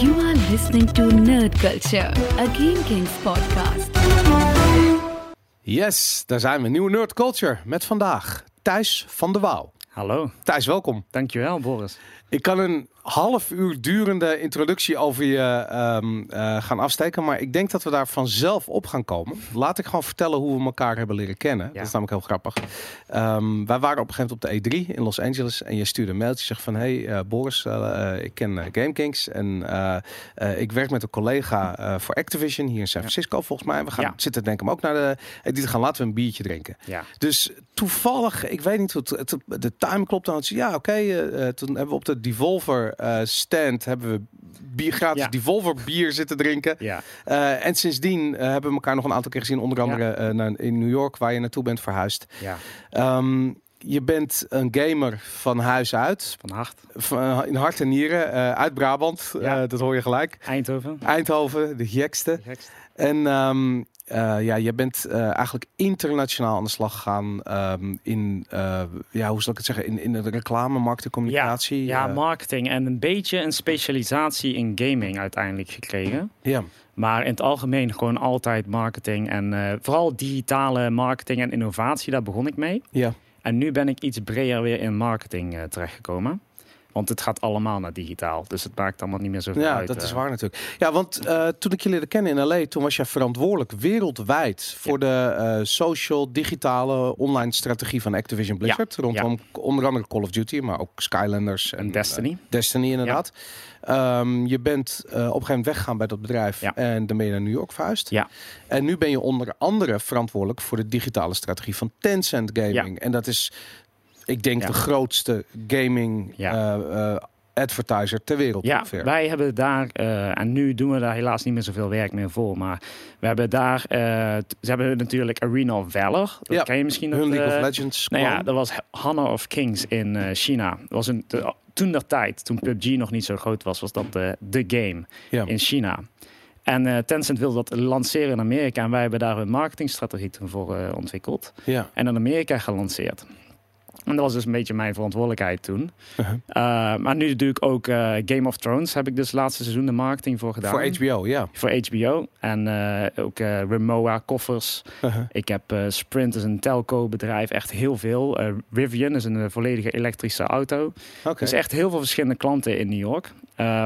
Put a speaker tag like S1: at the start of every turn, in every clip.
S1: You are listening to Nerd Culture, a Game Kings podcast.
S2: Yes, daar zijn we. Nieuwe Nerd Culture met vandaag Thijs van de Wouw.
S3: Hallo,
S2: Thijs, welkom.
S3: dankjewel Boris.
S2: Ik kan een half uur durende introductie over je ehm, eh, gaan afsteken, maar ik denk dat we daar vanzelf op gaan komen. Laat ik gewoon vertellen hoe we elkaar hebben leren kennen. Dat is namelijk heel grappig. Ehm, wij waren op een gegeven moment op de E3 in Los Angeles en je stuurde een mailtje zegt van hey eh, Boris, eh, ik ken GameKings en ik werk met een collega voor Activision hier in San Francisco volgens mij. We gaan
S3: Ja.
S2: zitten denk ik ook naar de E3 te gaan. Laten we een biertje drinken.
S3: Ja,
S2: Dus toevallig, ik weet niet hoe het, het- de time klopt dan. Ja, oké. toen hebben we op de Devolver eh, stand hebben we bier, gratis
S3: Ja.
S2: Devolver bier zitten drinken.
S3: ja,
S2: Eh, en sindsdien eh, hebben we elkaar nog een aantal keer gezien. Onder andere naar, in New York, waar je naartoe bent verhuisd.
S3: ja,
S2: Ehm, je bent een gamer van huis uit.
S3: van hart.
S2: Van, in hart en nieren. uit Brabant.
S3: Ja.
S2: Dat hoor je gelijk.
S3: Eindhoven.
S2: Eindhoven, de gekste.
S3: Gekst.
S2: En ehm, eh, ja, je bent eh, eigenlijk internationaal aan de slag gegaan ehm, in, eh, ja, hoe zal ik het zeggen, in, in de reclame, marketing, communicatie.
S3: Ja, marketing en een beetje een specialisatie in gaming uiteindelijk gekregen.
S2: ja.
S3: Maar in het algemeen gewoon altijd marketing en vooral digitale marketing en innovatie, daar begon ik mee.
S2: ja.
S3: En nu ben ik iets breder weer in marketing terechtgekomen. Want het gaat allemaal naar digitaal, dus het maakt allemaal niet meer zoveel
S2: Ja,
S3: uit.
S2: dat is
S3: eh.
S2: waar natuurlijk. Ja, want eh, toen ik je leerde kennen in LA, toen was jij verantwoordelijk wereldwijd voor de eh, social, digitale, online strategie van Activision Blizzard. Rondom onder andere Call of Duty, maar ook Skylanders en
S3: En Destiny.
S2: Destiny inderdaad. Ehm, je bent op een gegeven moment weggegaan bij dat bedrijf
S3: Ja.
S2: en dan ben je naar New York verhuisd.
S3: Ja.
S2: En nu ben je onder andere verantwoordelijk voor de digitale strategie van Tencent Gaming. En dat is, ik denk, de grootste gaming eh, eh, advertiser ter wereld
S3: Ja,
S2: ongeveer.
S3: wij hebben daar, eh, en nu doen we daar helaas niet meer zoveel werk meer voor, maar we hebben daar, ze hebben natuurlijk Arena of Valor, dat
S2: Ja,
S3: ken je misschien.
S2: Hun
S3: dat,
S2: League of Legends.
S3: Nou ja, dat was Honor of Kings in China. Dat was een, de- toen der tijd, toen PUBG nog niet zo groot was, was dat de game
S2: Ja.
S3: in China. En Tencent wilde dat lanceren in Amerika en wij hebben daar een marketingstrategie toen voor ontwikkeld
S2: ja.
S3: en in Amerika gelanceerd. En dat was dus een beetje mijn verantwoordelijkheid toen.
S2: Uh-huh.
S3: Uh, maar nu doe ik ook eh, Game of Thrones. Heb ik dus het laatste seizoen de marketing voor gedaan.
S2: Voor HBO, ja.
S3: Voor HBO. En eh, ook eh Remoa koffers.
S2: Uh-huh.
S3: Ik heb eh, Sprint, is een telco bedrijf. Echt heel veel. Eh, Rivian is een eh, volledige elektrische auto. Dus echt heel veel verschillende klanten in New York.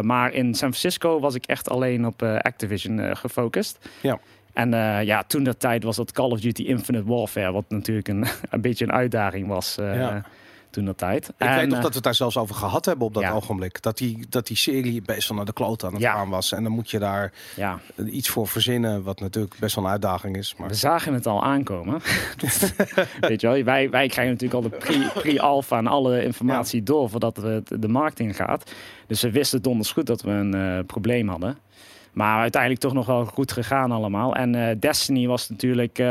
S3: Maar in San Francisco was ik echt alleen op Activision gefocust.
S2: Ja.
S3: En uh, ja, toen dat tijd was dat Call of Duty Infinite Warfare, wat natuurlijk een, een beetje een uitdaging was uh,
S2: Ja.
S3: toen dat tijd.
S2: Ik
S3: en,
S2: weet nog
S3: eh,
S2: dat we het daar zelfs over gehad hebben op dat
S3: ja.
S2: ogenblik. Dat die, dat die serie best wel naar de kloot aan het
S3: Ja.
S2: gaan was. En dan moet je daar iets voor verzinnen, wat natuurlijk best wel een uitdaging is. Maar
S3: we zagen het al aankomen. weet je wel, wij, wij krijgen natuurlijk al de pre- pre-alpha en alle informatie door voordat we het- de markt in gaat. Dus we wisten donders goed dat we een eh, probleem hadden. Maar uiteindelijk toch nog wel goed gegaan allemaal. En eh, Destiny was natuurlijk eh,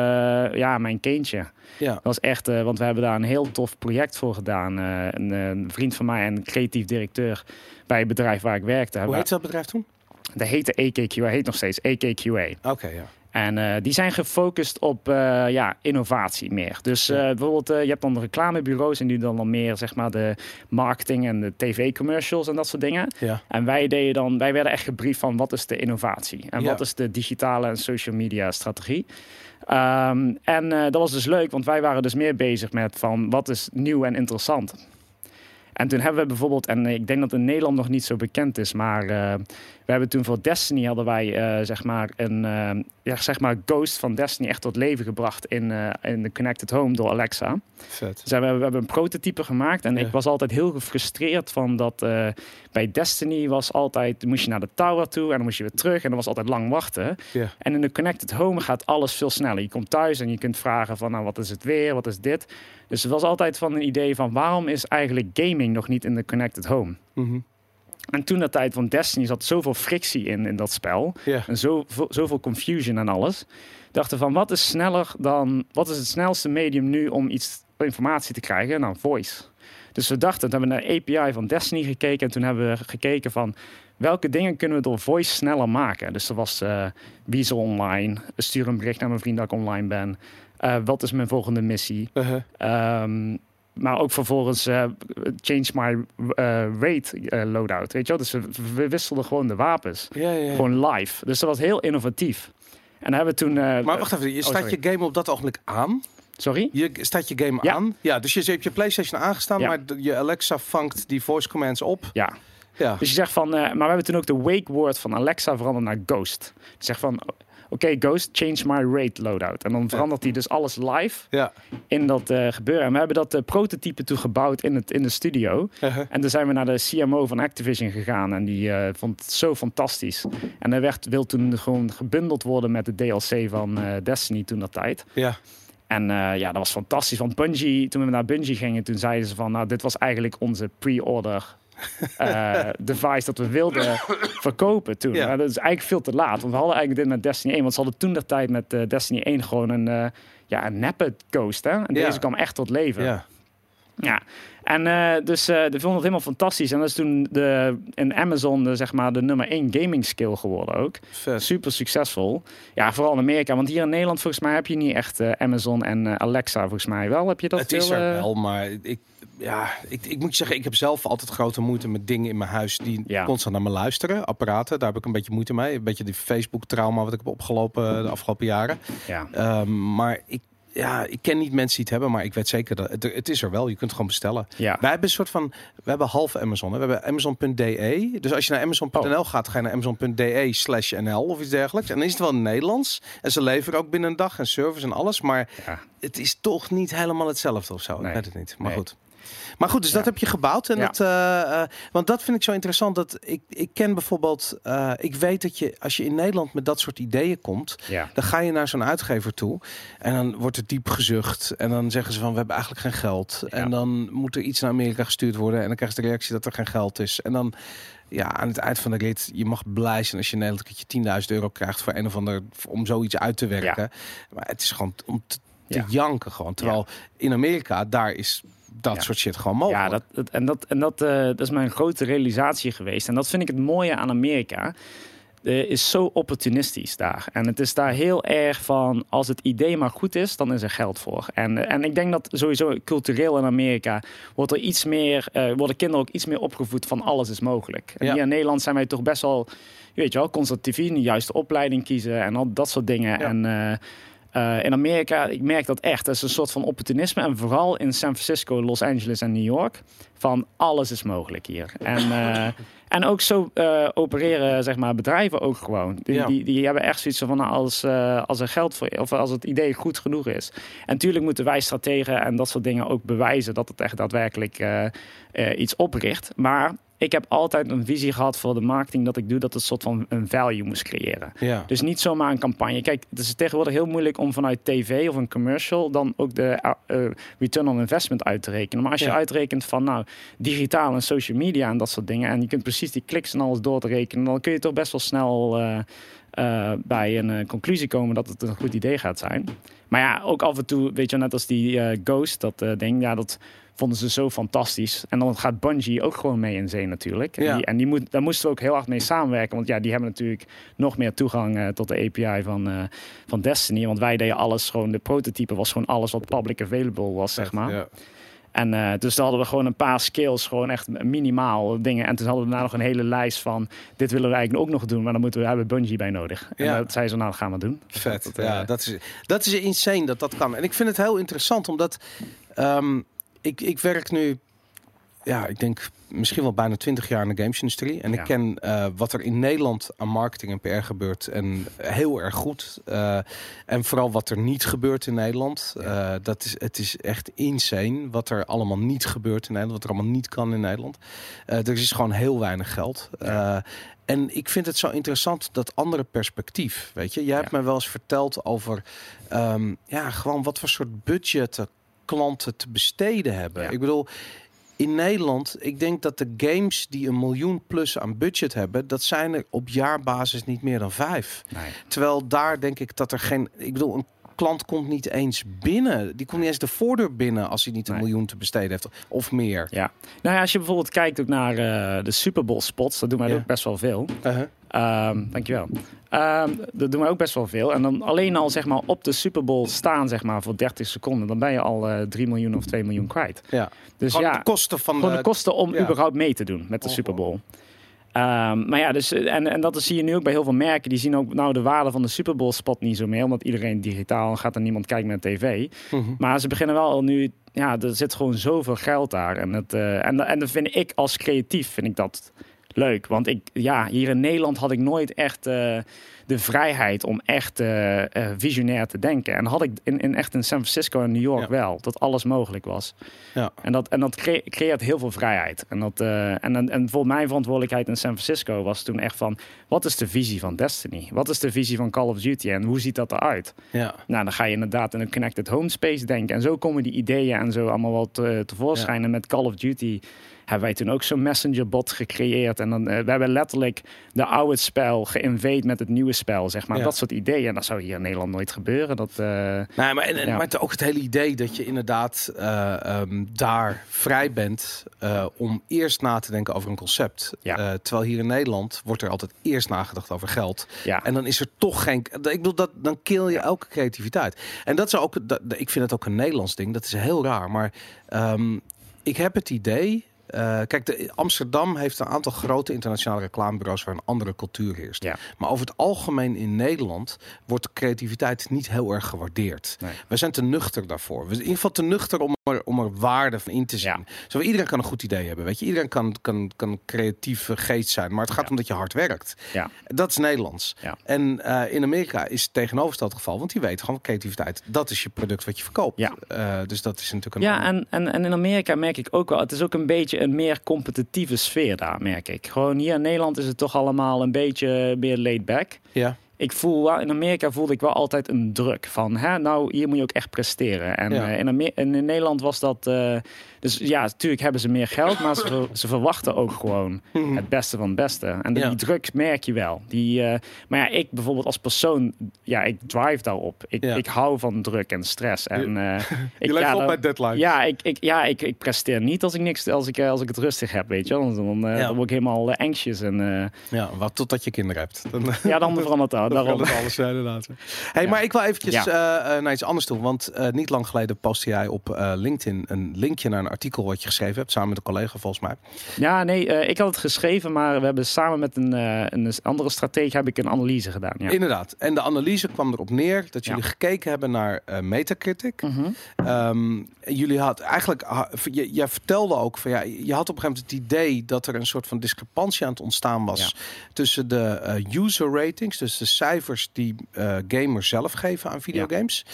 S3: ja, mijn kindje.
S2: ja.
S3: Dat was echt, eh, want we hebben daar een heel tof project voor gedaan. Een, een vriend van mij en creatief directeur bij het bedrijf waar ik werkte.
S2: Hoe heet dat bedrijf toen?
S3: Dat heette AKQA, heet nog steeds AKQA.
S2: Oké, ja.
S3: En eh, die zijn gefocust op eh, ja, innovatie meer. Dus eh, bijvoorbeeld, je hebt dan reclamebureaus en die doen dan meer zeg maar de marketing en de tv-commercials en dat soort dingen.
S2: Ja.
S3: En wij deden dan, wij werden echt gebriefd van wat is de innovatie en
S2: Ja.
S3: wat is de digitale en social media strategie. Ehm, en dat was dus leuk, want wij waren dus meer bezig met van wat is nieuw en interessant. En toen hebben we bijvoorbeeld, en ik denk dat in Nederland nog niet zo bekend is, maar hebben toen voor Destiny hadden wij uh, zeg maar een uh, ja, zeg maar Ghost van Destiny echt tot leven gebracht in, uh, in de Connected Home door Alexa.
S2: Vet.
S3: Dus we, hebben, we hebben een prototype gemaakt en
S2: Ja.
S3: ik was altijd heel gefrustreerd van dat bij Destiny was altijd, moest je naar de tower toe en dan moest je weer terug en dan was altijd lang wachten.
S2: Ja.
S3: En in de Connected Home gaat alles veel sneller. Je komt thuis en je kunt vragen van nou wat is het weer, wat is dit. Dus het was altijd van een idee van waarom is eigenlijk gaming nog niet in de Connected Home?
S2: Mhm.
S3: En toen dat tijd van Destiny zat zoveel frictie in, in dat spel. En zo, zoveel confusion en alles. Dachten van wat is sneller dan. Wat is het snelste medium nu om iets informatie te krijgen? Nou, voice. Dus we dachten, toen hebben we naar de API van Destiny gekeken. En toen hebben we gekeken van welke dingen kunnen we door voice sneller maken. Dus er was uh, wie is er online? Stuur een bericht naar mijn vriend dat ik online ben. Uh, wat is mijn volgende missie?
S2: Uh-huh.
S3: Um, maar ook vervolgens eh, change my eh, rate eh, loadout. Weet je wel? Dus we, we wisselden gewoon de wapens.
S2: Ja, ja, ja.
S3: Gewoon live. Dus dat was heel innovatief. En hebben we toen...
S2: Maar wacht even, je
S3: oh,
S2: staat
S3: sorry.
S2: je game op dat ogenblik aan.
S3: Sorry?
S2: Je staat je game aan. Ja, dus je hebt je PlayStation aangestaan, maar je Alexa vangt die voice commands op.
S3: Ja.
S2: Ja.
S3: Dus je zegt van... maar we hebben toen ook de wake word van Alexa veranderd naar Ghost. Je zegt van... Oké, Ghost, change my rate loadout. En dan verandert hij dus alles live
S2: Ja.
S3: in dat eh, gebeuren. En we hebben dat eh, prototype toen gebouwd in, het, in de studio.
S2: Uh-huh.
S3: En toen zijn we naar de CMO van Activision gegaan. En die eh, vond het zo fantastisch. En hij werd, wil toen gewoon gebundeld worden met de DLC van Destiny toen dat tijd.
S2: Ja.
S3: En ja, dat was fantastisch. Want Bungie, toen we naar Bungie gingen, toen zeiden ze van... Nou, dit was eigenlijk onze pre-order eh, device dat we wilden verkopen toen.
S2: Ja.
S3: Maar dat is eigenlijk veel te laat. Want we hadden eigenlijk dit met Destiny 1. Want ze hadden toen de tijd met eh, Destiny 1 gewoon een, eh, ja, een neppe. Hè? En
S2: Ja.
S3: deze kwam echt tot leven.
S2: Ja.
S3: Ja, en eh, dus eh de vonden het helemaal fantastisch. En dat is toen de, in Amazon de, zeg maar de nummer 1 gaming skill geworden ook.
S2: Vet.
S3: Super succesvol. Ja, vooral in Amerika. Want hier in Nederland volgens mij heb je niet echt eh, Amazon en eh, Alexa volgens mij wel. Heb je dat
S2: Het is er
S3: eh,
S2: wel, maar ik, ja, ik, ik moet je zeggen, ik heb zelf altijd grote moeite met dingen in mijn huis die
S3: Ja.
S2: constant naar me luisteren. Apparaten, daar heb ik een beetje moeite mee. Een beetje die Facebook-trauma wat ik heb opgelopen de afgelopen jaren.
S3: Ja.
S2: Ehm, maar ik, ja, ik ken niet mensen die het hebben, maar ik weet zeker dat het, het is er wel. Je kunt het gewoon bestellen.
S3: Ja.
S2: Wij hebben een soort van, we hebben half Amazon. Hè. We hebben Amazon.de. Dus als je naar Amazon.nl
S3: Oh.
S2: gaat, ga je naar Amazon.de slash NL of iets dergelijks. En dan is het wel in Nederlands. En ze leveren ook binnen een dag en service en alles. Maar
S3: Ja.
S2: het is toch niet helemaal hetzelfde of zo.
S3: Nee.
S2: Ik weet het niet. Maar
S3: Nee.
S2: goed. Maar goed, dus dat heb je gebouwd. En
S3: Ja.
S2: dat, eh, eh, want dat vind ik zo interessant. Dat ik, ik ken bijvoorbeeld, eh, ik weet dat je als je in Nederland met dat soort ideeën komt,
S3: Ja.
S2: dan ga je naar zo'n uitgever toe en dan wordt er diep gezucht. En dan zeggen ze van we hebben eigenlijk geen geld. En dan moet er iets naar Amerika gestuurd worden. En dan krijg je de reactie dat er geen geld is. En dan ja, aan het eind van de rit, je mag blij zijn als je in Nederland een keertje 10.000 euro krijgt voor een of ander om zoiets uit te werken. Maar het is gewoon om te, te
S3: Ja.
S2: janken gewoon. Terwijl in Amerika, daar is dat
S3: Ja.
S2: soort shit gewoon mogelijk.
S3: Ja, dat, dat- en, dat, en dat, eh, dat is mijn grote realisatie geweest. En dat vind ik het mooie aan Amerika. Eh, is zo opportunistisch daar. En het is daar heel erg van, als het idee maar goed is, dan is er geld voor. En, eh, en ik denk dat sowieso cultureel in Amerika wordt er iets meer, eh, worden kinderen ook iets meer opgevoed van alles is mogelijk. En
S2: Ja.
S3: hier in Nederland zijn wij toch best wel, weet je wel, conservatief, de juiste opleiding kiezen en al dat soort dingen.
S2: Ja.
S3: En eh, in Amerika, ik merk dat echt. Dat is een soort van opportunisme. En vooral in San Francisco, Los Angeles en New York. Van alles is mogelijk hier. En, eh, en ook zo eh, opereren zeg maar, bedrijven ook gewoon. Die,
S2: Ja.
S3: die, die hebben echt zoiets van nou, als, eh, als er geld voor of als het idee goed genoeg is. En natuurlijk moeten wij strategen en dat soort dingen ook bewijzen dat het echt daadwerkelijk iets opricht. Maar ik heb altijd een visie gehad voor de marketing dat ik doe, dat het een soort van een value moest creëren.
S2: Ja.
S3: Dus niet zomaar een campagne. Kijk, het is tegenwoordig heel moeilijk om vanuit tv of een commercial dan ook de eh, return on investment uit te rekenen. Maar als je
S2: Ja.
S3: uitrekent van nou, digitaal en social media en dat soort dingen, en je kunt precies die kliks en alles door te rekenen, dan kun je toch best wel snel eh, eh, bij een conclusie komen dat het een goed idee gaat zijn. Maar ja, ook af en toe, weet je, net als die Ghost, dat eh, ding, ja, dat vonden ze zo fantastisch. En dan gaat Bungie ook gewoon mee in zee natuurlijk. En,
S2: Ja.
S3: die, en die moet, daar moesten we ook heel hard mee samenwerken. Want ja, die hebben natuurlijk nog meer toegang eh, tot de API van, eh, van Destiny. Want wij deden alles gewoon, de prototype was gewoon alles wat public available was, zeg maar.
S2: Ja.
S3: En eh, dus dan hadden we gewoon een paar skills, gewoon echt minimaal dingen. En toen hadden we daarna nog een hele lijst van, dit willen we eigenlijk ook nog doen. Maar dan moeten we, hebben Bungie bij nodig. En
S2: Ja.
S3: dat zei ze, nou dat gaan we doen.
S2: Vet.
S3: Dat,
S2: ja, dat is, dat is insane dat dat kan. En ik vind het heel interessant, omdat ehm, ik, ik werk nu, ja, ik denk misschien wel bijna 20 jaar in de gamesindustrie. En
S3: Ja.
S2: ik ken eh, wat er in Nederland aan marketing en PR gebeurt. En heel erg goed. Eh, en vooral wat er niet gebeurt in Nederland. Eh, dat is, het is echt insane wat er allemaal niet gebeurt in Nederland. Wat er allemaal niet kan in Nederland. Er is gewoon heel weinig geld. En ik vind het zo interessant dat andere perspectief. Weet je, jij hebt
S3: Ja.
S2: mij wel eens verteld over ehm, ja, gewoon wat voor soort budgetten klanten te besteden hebben.
S3: Ja.
S2: Ik bedoel, in Nederland, ik denk dat de games die een miljoen plus aan budget hebben, dat zijn er op jaarbasis niet meer dan vijf.
S3: Nee.
S2: Terwijl daar denk ik dat er geen. Ik bedoel, een klant komt niet eens binnen. Die komt niet eens de voordeur binnen als hij niet een
S3: Nee.
S2: miljoen te besteden heeft of meer.
S3: Ja. Nou ja, als je bijvoorbeeld kijkt ook naar eh, de Super Bowl spots, dat doen wij
S2: Ja.
S3: ook best wel veel.
S2: Uh-huh.
S3: Ehm, dankjewel. Ehm dat doen we ook best wel veel. En dan alleen al zeg maar, op de Super Bowl staan zeg maar, voor 30 seconden, dan ben je al eh 3 miljoen of 2 miljoen kwijt.
S2: Ja.
S3: Dus
S2: Gewoon
S3: ja,
S2: de kosten van de...
S3: de kosten om
S2: ja.
S3: überhaupt mee te doen met de
S2: Oh,
S3: Super
S2: oh.
S3: Ehm, maar ja, dus, en, en dat zie je nu ook bij heel veel merken. Die zien ook nou de waarde van de Super Bowl spot niet zo meer. Omdat iedereen digitaal gaat en niemand kijkt met tv.
S2: Mhm.
S3: Maar ze beginnen wel al nu... Ja, er zit gewoon zoveel geld daar. En, het, eh, en, en dat vind ik als creatief vind ik dat leuk. Want ik, ja, hier in Nederland had ik nooit echt eh, de vrijheid om echt eh, eh, visionair te denken. En had ik in, in echt in San Francisco en New York
S2: Ja.
S3: wel. Dat alles mogelijk was.
S2: Ja.
S3: En dat, en dat cre- creëert heel veel vrijheid. En, dat, en, en, en voor mijn verantwoordelijkheid in San Francisco was toen echt van... wat is de visie van Destiny? Wat is de visie van Call of Duty? En hoe ziet dat eruit?
S2: Ja.
S3: Nou, dan ga je inderdaad in een connected home space denken. En zo komen die ideeën en zo allemaal te, tevoorschijn. En met Call of Duty hebben wij toen ook zo'n messenger bot gecreëerd. En dan, eh, we hebben letterlijk de oude spel geïnvade met het nieuwe spel, zeg maar.
S2: Ja.
S3: Dat soort ideeën. En dat zou hier in Nederland nooit gebeuren. Dat, eh,
S2: Nee, maar, en, en-
S3: Ja.
S2: maar ook het hele idee dat je inderdaad eh, ehm, daar vrij bent om eerst na te denken over een concept.
S3: Ja.
S2: Terwijl hier in Nederland wordt er altijd eerst nagedacht over geld.
S3: ja.
S2: En dan is er toch geen. Ik bedoel, dat, dan kill je elke creativiteit. En dat is ook. Dat, ik vind het ook een Nederlands ding. Dat is heel raar. Maar ehm, ik heb het idee. Eh, kijk, de, Amsterdam heeft een aantal grote internationale reclamebureaus waar een andere cultuur heerst.
S3: Ja.
S2: Maar over het algemeen in Nederland wordt creativiteit niet heel erg gewaardeerd.
S3: Nee.
S2: We zijn te nuchter daarvoor. We zijn in ieder geval te nuchter om er, om er waarde van in te zien.
S3: Ja.
S2: Zo, iedereen kan een goed idee hebben. Weet je? Iedereen kan, kan, kan een creatieve geest zijn. Maar het gaat
S3: Ja.
S2: om dat je hard werkt.
S3: Ja.
S2: Dat is Nederlands.
S3: Ja.
S2: En eh, in Amerika is het tegenovergestelde geval. Want die weten gewoon creativiteit. Dat is je product wat je verkoopt.
S3: Ja.
S2: Eh, dus dat is natuurlijk een...
S3: Ja, en, en, en in Amerika merk ik ook wel, het is ook een beetje een meer competitieve sfeer daar, merk ik. Gewoon hier in Nederland is het toch allemaal een beetje meer laid back.
S2: ja.
S3: Ik voel wel, in Amerika voelde ik wel altijd een druk van, hè, nou, hier moet je ook echt presteren. En
S2: Ja.
S3: eh, in, Amer- in Nederland was dat, eh, dus ja, natuurlijk hebben ze meer geld, maar ze, ze verwachten ook gewoon het beste van het beste. En
S2: Ja.
S3: die druk merk je wel. Die, eh, maar ja, ik bijvoorbeeld als persoon, ja, ik drive daarop. Ik,
S2: Ja.
S3: ik hou van druk en stress. En, eh, ik,
S2: Je leeft
S3: ja,
S2: op bij deadline.
S3: ja, ik, ik, ja ik, ik presteer niet als ik, niks, als ik, eh, als ik het rustig heb, weet je wel. Dan, dan,
S2: Ja.
S3: dan word ik helemaal anxious. En,
S2: Ja, wat totdat je kinderen hebt. Dan,
S3: ja, dan verandert dat.
S2: Dan verandert alles, inderdaad. Hey. Maar ik wil eventjes naar iets anders toe. Want niet lang geleden postte jij op LinkedIn een linkje naar een artikel wat je geschreven hebt. Samen met een collega volgens mij.
S3: Ja, nee, eh, ik had het geschreven, maar we hebben samen met een, eh, een andere stratege heb ik een analyse gedaan. Ja.
S2: Inderdaad. En de analyse kwam erop neer dat jullie
S3: Ja.
S2: gekeken hebben naar eh, Metacritic.
S3: Mhm.
S2: Ehm, jullie had eigenlijk, jij vertelde ook van ja, je had op een gegeven moment het idee dat er een soort van discrepantie aan het ontstaan was tussen de user ratings, dus de cijfers die gamers zelf geven aan videogames.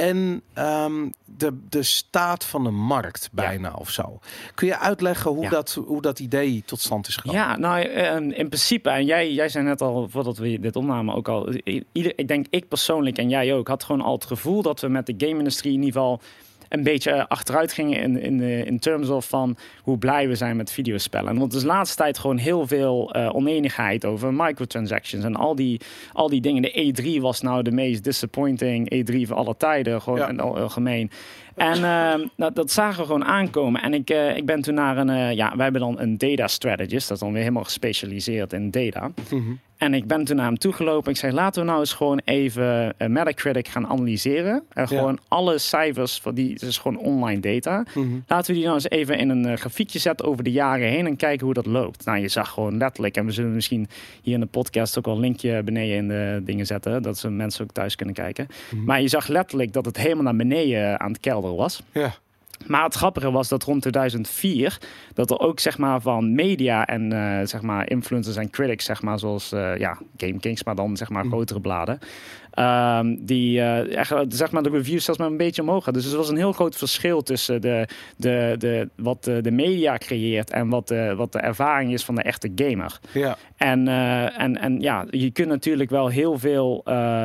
S2: En ehm, de, de staat van de markt bijna of zo. Kun je uitleggen hoe,
S3: Ja.
S2: dat, hoe dat idee tot stand is gekomen?
S3: Ja, nou eh, in principe, en jij, jij zei net al, voordat we dit opnamen ook al, ieder, ik denk ik persoonlijk en jij ook, had gewoon al het gevoel dat we met de game-industrie in ieder geval een beetje eh, achteruit gingen in, in, eh, in terms of van hoe blij we zijn met videospellen. Want er is de laatste tijd gewoon heel veel eh, oneenigheid over microtransactions en al die, al die dingen. De E3 was nou de meest disappointing E3 van alle tijden, gewoon
S2: Ja.
S3: in het algemeen. En eh, dat, dat zagen we gewoon aankomen. En ik, ik ben toen naar een, ja, wij hebben dan een data strategist, dat is dan weer helemaal gespecialiseerd in data.
S2: Mhm.
S3: En ik ben toen naar hem toegelopen. Ik zei, laten we nou eens gewoon even eh, Metacritic gaan analyseren. En gewoon alle cijfers, van die is gewoon online data.
S2: Mhm.
S3: Laten we die nou eens even in een eh, grafiekje zetten over de jaren heen en kijken hoe dat loopt. Nou, je zag gewoon letterlijk, en we zullen misschien hier in de podcast ook wel een linkje beneden in de dingen zetten, dat ze mensen ook thuis kunnen kijken.
S2: Mhm.
S3: Maar je zag letterlijk dat het helemaal naar beneden aan het kelderen was.
S2: Ja.
S3: Maar het grappige was dat rond 2004 dat er ook zeg maar van media en eh, zeg maar influencers en critics zeg maar zoals eh, ja Game Kings, maar dan zeg maar
S2: Mhm.
S3: grotere bladen, ehm, die echt, zeg maar de reviews zelfs maar een beetje omhoog hadden. Dus er was een heel groot verschil tussen de, de, de wat de, de media creëert en wat de, wat de ervaring is van de echte gamer.
S2: Ja.
S3: En, en, en ja, je kunt natuurlijk wel heel veel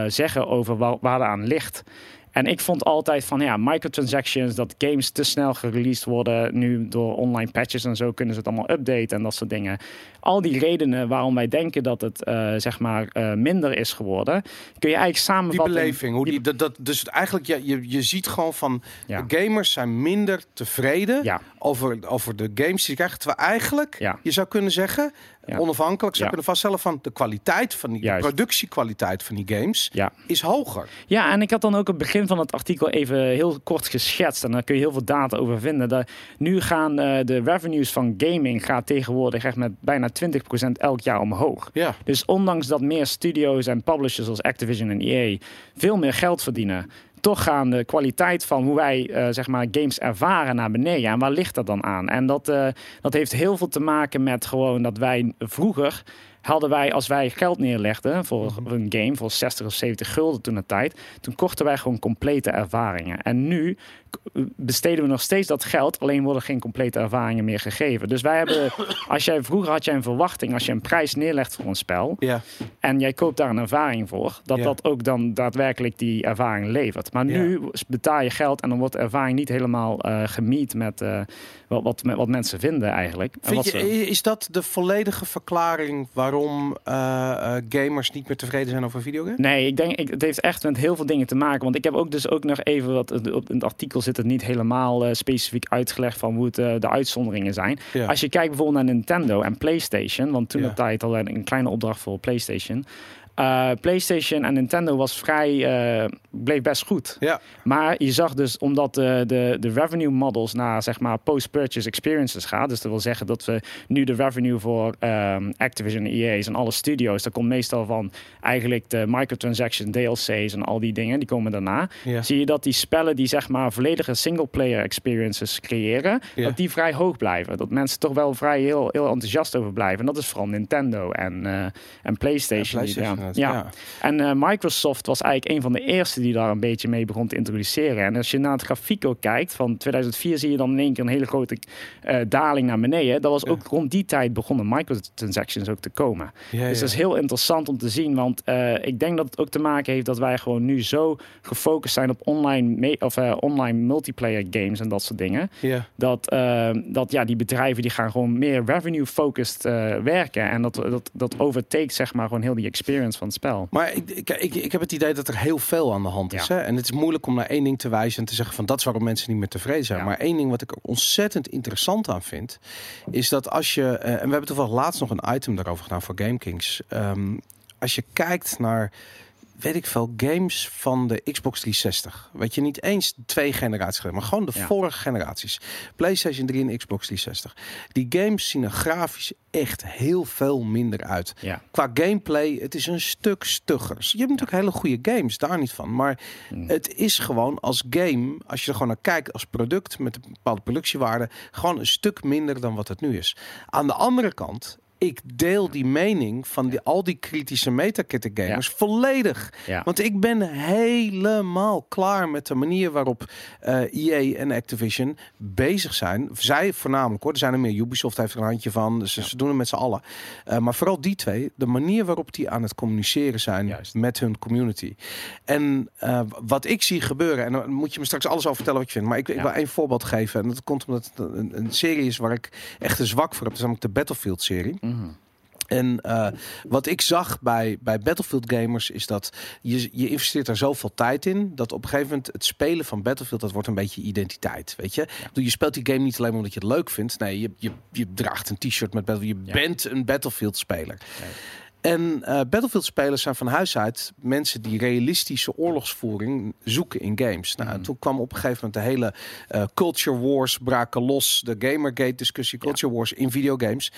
S3: zeggen over waar, waar aan ligt. En ik vond altijd van ja, microtransactions, dat games te snel gereleased worden. Nu door online patches en zo kunnen ze het allemaal updaten en dat soort dingen. Al die redenen waarom wij denken dat het eh, zeg maar eh, minder is geworden, kun je eigenlijk
S2: Die
S3: samenvatten.
S2: beleving, hoe die,
S3: die-
S2: dat, dat, dus eigenlijk, je, je, je ziet gewoon van
S3: Ja.
S2: gamers zijn minder tevreden
S3: Ja.
S2: over, over de games die ze krijgen. Terwijl eigenlijk,
S3: Ja.
S2: je zou kunnen zeggen,
S3: Ja.
S2: onafhankelijk zou
S3: Ja.
S2: kunnen vaststellen van de kwaliteit van die
S3: Juist.
S2: productiekwaliteit van die games
S3: Ja.
S2: is hoger.
S3: Ja, en ik had dan ook het begin van het artikel even heel kort geschetst. En daar kun je heel veel data over vinden. Dat nu gaan eh, de revenues van gaming gaat tegenwoordig echt met bijna 20% elk jaar omhoog.
S2: Ja.
S3: Dus ondanks dat meer studio's en publishers als Activision en EA veel meer geld verdienen, toch gaan de kwaliteit van hoe wij eh, zeg maar games ervaren naar beneden. En waar ligt dat dan aan? En dat, eh, dat heeft heel veel te maken met gewoon dat wij vroeger hadden wij, als wij geld neerlegden voor een game, voor 60 of 70 gulden toen de tijd, toen kochten wij gewoon complete ervaringen. En nu k- besteden we nog steeds dat geld, alleen worden geen complete ervaringen meer gegeven. Dus wij hebben, als jij vroeger had jij een verwachting, als je een prijs neerlegt voor een spel,
S2: Ja.
S3: en jij koopt daar een ervaring voor, dat
S2: Ja.
S3: dat ook dan daadwerkelijk die ervaring levert. Maar
S2: Ja.
S3: nu betaal je geld en dan wordt de ervaring niet helemaal eh gemiet met, eh, wat, wat, wat mensen vinden eigenlijk. En
S2: Vind
S3: wat
S2: je,
S3: ze-
S2: is dat de volledige verklaring waarom eh, eh, gamers niet meer tevreden zijn over videogames?
S3: Nee, ik denk, ik, het heeft echt met heel veel dingen te maken. Want ik heb ook dus ook nog even wat op in het artikel zit het niet helemaal eh, specifiek uitgelegd van hoe het, de uitzonderingen zijn.
S2: Ja.
S3: Als je kijkt bijvoorbeeld naar Nintendo en PlayStation, want toen
S2: Ja.
S3: de tijd al een kleine opdracht voor PlayStation. Eh, PlayStation en Nintendo was vrij, eh, bleef best goed.
S2: Ja.
S3: Maar je zag dus, omdat de, de, de revenue models naar zeg maar post-purchase experiences gaat. Dus dat wil zeggen dat we nu de revenue voor ehm, Activision, EA's en alle studio's, dat komt meestal van eigenlijk de microtransaction, DLC's en al die dingen, die komen daarna.
S2: Ja.
S3: Zie je dat die spellen die zeg maar volledige single-player experiences creëren,
S2: Ja.
S3: dat die vrij hoog blijven. Dat mensen toch wel vrij heel, heel enthousiast over blijven. En dat is vooral Nintendo en, eh, en PlayStation. die-
S2: PlayStation,
S3: ja.
S2: ja.
S3: ja. En eh, Microsoft was eigenlijk een van de eerste die daar een beetje mee begon te introduceren. En als je naar het grafiek ook kijkt, van 2004 zie je dan in één keer een hele grote eh, daling naar beneden. Dat was
S2: Ja.
S3: ook rond die tijd begonnen microtransactions ook te komen.
S2: Ja,
S3: Dus dat is heel interessant om te zien. Want eh, ik denk dat het ook te maken heeft dat wij gewoon nu zo gefocust zijn op online, of, online multiplayer games en dat soort dingen.
S2: Ja.
S3: Dat, dat ja, die bedrijven die gaan gewoon meer revenue-focused werken. En dat, dat, dat zeg maar gewoon heel die experience van het spel.
S2: Maar ik, ik, ik, ik heb het idee dat er heel veel aan de hand is.
S3: Ja.
S2: Hè? En het is moeilijk om naar één ding te wijzen en te zeggen van dat is waarom mensen niet meer tevreden zijn.
S3: Ja.
S2: Maar één ding wat ik er ontzettend interessant aan vind, is dat als je, eh, en we hebben toevallig laatst nog een item daarover gedaan voor GameKings. Ehm, als je kijkt naar, weet ik veel, games van de Xbox 360. Weet je, niet eens twee generaties geleden, maar gewoon de
S3: Ja.
S2: vorige generaties. PlayStation 3 en Xbox 360. Die games zien er grafisch echt heel veel minder uit
S3: Ja.
S2: qua gameplay, het is een stuk stugger. Je hebt natuurlijk hele goede games, daar niet van. Maar
S3: Mm.
S2: het is gewoon als game, als je er gewoon naar kijkt als product met een bepaalde productiewaarde, gewoon een stuk minder dan wat het nu is. Aan de andere kant. Ik deel die mening van die, al die kritische Metacritic gamers volledig.
S3: Ja.
S2: Want ik ben helemaal klaar met de manier waarop eh EA en Activision bezig zijn. Zij voornamelijk hoor. Er zijn er meer. Ubisoft heeft er een handje van. Dus ze doen het met z'n allen. Eh, maar vooral die twee. De manier waarop die aan het communiceren zijn
S3: Juist.
S2: met hun community. En eh, wat ik zie gebeuren. En dan moet je me straks alles over vertellen wat je vindt. Maar ik, ik wil één voorbeeld geven. En dat komt omdat het een, een serie is waar ik echt een zwak voor heb. Dat is namelijk de Battlefield serie. En eh, wat ik zag bij, bij Battlefield gamers is dat je, je investeert er zoveel tijd in. Dat op een gegeven moment het spelen van Battlefield, dat wordt een beetje identiteit. Weet je? Bedoel, Je speelt die game niet alleen omdat je het leuk vindt. Nee, je, je, je draagt een t-shirt met Battlefield. Je
S3: Ja.
S2: bent een Battlefield speler.
S3: Ja.
S2: En eh, Battlefield-spelers zijn van huis uit mensen die realistische oorlogsvoering zoeken in games. Nou,
S3: Mhm.
S2: toen kwam op een gegeven moment de hele eh, culture wars braken los. De Gamergate-discussie, culture wars in videogames.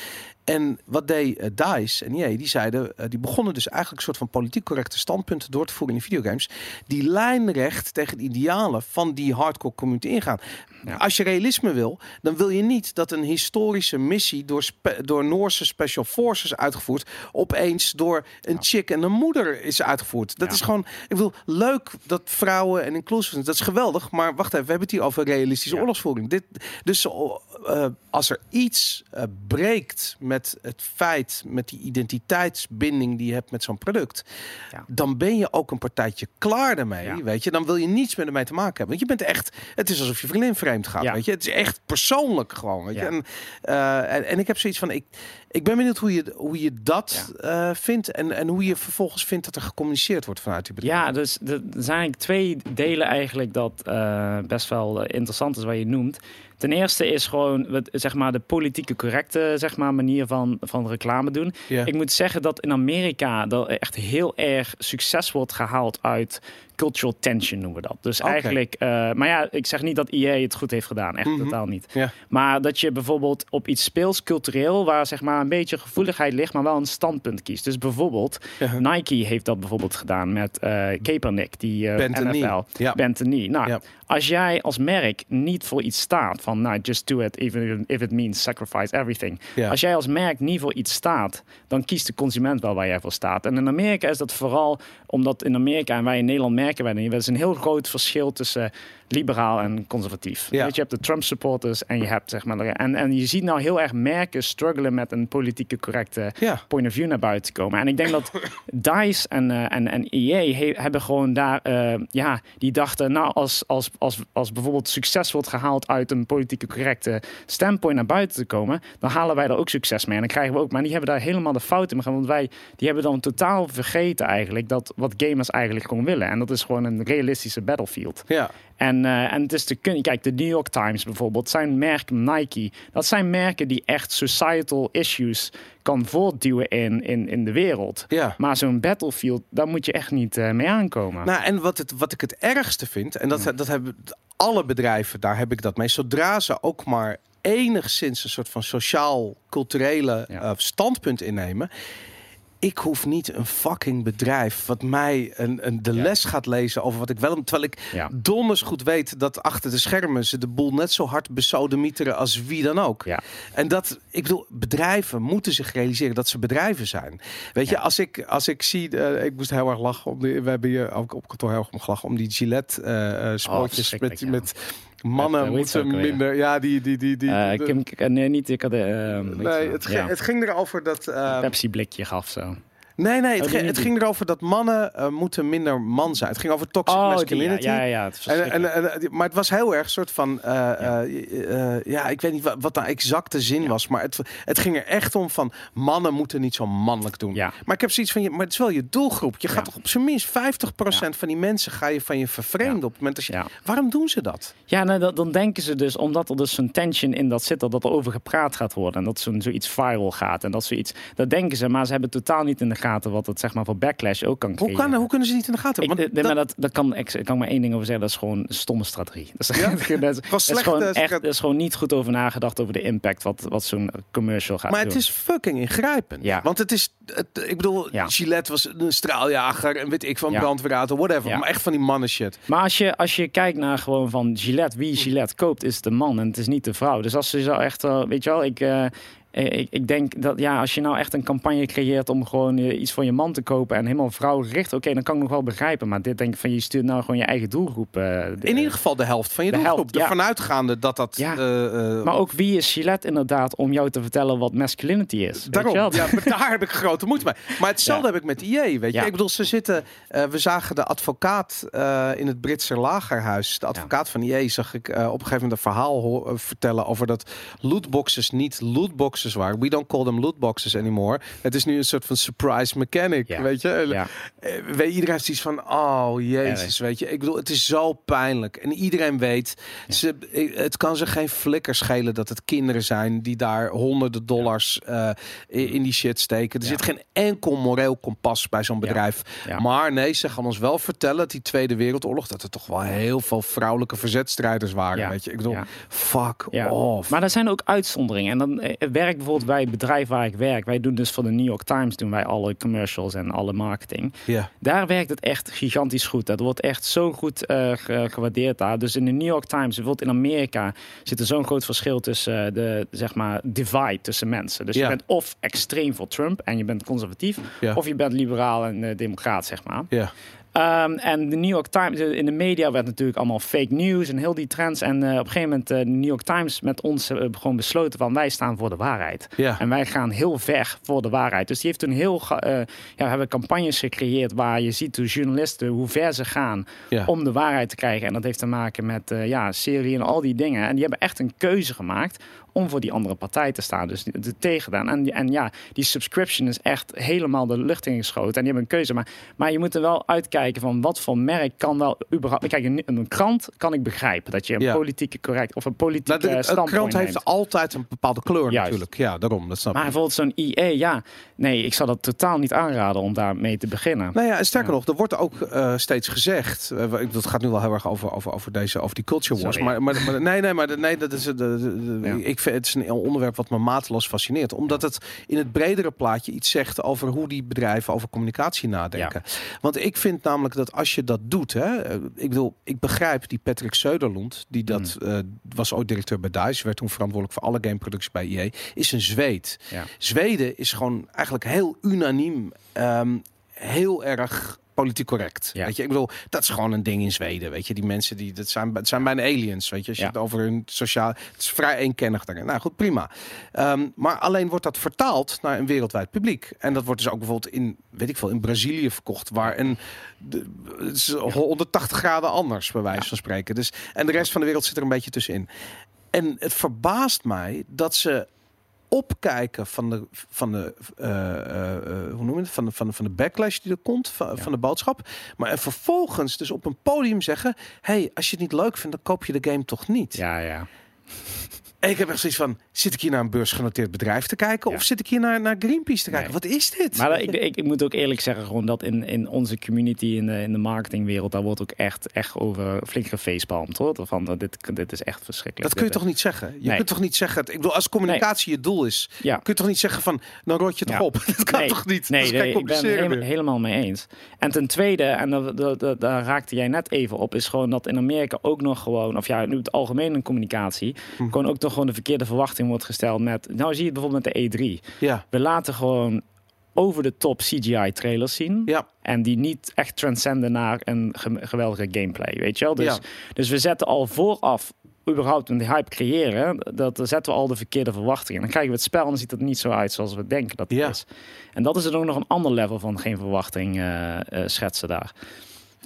S2: En wat deed eh, DICE en EA? Die zeiden, eh, die begonnen dus eigenlijk een soort van politiek correcte standpunten door te voeren in de videogames. Die lijnrecht tegen de idealen van die hardcore community ingaan.
S3: Ja.
S2: Als je realisme wil, dan wil je niet dat een historische missie door, door Noorse special forces uitgevoerd, opeens door een
S3: Ja.
S2: chick en een moeder is uitgevoerd. Dat
S3: Ja.
S2: is gewoon, ik wil leuk dat vrouwen en inclusive, dat is geweldig. Maar wacht even, we hebben het hier over realistische oorlogsvoering. Dit, dus eh, als er iets eh, breekt met het feit, met die identiteitsbinding die je hebt met zo'n product,
S3: Ja.
S2: dan ben je ook een partijtje klaar daarmee.
S3: Ja.
S2: Weet je, dan wil je niets meer ermee te maken hebben. Want je bent echt, het is alsof je vriendin vreemd gaat.
S3: Ja.
S2: Weet je, het is echt persoonlijk gewoon. Weet je, en, eh, en, en ik heb zoiets van, ik, ik ben benieuwd hoe je, hoe je dat vindt en, en hoe je vervolgens vindt dat er gecommuniceerd wordt vanuit die bedrijf.
S3: Ja, dus er zijn eigenlijk twee delen eigenlijk dat best wel interessant is wat je noemt. Ten eerste is gewoon, zeg maar, de politieke correcte zeg maar, manier van, van reclame doen. Ik moet zeggen dat in Amerika dat echt heel erg succes wordt gehaald uit cultural tension noemen we dat. Dus eigenlijk, eh, maar ja, ik zeg niet dat EA het goed heeft gedaan, echt
S2: Mhm.
S3: totaal niet. Maar dat je bijvoorbeeld op iets speels cultureel, waar zeg maar een beetje gevoeligheid ligt, maar wel een standpunt kiest. Dus bijvoorbeeld. Nike heeft dat bijvoorbeeld gedaan met eh Kaepernick, die eh
S2: a knee.
S3: NFL.
S2: Ja.
S3: Knee. Nou,
S2: Ja.
S3: als jij als merk niet voor iets staat, van nou, just do it, even if it means sacrifice everything.
S2: Ja.
S3: Als jij als merk niet voor iets staat, dan kiest de consument wel waar jij voor staat. En in Amerika is dat vooral omdat in Amerika en wij in Nederland merken wij dat. Er is een heel groot verschil tussen liberaal en conservatief.
S2: Ja.
S3: Weet je, hebt de Trump supporters en je hebt zeg maar en, en je ziet nou heel erg merken struggelen met een politieke correcte
S2: Ja.
S3: point of view naar buiten te komen. En ik denk dat DICE en, eh, en, en EA he- hebben gewoon daar, eh, ja, die dachten, nou, als, als, als, als bijvoorbeeld succes wordt gehaald uit een politieke correcte standpoint naar buiten te komen, dan halen wij daar ook succes mee. En dan krijgen we ook, maar die hebben daar helemaal de fout in gegaan, want wij, die hebben dan totaal vergeten eigenlijk dat wat gamers eigenlijk gewoon willen. En dat is gewoon een realistische battlefield.
S2: Ja.
S3: En, eh, en het is te kunnen. Kijk, de New York Times bijvoorbeeld, zijn merk Nike. Dat zijn merken die echt societal issues kan voortduwen in, in, in de wereld.
S2: Ja.
S3: Maar zo'n battlefield, daar moet je echt niet eh, mee aankomen.
S2: Nou, en wat, het, wat ik het ergste vind, en dat, dat hebben alle bedrijven, daar heb ik dat mee. Zodra ze ook maar enigszins een soort van sociaal-culturele
S3: Ja.
S2: eh, standpunt innemen. Ik hoef niet een fucking bedrijf wat mij een, een, de
S3: Ja.
S2: les gaat lezen over wat ik wel... Terwijl ik
S3: Ja.
S2: donders goed weet dat achter de schermen ze de boel net zo hard besodemieteren als wie dan ook.
S3: Ja.
S2: En dat, ik bedoel, bedrijven moeten zich realiseren dat ze bedrijven zijn. Weet je, als ik, als ik zie, eh, ik moest heel erg lachen om die, we hebben hier ook op kantoor heel erg om gelachen om die Gillette sprookjes met, met mannen
S3: eh,
S2: moeten minder, ja, die, die, die, die.
S3: Eh, Kim, eh, nee, niet. Ik had de eh,
S2: nee, het, ging- het ging erover dat. eh,
S3: Pepsi blikje gaf zo.
S2: Nee, nee, het,
S3: die
S2: ging, het ging erover dat mannen eh, moeten minder man zijn. Het ging over toxic
S3: Oh, die, ja,
S2: masculinity.
S3: ja, ja, het
S2: En, en, maar het was heel erg soort van, eh,
S3: Ja.
S2: eh, ja, ik weet niet wat, wat de exacte zin was, maar het, het ging er echt om van mannen moeten niet zo mannelijk doen.
S3: Ja.
S2: Maar ik heb zoiets van, je, maar het is wel je doelgroep. Je gaat toch op zijn minst 50% van die mensen ga je van je vervreemden op het moment dat je. Waarom doen ze dat?
S3: Ja, nou, dat, dan denken ze dus, omdat er dus zo'n tension in dat zit, dat er over gepraat gaat worden. En dat zo'n zoiets viral gaat. En dat zoiets, dat denken ze, maar ze hebben totaal niet in de gaten wat het zeg maar voor backlash ook kan
S2: Hoe,
S3: creëren.
S2: kan, hoe kunnen ze niet in de gaten
S3: Ik,
S2: hebben?
S3: nee,
S2: Want
S3: maar
S2: dat-
S3: dat, dat kan, ik, ik kan maar één ding over zeggen, dat is gewoon een stomme strategie. Dat is,
S2: Ja?
S3: dat is, dat is gewoon echt,
S2: strat-
S3: er is gewoon niet goed over nagedacht over de impact wat, wat zo'n commercial gaat
S2: maar
S3: doen.
S2: het is fucking ingrijpend.
S3: Ja.
S2: Want het is, het, ik bedoel,
S3: Ja.
S2: Gillette was een straaljager en weet ik van
S3: Ja.
S2: brandweerauto, whatever.
S3: Ja.
S2: Maar echt van die mannen shit.
S3: Maar als je, als je kijkt naar gewoon van Gillette, wie Gillette koopt, is de man en het is niet de vrouw. Dus als ze zo echt, weet je wel, ik, eh, ik, ik denk dat ja, als je nou echt een campagne creëert om gewoon eh, iets voor je man te kopen en helemaal vrouwgericht, oké, dan kan ik nog wel begrijpen. Maar dit denk ik van, je stuurt nou gewoon je eigen doelgroep. eh, de-
S2: In ieder geval de helft van je
S3: De
S2: doelgroep.
S3: helft, ja.
S2: Ervan uitgaande dat dat...
S3: Ja.
S2: eh, eh,
S3: Maar ook wie is Gillette inderdaad om jou te vertellen wat masculinity is?
S2: Daarom, ja, maar daar heb ik grote moeite mee. Maar hetzelfde
S3: Ja.
S2: heb ik met IE, weet je.
S3: Ja.
S2: Ik bedoel, ze zitten... eh, we zagen de advocaat eh, in het Britse lagerhuis. De advocaat van IE zag ik eh, op een gegeven moment een verhaal eh, vertellen... over dat lootboxes niet lootboxes waren. We don't call them lootboxes anymore. Het is nu een soort van surprise mechanic,
S3: Ja.
S2: weet je.
S3: Ja.
S2: eh, weet, iedereen heeft iets van, oh jezus, weet je. Ik bedoel, het is zo pijnlijk. En iedereen weet, ze, het kan ze geen flikker schelen dat het kinderen zijn die daar honderden dollars eh, in die shit steken. Er zit geen enkel moreel kompas bij zo'n bedrijf. Maar nee, ze gaan ons wel vertellen dat die Tweede Wereldoorlog, dat er toch wel heel veel vrouwelijke verzetstrijders waren. Weet je, ik bedoel,
S3: Ja.
S2: fuck off.
S3: Maar er zijn ook uitzonderingen. En dan eh, bijvoorbeeld bij het bedrijf waar ik werk. Wij doen dus voor de New York Times doen wij alle commercials en alle marketing.
S2: ja.
S3: Daar werkt het echt gigantisch goed. Dat wordt echt zo goed eh, ge- gewaardeerd daar. Dus in de New York Times, bijvoorbeeld in Amerika, zit er zo'n groot verschil tussen eh, de zeg maar divide tussen mensen. Dus je bent of extreem voor Trump en je bent conservatief, of je bent liberaal en eh, democraat, zeg maar.
S2: Ja.
S3: Ehm, en de New York Times, in de media werd natuurlijk allemaal fake news en heel die trends. En eh, op een gegeven moment eh, de New York Times met ons eh, gewoon besloten van wij staan voor de waarheid.
S2: Ja.
S3: En wij gaan heel ver voor de waarheid. Dus die heeft toen heel, eh, ja, we hebben campagnes gecreëerd waar je ziet hoe journalisten, hoe ver ze gaan
S2: Ja.
S3: om de waarheid te krijgen. En dat heeft te maken met eh, ja, serie en al die dingen. En die hebben echt een keuze gemaakt om voor die andere partij te staan. Dus de tegen En, en ja, die subscription is echt helemaal de lucht ingeschoten. En die hebben een keuze. Maar, maar je moet er wel uitkijken van wat voor merk kan wel überhaupt... Kijk, een, een krant kan ik begrijpen. Dat je een
S2: Ja.
S3: politieke correct of een politieke
S2: Nou, de,
S3: standpunt
S2: een krant heeft
S3: neemt.
S2: altijd een bepaalde kleur
S3: Juist.
S2: natuurlijk. Ja, daarom. Dat snap
S3: Maar
S2: ik.
S3: bijvoorbeeld zo'n IE, ja. Nee, ik zou dat totaal niet aanraden om daarmee te beginnen.
S2: Nou ja, en sterker
S3: Ja.
S2: nog, er wordt ook eh, steeds gezegd. eh, dat gaat nu wel heel erg over, over, over, deze, over die culture wars. Maar, maar, maar nee, nee, maar nee, dat is,
S3: Ja.
S2: ik vind, het is een onderwerp wat me mateloos fascineert. Omdat het in het bredere plaatje iets zegt over hoe die bedrijven over communicatie nadenken. Want ik vind namelijk dat als je dat doet, hè, eh, ik bedoel, ik begrijp die Patrick Söderlund, die dat
S3: Hmm.
S2: eh, was ooit directeur bij DICE, werd toen verantwoordelijk voor alle gameproductie bij EA, is een Zweed.
S3: Ja.
S2: Zweden is gewoon eigenlijk heel unaniem, ehm, heel erg politiek correct.
S3: Ja.
S2: Weet je, ik bedoel, dat is gewoon een ding in Zweden. Weet je, die mensen die dat zijn, het zijn bijna aliens. Weet je, als je
S3: Ja.
S2: het over hun sociaal, het is vrij eenkennig daarin. Nou goed, prima. Ehm, maar alleen wordt dat vertaald naar een wereldwijd publiek. En dat wordt dus ook bijvoorbeeld in, weet ik veel, in Brazilië verkocht, waar een de, het is 180 graden anders, bij wijze van spreken. Dus en de rest van de wereld zit er een beetje tussenin. En het verbaast mij dat ze opkijken van de, van de, eh, eh, eh, hoe noem je het? Van de, van de, van de backlash die er komt, van,
S3: Ja.
S2: van de boodschap. Maar en vervolgens dus op een podium zeggen, hey, als je het niet leuk vindt, dan koop je de game toch niet.
S3: Ja, ja.
S2: En ik heb echt zoiets van, zit ik hier naar een beursgenoteerd bedrijf te kijken?
S3: Ja.
S2: Of zit ik hier naar, naar Greenpeace te kijken?
S3: Nee.
S2: Wat is dit?
S3: Maar ik, ik, ik moet ook eerlijk zeggen, gewoon dat in, in onze community, in de, in de marketingwereld, daar wordt ook echt, echt over flink gefeestpalmd hoor. Van, dat dit, dit is echt verschrikkelijk.
S2: dat kun je toch niet zeggen? Je
S3: Nee.
S2: kunt toch niet zeggen, ik bedoel, als communicatie je doel is,
S3: Ja.
S2: kun je toch niet zeggen van, nou rot je het
S3: Ja.
S2: op. Dat kan toch niet?
S3: Nee, nee, ik ben het helemaal, mee eens. En ten tweede, en daar- daar raakte jij net even op, is gewoon dat in Amerika ook nog gewoon, of ja, nu het algemeen in communicatie,
S2: Hm.
S3: gewoon ook gewoon de verkeerde verwachting wordt gesteld met, nou zie je het bijvoorbeeld met de E3.
S2: Ja,
S3: We laten gewoon over de top CGI trailers zien.
S2: ja.
S3: En die niet echt transcenden naar een ge- geweldige gameplay, weet je wel? Dus,
S2: Ja.
S3: dus we zetten al vooraf überhaupt een hype creëren, dat zetten we al de verkeerde verwachtingen. Dan krijgen we het spel en dan ziet het niet zo uit zoals we denken dat het
S2: Ja.
S3: is. En dat is er ook nog een ander level van geen verwachting eh, eh, schetsen daar.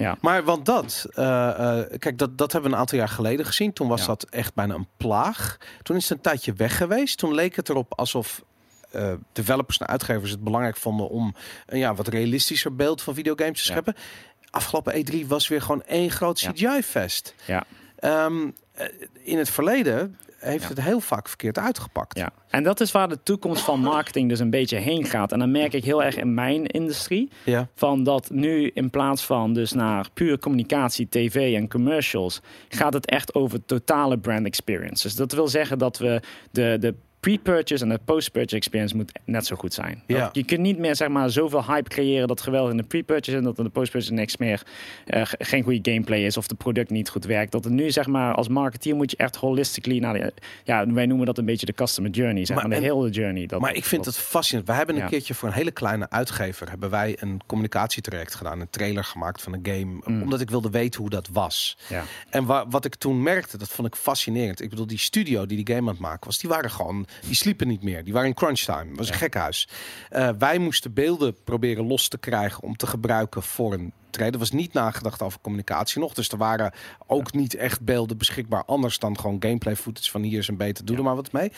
S3: Ja.
S2: Maar want dat, eh, eh, kijk, dat, dat hebben we een aantal jaar geleden gezien. Toen was
S3: Ja.
S2: dat echt bijna een plaag. Toen is het een tijdje weg geweest. Toen leek het erop alsof eh, developers en uitgevers het belangrijk vonden om een ja, wat realistischer beeld van videogames te
S3: Ja.
S2: scheppen. Afgelopen E3 was weer gewoon één groot. CGI-fest.
S3: Ja.
S2: Ehm, eh, in het verleden heeft
S3: Ja.
S2: het heel vaak verkeerd uitgepakt.
S3: Ja, en dat is waar de toekomst van marketing dus een beetje heen gaat. En dan merk ik heel erg in mijn industrie
S2: Ja.
S3: van dat nu in plaats van dus naar puur communicatie, tv en commercials, gaat het echt over totale brand experience. Dus dat wil zeggen dat we de, de pre-purchase en de post-purchase experience moet net zo goed zijn.
S2: Ja.
S3: Je kunt niet meer zeg maar zoveel hype creëren dat geweldig in de pre-purchase en dat in de post-purchase niks meer eh, ge- geen goede gameplay is of de product niet goed werkt. Dat er nu zeg maar als marketeer moet je echt holistically naar de, ja wij noemen dat een beetje de customer journey, zeg
S2: Maar
S3: maar, de hele journey. Dat,
S2: Maar ik vind
S3: dat-
S2: het fascinerend. We hebben een
S3: Ja.
S2: keertje voor een hele kleine uitgever hebben wij een communicatietraject gedaan, een trailer gemaakt van een game,
S3: Mm.
S2: omdat ik wilde weten hoe dat was.
S3: ja.
S2: En wa wat ik toen merkte, dat vond ik fascinerend. Ik bedoel, die studio die die game aan het maken was, die waren gewoon, die sliepen niet meer. Die waren in crunch time. Het was een gekhuis. Eh, wij moesten beelden proberen los te krijgen om te gebruiken voor een trailer. Er was niet nagedacht over communicatie nog. Dus er waren ook niet echt beelden beschikbaar. Anders dan gewoon gameplay footage van hier is een beter, doe
S3: Ja.
S2: er maar wat mee.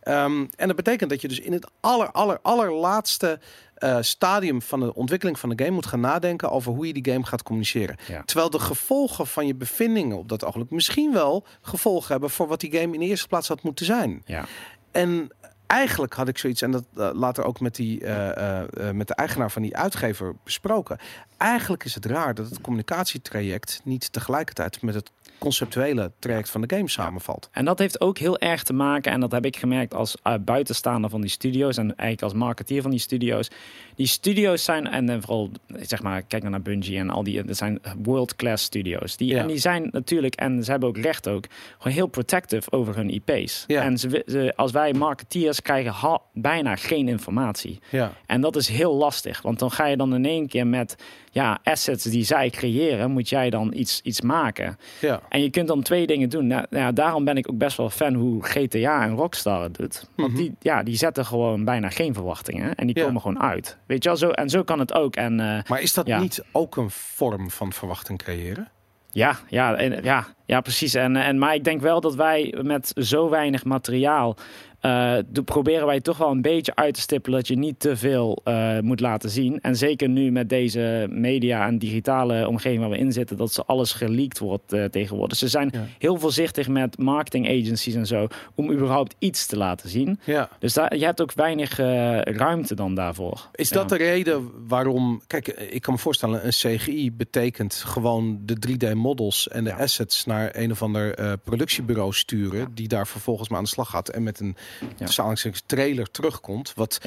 S2: Ehm, en dat betekent dat je dus in het aller, aller, allerlaatste eh, stadium van de ontwikkeling van de game moet gaan nadenken over hoe je die game gaat communiceren.
S3: Ja.
S2: Terwijl de gevolgen van je bevindingen op dat ogenblik misschien wel gevolgen hebben voor wat die game in de eerste plaats had moeten zijn.
S3: Ja.
S2: En eigenlijk had ik zoiets, en dat eh, later ook met, die, eh, eh, met de eigenaar van die uitgever besproken. Eigenlijk is het raar dat het communicatietraject niet tegelijkertijd met het conceptuele traject van de game samenvalt.
S3: En dat heeft ook heel erg te maken, en dat heb ik gemerkt als uh, buitenstaander van die studio's en eigenlijk als marketeer van die studio's. Die studio's zijn, en eh, vooral zeg maar, kijk nou naar Bungie en al die, dat zijn world-class studio's. Die,
S2: Ja.
S3: En die zijn natuurlijk, en ze hebben ook recht ook, gewoon heel protective over hun IP's.
S2: Ja.
S3: En ze, ze, als wij marketeers krijgen ha- bijna geen informatie.
S2: Ja,
S3: En dat is heel lastig, want dan ga je dan in één keer met ja, assets die zij creëren, moet jij dan iets, iets maken.
S2: ja.
S3: En je kunt dan twee dingen doen. Nou, nou ja, daarom ben ik ook best wel fan hoe GTA en Rockstar het doet. Want
S2: Mhm.
S3: die, ja, die zetten gewoon bijna geen verwachtingen. En die
S2: Ja.
S3: komen gewoon uit. Weet je wel, zo, en zo kan het ook. En eh,
S2: Maar is dat
S3: Ja.
S2: niet ook een vorm van verwachting creëren?
S3: ja, ja, en, ja, Ja, precies. En, en, maar ik denk wel dat wij met zo weinig materiaal uh, proberen wij toch wel een beetje uit te stippelen dat je niet te veel uh, moet laten zien. En zeker nu met deze media en digitale omgeving waar we in zitten, dat ze alles geleakt wordt uh, tegenwoordig. Ze zijn heel voorzichtig met marketing agencies en zo om überhaupt iets te laten zien. Ja. Dus daar, je hebt ook weinig ruimte dan daarvoor.
S2: Is dat de reden waarom, kijk, ik kan me voorstellen, een CGI betekent gewoon de 3D-models en de assets naar een of ander productiebureau sturen, die daar vervolgens mee aan de slag gaat en met een ja. trailer terugkomt. Wat,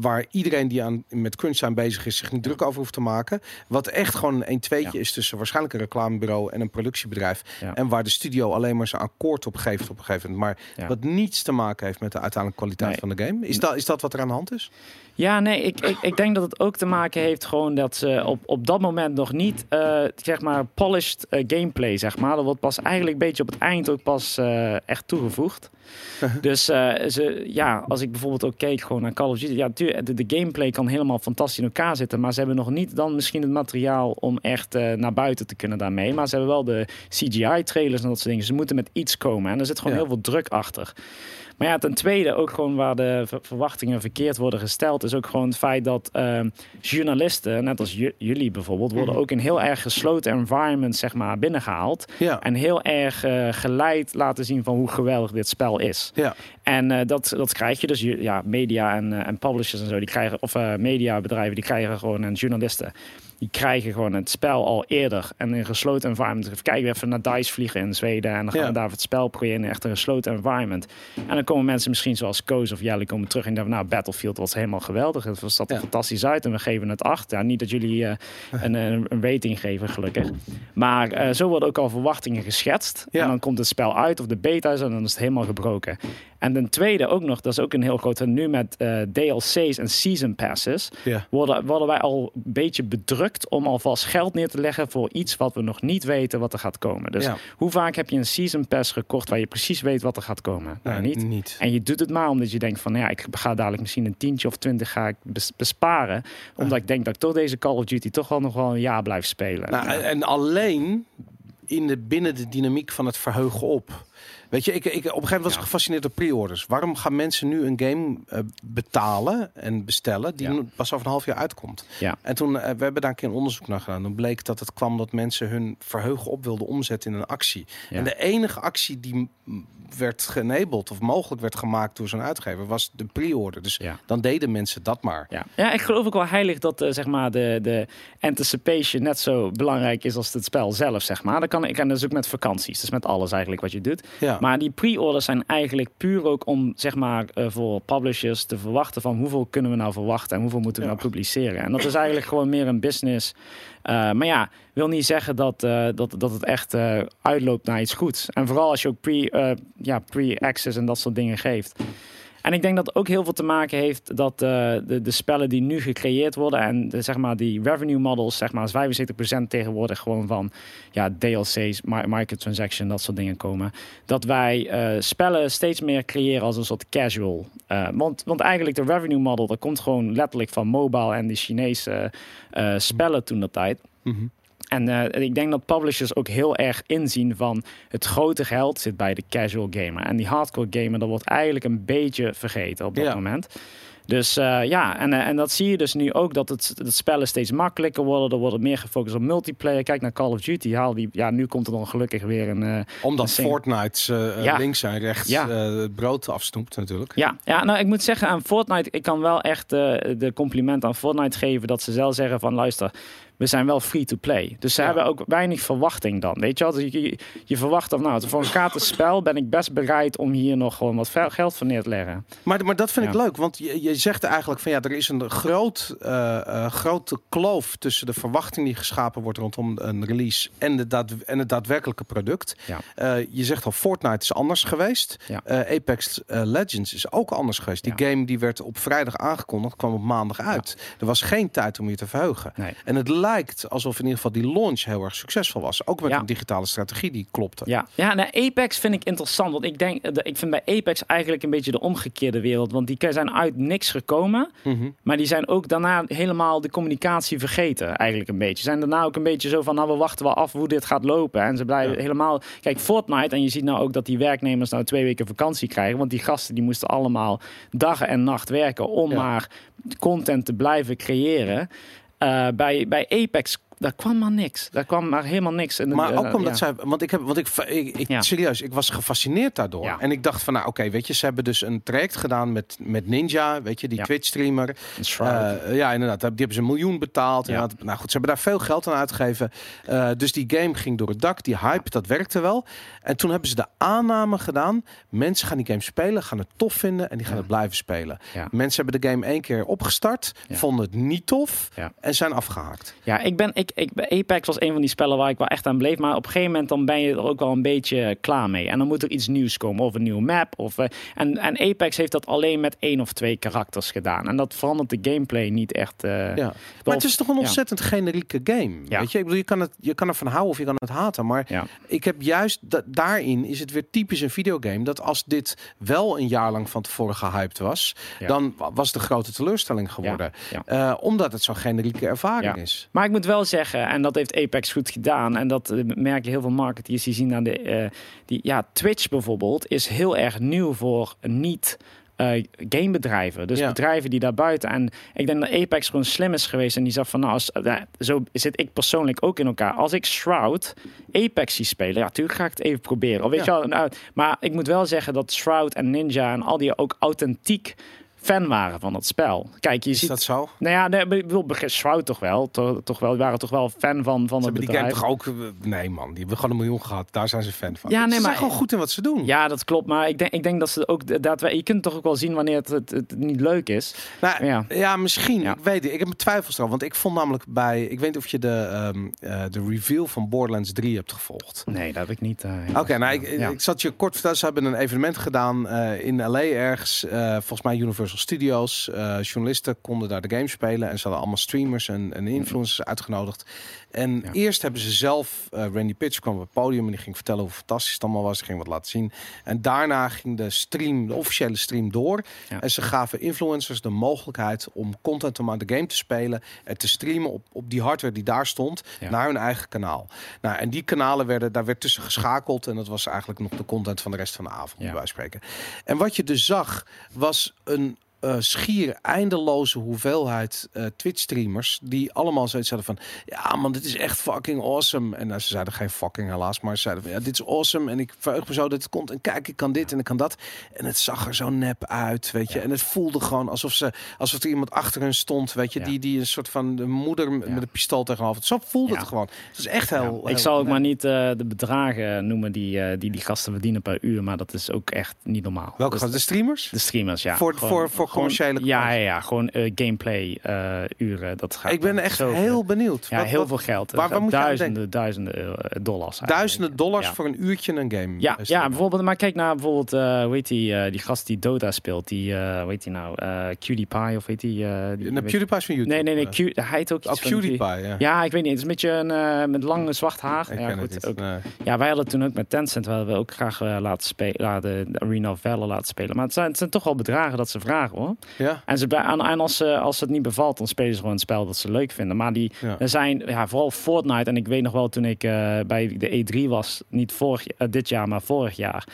S2: Waar iedereen die aan, met zijn bezig is zich niet druk over hoeft te maken. Wat echt gewoon een tweetje is tussen waarschijnlijk een reclamebureau en een productiebedrijf. En waar de studio alleen maar zijn akkoord op geeft op een gegeven moment. Maar wat niets te maken heeft met de uiteindelijke kwaliteit van de game. Is dat, is dat wat er aan de hand is?
S3: Ja, nee, ik, ik, ik denk dat het ook te maken heeft gewoon dat ze op, op dat moment nog niet, uh, zeg maar, polished uh, gameplay, zeg maar. Dat wordt pas eigenlijk een beetje op het eind ook pas uh, echt toegevoegd. dus ze, ja, als ik bijvoorbeeld ook keek gewoon naar Call of Duty, ja, de, de, gameplay kan helemaal fantastisch in elkaar zitten, maar ze hebben nog niet dan misschien het materiaal om echt naar buiten te kunnen daarmee. Maar ze hebben wel de CGI-trailers en dat soort dingen. Ze moeten met iets komen en er zit gewoon heel veel druk achter. Maar ja, ten tweede ook gewoon waar de verwachtingen verkeerd worden gesteld, is ook gewoon het feit dat uh, journalisten, net als jullie bijvoorbeeld, worden mhm. ook in heel erg gesloten environment zeg maar binnengehaald. Ja. En heel erg uh, geleid laten zien van hoe geweldig dit spel is. Ja. En uh, dat, dat krijg je dus, ja, media en, uh, en publishers en zo, die krijgen, of mediabedrijven, die krijgen gewoon en journalisten die krijgen gewoon het spel al eerder. En in een gesloten environment. Even kijken, even naar DICE vliegen in Zweden. En dan gaan we daar het spel proberen in echt een gesloten environment. En dan komen mensen misschien zoals Koos of Jelle komen terug en denken, nou, Battlefield was helemaal geweldig. Het was dat fantastisch uit en we geven het acht. Ja, niet dat jullie uh, een, een, rating geven, gelukkig. Maar uh, zo worden ook al verwachtingen geschetst. En dan komt het spel uit of de beta is en dan is het helemaal gebroken. En ten tweede ook nog, dat is ook een heel groot. Nu met uh, eh, DLC's en season passes worden, worden wij al een beetje bedrukt om alvast geld neer te leggen voor iets wat we nog niet weten wat er gaat komen. Dus hoe vaak heb je een season pass gekocht waar je precies weet wat er gaat komen? Nou, niet. niet. En je doet het maar omdat je denkt van, nou ja, ik ga dadelijk misschien een tientje of twintig ga ik besparen, omdat ik denk dat ik toch deze Call of Duty toch wel nog wel een jaar blijf spelen.
S2: Nou, en alleen in de, binnen de dynamiek van het verheugen op. Weet je, ik, ik, op een gegeven moment was ik gefascineerd door pre-orders. Waarom gaan mensen nu een game uh, betalen en bestellen die pas over een half jaar uitkomt? Ja. En toen, uh, we hebben daar een keer een onderzoek naar gedaan. Dan bleek dat het kwam dat mensen hun verheugen op wilden omzetten in een actie. En de enige actie die werd genebled of mogelijk werd gemaakt door zo'n uitgever was de pre-order. Dus dan deden mensen dat maar.
S3: Ja, ja ik geloof ook wel heilig dat uh, zeg maar de, de anticipation net zo belangrijk is als het spel zelf, zeg maar. Dat kan ik en dat is ook met vakanties. Dus met alles eigenlijk wat je doet. Ja. Maar die pre-orders zijn eigenlijk puur ook om zeg maar uh, voor publishers te verwachten van hoeveel kunnen we nou verwachten en hoeveel moeten we nou publiceren. En dat is eigenlijk gewoon meer een business. Uh, maar ja, wil niet zeggen dat, uh, dat, dat het echt uitloopt naar iets goeds. En vooral als je ook pre, ja, pre-access en dat soort dingen geeft. En ik denk dat ook heel veel te maken heeft dat uh, de, de spellen die nu gecreëerd worden en de, zeg maar die revenue models, zeg maar, is 75% tegenwoordig gewoon van ja, DLC's, microtransaction, dat soort dingen komen. Dat wij uh, spellen steeds meer creëren als een soort casual. Uh, want, want eigenlijk de revenue model, dat komt gewoon letterlijk van mobile en de Chinese spellen toen dat tijd. Mm en uh, ik denk dat publishers ook heel erg inzien van het grote geld zit bij de casual gamer. En die hardcore gamer, dat wordt eigenlijk een beetje vergeten op dat moment. Dus uh, ja, en, uh, en dat zie je dus nu ook dat het, het spellen steeds makkelijker worden. Er wordt meer gefocust op multiplayer. Kijk naar Call of Duty. Haal die, ja, nu komt er dan gelukkig weer een. Uh,
S2: Omdat Fortnite ja. links en rechts ja. het brood afsnoept, natuurlijk.
S3: Ja, ja, nou ik moet zeggen aan Fortnite, ik kan wel echt de compliment aan Fortnite geven dat ze zelf zeggen van luister we zijn wel free to play. Dus ze hebben ook weinig verwachting dan. Weet je wel? Dus je, je, verwacht of nou, voor een gratis spel ben ik best bereid om hier nog gewoon wat geld van neer te leggen.
S2: Maar, maar dat vind ik leuk, want je, je zegt eigenlijk van ja, er is een groot, uh, grote kloof tussen de verwachting die geschapen wordt rondom een release en, de daad, en het daadwerkelijke product. Ja. Uh, je zegt al, Fortnite is anders geweest. Apex Legends is ook anders geweest. Die game die werd op vrijdag aangekondigd, kwam op maandag uit. Er was geen tijd om je te verheugen. Nee. En het lijkt alsof in ieder geval die launch heel erg succesvol was. Ook met een digitale strategie die klopte.
S3: Ja, ja nou, Apex vind ik interessant. Want ik denk, ik vind bij Apex eigenlijk een beetje de omgekeerde wereld. Want die zijn uit niks gekomen.
S2: Mhm.
S3: Maar die zijn ook daarna helemaal de communicatie vergeten, eigenlijk een beetje. Zijn daarna ook een beetje zo van, nou, we wachten wel af hoe dit gaat lopen. En ze blijven
S2: Ja.
S3: helemaal... Kijk, Fortnite, en je ziet nou ook dat die werknemers nou twee weken vakantie krijgen. Want die gasten, die moesten allemaal dag en nacht werken om
S2: Ja.
S3: maar content te blijven creëren. Eh, bij, bij Apex, daar kwam maar niks. Daar kwam maar helemaal niks. En,
S2: Maar
S3: eh,
S2: ook omdat
S3: ja.
S2: zij, want ik heb, want ik, ik, ik
S3: Ja.
S2: serieus, ik was gefascineerd daardoor.
S3: Ja.
S2: En ik dacht van, nou, oké, weet je, ze hebben dus een traject gedaan met, met Ninja, weet je, die.
S3: Een Shroud.
S2: Eh, ja, inderdaad. Die hebben ze een miljoen betaald.
S3: Ja.
S2: Nou goed, ze hebben daar veel geld aan uitgegeven. Eh, dus die game ging door het dak. Die hype, dat werkte wel. En toen hebben ze de aanname gedaan. Mensen gaan die game spelen, gaan het tof vinden en die gaan het blijven spelen. Mensen hebben de game één keer opgestart, vonden het niet tof en zijn afgehaakt.
S3: Ja, ik ben, ik, ik, Apex was een van die spellen waar ik wel echt aan bleef. Maar op een gegeven moment dan ben je er ook wel een beetje klaar mee. En dan moet er iets nieuws komen. Of een nieuwe map. Of, eh, en, en Apex heeft dat alleen met één of twee karakters gedaan. En dat verandert de gameplay niet echt. eh,
S2: Ja. Maar het is toch een
S3: ja.
S2: ontzettend generieke game.
S3: Ja.
S2: Weet je, ik bedoel, je kan, het, je kan ervan houden of je kan het haten. Maar
S3: Ja.
S2: ik heb juist da- daarin is het weer typisch een videogame. Dat als dit wel een jaar lang van tevoren gehyped was, dan wa- was een grote teleurstelling geworden. Eh, omdat het zo'n generieke ervaring is.
S3: Maar ik moet wel zeggen, en dat heeft Apex goed gedaan. En dat eh, merken heel veel marketeers die zien aan de. eh, die, ja, Twitch bijvoorbeeld is heel erg nieuw voor niet. eh, gamebedrijven, dus
S2: Ja.
S3: bedrijven die daar buiten. En ik denk dat Apex gewoon slim is geweest. En die zegt van, nou, als, eh, zo zit ik persoonlijk ook in elkaar. Als ik Shroud Apex zie spelen, ja, natuurlijk ga ik het even proberen. Of weet
S2: Ja.
S3: je wel, nou, maar ik moet wel zeggen dat Shroud en Ninja en al die ook authentiek fan waren van het spel. Kijk, je
S2: Is
S3: ziet
S2: dat zo?
S3: nou ja, nee, ik bedoel, Shroud toch wel. Toch, toch wel. Die waren toch wel fan van, van
S2: Ze
S3: het
S2: hebben die game
S3: bedrijf.
S2: toch ook... eh, Nee man, die hebben gewoon een miljoen gehad. Daar zijn ze fan van.
S3: Ja, nee,
S2: ze zijn
S3: maar-
S2: gewoon goed in wat ze doen.
S3: Ja, dat klopt. Maar ik denk, ik denk dat ze ook daadwerkelijk... Je kunt toch ook wel zien wanneer het, het, het niet leuk is.
S2: Nou,
S3: Ja.
S2: ja. misschien.
S3: Ja.
S2: Ik weet het. Ik heb mijn twijfels erover. Want ik vond namelijk bij... Ik weet niet of je de, ehm, eh, de reveal van Borderlands 3 hebt gevolgd.
S3: Nee, dat heb ik niet. eh,
S2: Oké, nou, ik,
S3: ja.
S2: ik zat je kort vertellen. Ze hebben een evenement gedaan eh, in LA ergens. eh, volgens mij Universal Studios. Eh, journalisten konden daar de game spelen. En ze hadden allemaal streamers en, en influencers uitgenodigd. En
S3: Ja.
S2: eerst hebben ze zelf... eh, Randy Pitch kwam op het podium en die ging vertellen hoe fantastisch het allemaal was. Die ging wat laten zien. En daarna ging de stream, de officiële stream door.
S3: Ja.
S2: En ze gaven influencers de mogelijkheid om content om aan de game te spelen. En te streamen op, op die hardware die daar stond.
S3: Ja.
S2: Naar hun eigen kanaal. Nou, en die kanalen werden, daar werd tussen geschakeld. En dat was eigenlijk nog de content van de rest van de avond,
S3: Ja.
S2: bij spreken. En wat je dus zag, was een eh, schier eindeloze hoeveelheid eh, Twitch-streamers. Die allemaal zoiets hadden van... Ja man, dit is echt fucking awesome. En nou, ze zeiden geen fucking helaas. Maar ze zeiden van... Ja, dit is awesome. En ik verheug me zo dat het komt. En kijk, ik kan dit en ik kan dat. En het zag er zo nep uit, weet je. En het voelde gewoon alsof, ze, alsof er iemand achter hun stond, weet je.
S3: Ja.
S2: Die, die een soort van de moeder met een pistool tegenover. Zo voelde het gewoon. Het is echt heel...
S3: Ik zal ook
S2: nep.
S3: maar niet eh, de bedragen noemen die, die die gasten verdienen per uur. Maar dat is ook echt niet normaal.
S2: Welke
S3: Dus
S2: de streamers?
S3: de streamers, ja.
S2: Voor-
S3: Gewoon-
S2: voor- voor
S3: gewoon- Ja, ja, ja. Gewoon eh, gameplay eh, uren. Dat gaat
S2: Ik ben echt
S3: zoveel.
S2: heel benieuwd.
S3: Ja,
S2: Wat-
S3: heel
S2: wat-
S3: veel geld.
S2: waar- waar moet je aan
S3: duizenden, duizenden eh, dollars. eigenlijk.
S2: Duizenden dollars
S3: Ja.
S2: voor een uurtje een game.
S3: Ja, ja, bijvoorbeeld, maar kijk naar bijvoorbeeld, eh hoe heet die, die gast die Dota speelt, die, hoe heet die nou, PewDiePie of heet die? die weet-
S2: PewDiePie is van YouTube.
S3: Nee, nee, nee. Q, hij heet ook
S2: Oh,
S3: van-
S2: ja.
S3: Ja, ik weet niet, het is een beetje een, met lang zwart haar.
S2: Ik
S3: ja, goed, ook-.
S2: Nee.
S3: ja, wij hadden toen ook met Tencent, we hadden ook graag laten spelen, laten, de Arena of Valor laten spelen. Maar het zijn, het zijn toch wel bedragen dat ze vragen hoor.
S2: Ja?
S3: En, ze, en en als, ze, als het niet bevalt, dan spelen ze gewoon een spel dat ze leuk vinden. Maar die,
S2: Ja.
S3: er zijn, ja, vooral Fortnite. En ik weet nog wel toen ik eh, bij de E3 was, niet vorig, eh, dit jaar, maar vorig jaar.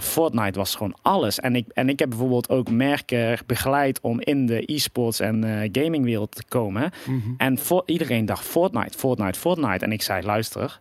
S3: Fortnite was gewoon alles. En ik, en ik heb bijvoorbeeld ook merken begeleid om in de e-sports en eh, gamingwereld te komen.
S2: Mhm.
S3: En voor, iedereen dacht Fortnite, Fortnite, Fortnite. En ik zei, luister,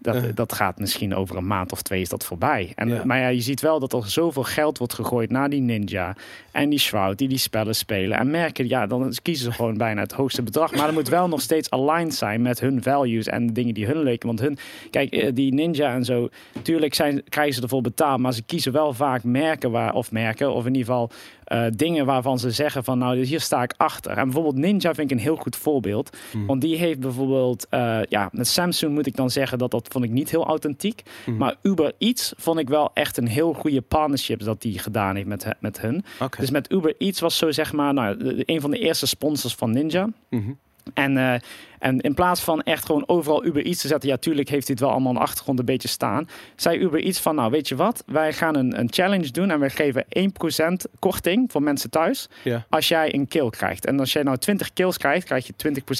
S3: dat, dat gaat misschien over een maand of twee is dat voorbij. En,
S2: Ja.
S3: Maar ja, je ziet wel dat er zoveel geld wordt gegooid naar die Ninja en die Shroud die die spellen spelen. En merken, ja, dan kiezen ze gewoon bijna het hoogste bedrag. Maar dat moet wel nog steeds aligned zijn met hun values en de dingen die hun leuken. Want hun, kijk, eh, die Ninja en zo, tuurlijk zijn, krijgen ze ervoor betaald. Maar ze kiezen wel vaak merken waar, of merken, of in ieder geval eh, dingen waarvan ze zeggen van nou, hier sta ik achter. En bijvoorbeeld Ninja vind ik een heel goed voorbeeld.
S2: Hmm.
S3: Want die heeft bijvoorbeeld, eh, ja, met Samsung moet ik dan zeggen dat dat vond ik niet heel authentiek.
S2: Hmm.
S3: Maar Uber Eats vond ik wel echt een heel goede partnership dat die gedaan heeft met, met hun. Dus met Uber Eats was zo zeg maar, nou, een van de eerste sponsors van Ninja.
S2: Mhm.
S3: En, eh, En in plaats van echt gewoon overal Uber iets te zetten, ja, tuurlijk heeft dit wel allemaal aan de achtergrond een beetje staan. Zei Uber iets van, nou, weet je wat? Wij gaan een, een challenge doen en we geven 1% korting voor mensen thuis
S2: Ja.
S3: als jij een kill krijgt. En als jij nou 20 kills krijgt, krijg je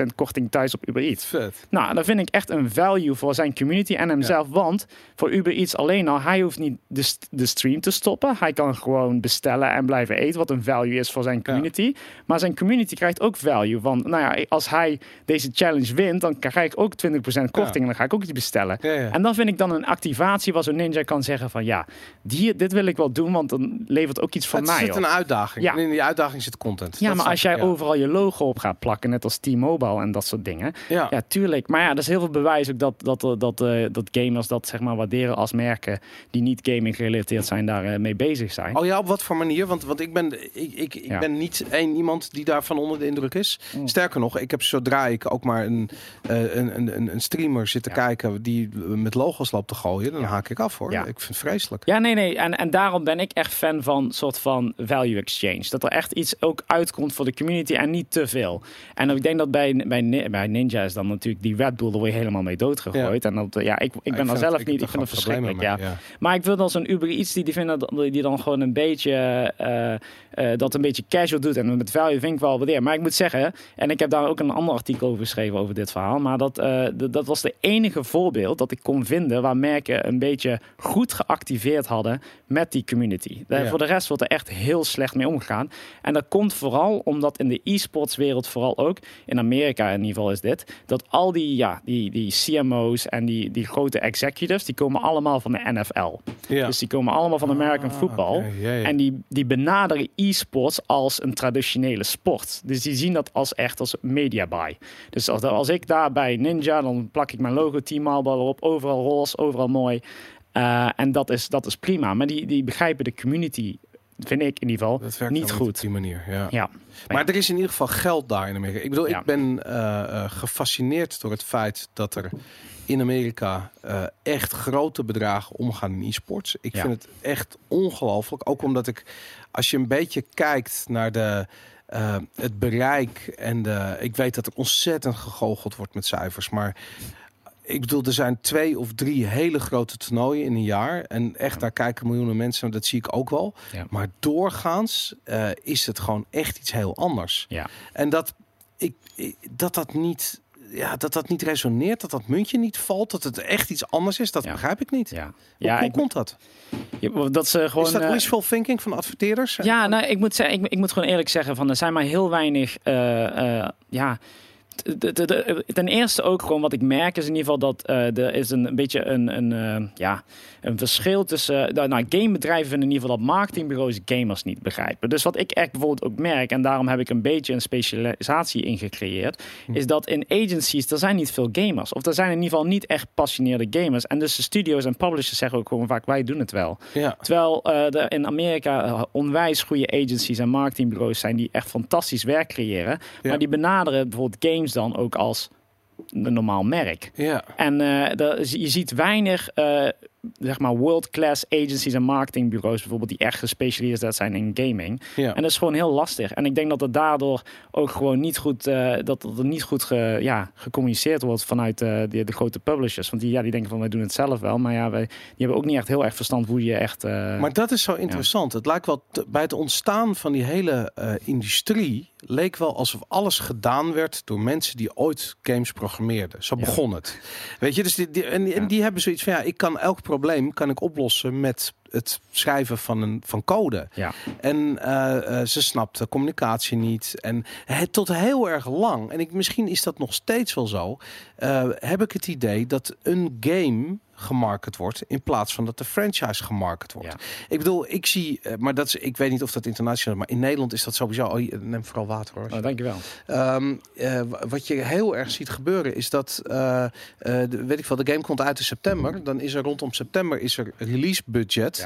S3: 20% korting thuis op Uber Eats.
S2: Vet.
S3: Nou, dat vind ik echt een value voor zijn community en hemzelf. Want voor Uber Eats alleen al, hij hoeft niet de, st- de stream te stoppen. Hij kan gewoon bestellen en blijven eten, wat een value is voor zijn community. Maar zijn community krijgt ook value. Want nou ja, als hij deze challenge wint, dan krijg ik ook 20% korting en dan ga ik ook die bestellen.
S2: Ja, ja.
S3: En dan vind ik dan een activatie waar zo'n ninja kan zeggen van ja, die, dit wil ik wel doen, want dan levert ook iets voor
S2: het
S3: mij
S2: zit
S3: op.
S2: een uitdaging.
S3: Ja.
S2: En in die uitdaging zit content.
S3: Ja,
S2: Dat
S3: maar als jij overal je logo op gaat plakken, net als T-Mobile en dat soort dingen.
S2: Ja.
S3: Tuurlijk. Maar ja, er is heel veel bewijs ook dat, dat, dat, dat, eh, dat gamers dat zeg maar waarderen als merken die niet gaming gerelateerd zijn, daar eh, mee bezig zijn.
S2: Oh ja, op wat voor manier? Want, want ik, ben, ik, ik, ik ben niet één iemand die daarvan onder de indruk is. Sterker nog, ik heb zodra ik ook maar een, eh, een, een, een, een streamer zit te
S3: Ja.
S2: kijken die met logos loopt te gooien, dan
S3: Ja.
S2: haak ik af hoor.
S3: Ja.
S2: Ik vind het vreselijk.
S3: Ja, nee, nee. En, en daarom ben ik echt fan van soort van value exchange. Dat er echt iets ook uitkomt voor de community en niet te veel. En ik denk dat bij, bij, bij Ninja is dan natuurlijk die Red Bull er weer helemaal mee doodgegooid. En dat, ja, ik, ik ben daar zelf niet. Ik vind het verschrikkelijk. Ja. Maar ik wil dan zo'n Uber iets die, die vinden dat- die dan gewoon een beetje eh, eh, dat een beetje casual doet en met value vind ik wel waardeer. Maar ik moet zeggen, en ik heb daar ook een ander artikel over geschreven over dit verhaal, maar dat, eh, dat was de enige voorbeeld dat ik kon vinden waar merken een beetje goed geactiveerd hadden met die community. Eh,
S2: Ja.
S3: Voor de rest wordt er echt heel slecht mee omgegaan. En dat komt vooral omdat in de e-sports wereld vooral ook, in Amerika in ieder geval is dit, dat al die, ja, die, die CMO's en die, die grote executives, die komen allemaal van de NFL.
S2: Ja.
S3: Dus die komen allemaal van American
S2: Ah,
S3: football. En die, die benaderen e-sports als een traditionele sport. Dus die zien dat als echt als media buy. Dus als, als ik daar bij Ninja, dan plak ik mijn logo Team Marlboro erop. Overal roze, overal mooi. Eh, en dat is, dat is prima. Maar die, die begrijpen de community, vind ik in ieder geval,
S2: Dat werkt
S3: niet goed.
S2: op die manier. Ja.
S3: Ja.
S2: Maar er is in ieder geval geld daar in Amerika. Ik bedoel,
S3: Ja.
S2: ik ben eh, eh, gefascineerd door het feit dat er in Amerika echt grote bedragen omgaan in e-sports. Ik
S3: Ja.
S2: vind het echt ongelooflijk. Ook omdat ik, als je een beetje kijkt naar de, eh, het bereik en de, ik weet dat er ontzettend gegoocheld wordt met cijfers, maar ik bedoel, er zijn twee of drie hele grote toernooien in een jaar. En echt, daar kijken miljoenen mensen. Dat zie ik ook wel.
S3: Ja.
S2: Maar doorgaans eh, is het gewoon echt iets heel anders.
S3: Ja.
S2: En dat, ik- dat dat niet... Ja, dat dat niet resoneert, dat dat muntje niet valt, dat het echt iets anders is, dat
S3: Ja.
S2: begrijp ik niet.
S3: Ja,
S2: Hoe,
S3: ja
S2: hoe
S3: ik,
S2: komt dat?
S3: ja, dat ze gewoon.
S2: is dat wishful thinking van adverteerders?
S3: Ja, nou, ik moet, zeggen, ik, ik moet gewoon eerlijk zeggen, van, er zijn maar heel weinig. eh, eh, ja, ten eerste ook gewoon wat ik merk is in ieder geval dat eh, er is een, een beetje een, een, eh, ja, een verschil tussen... nou, nou, gamebedrijven vinden in ieder geval dat marketingbureaus gamers niet begrijpen. Dus wat ik echt bijvoorbeeld ook merk, en daarom heb ik een beetje een specialisatie ingecreëerd, is dat in agencies, er zijn niet veel gamers. Of er zijn in ieder geval niet echt passioneerde gamers. En dus de studios en publishers zeggen ook gewoon vaak, wij doen het wel.
S2: Ja.
S3: Terwijl er in Amerika onwijs goede agencies en marketingbureaus zijn die echt fantastisch werk creëren.
S2: Ja.
S3: Maar die benaderen bijvoorbeeld games dan ook als een normaal merk.
S2: Ja.
S3: En eh, er- je ziet weinig eh, zeg maar world-class agencies en marketingbureaus bijvoorbeeld die echt gespecialiseerd zijn in gaming.
S2: Ja.
S3: En dat is gewoon heel lastig. En ik denk dat het daardoor ook gewoon niet goed, eh, dat dat er niet goed ge, ja, gecommuniceerd wordt vanuit eh, de, de grote publishers. Want die, ja, die denken van wij doen het zelf wel. Maar ja, wij, die hebben ook niet echt heel erg verstand hoe je echt. eh,
S2: Maar dat is zo interessant. Het lijkt wel te- bij het ontstaan van die hele industrie leek wel alsof alles gedaan werd door mensen die ooit games programmeerden. Zo
S3: Ja.
S2: begon het. Weet je, dus die, die, en, en die hebben zoiets van ja, ik kan elk probleem kan ik oplossen met het schrijven van een van code.
S3: ja.
S2: En eh, ze snapte communicatie niet. En het tot heel erg lang. En ik, misschien is dat nog steeds wel zo. eh, heb ik het idee dat een game gemarket wordt in plaats van dat de franchise gemarket wordt.
S3: Ja.
S2: Ik bedoel, ik zie, maar dat is, ik weet niet of dat internationaal maar in Nederland is dat sowieso. Oh, je- neem vooral water hoor.
S3: Oh, dankjewel.
S2: Ehm, eh, wa- wat je heel erg ziet gebeuren is dat, de, weet ik veel, de game komt uit in september. Dan is er rondom september is er release budget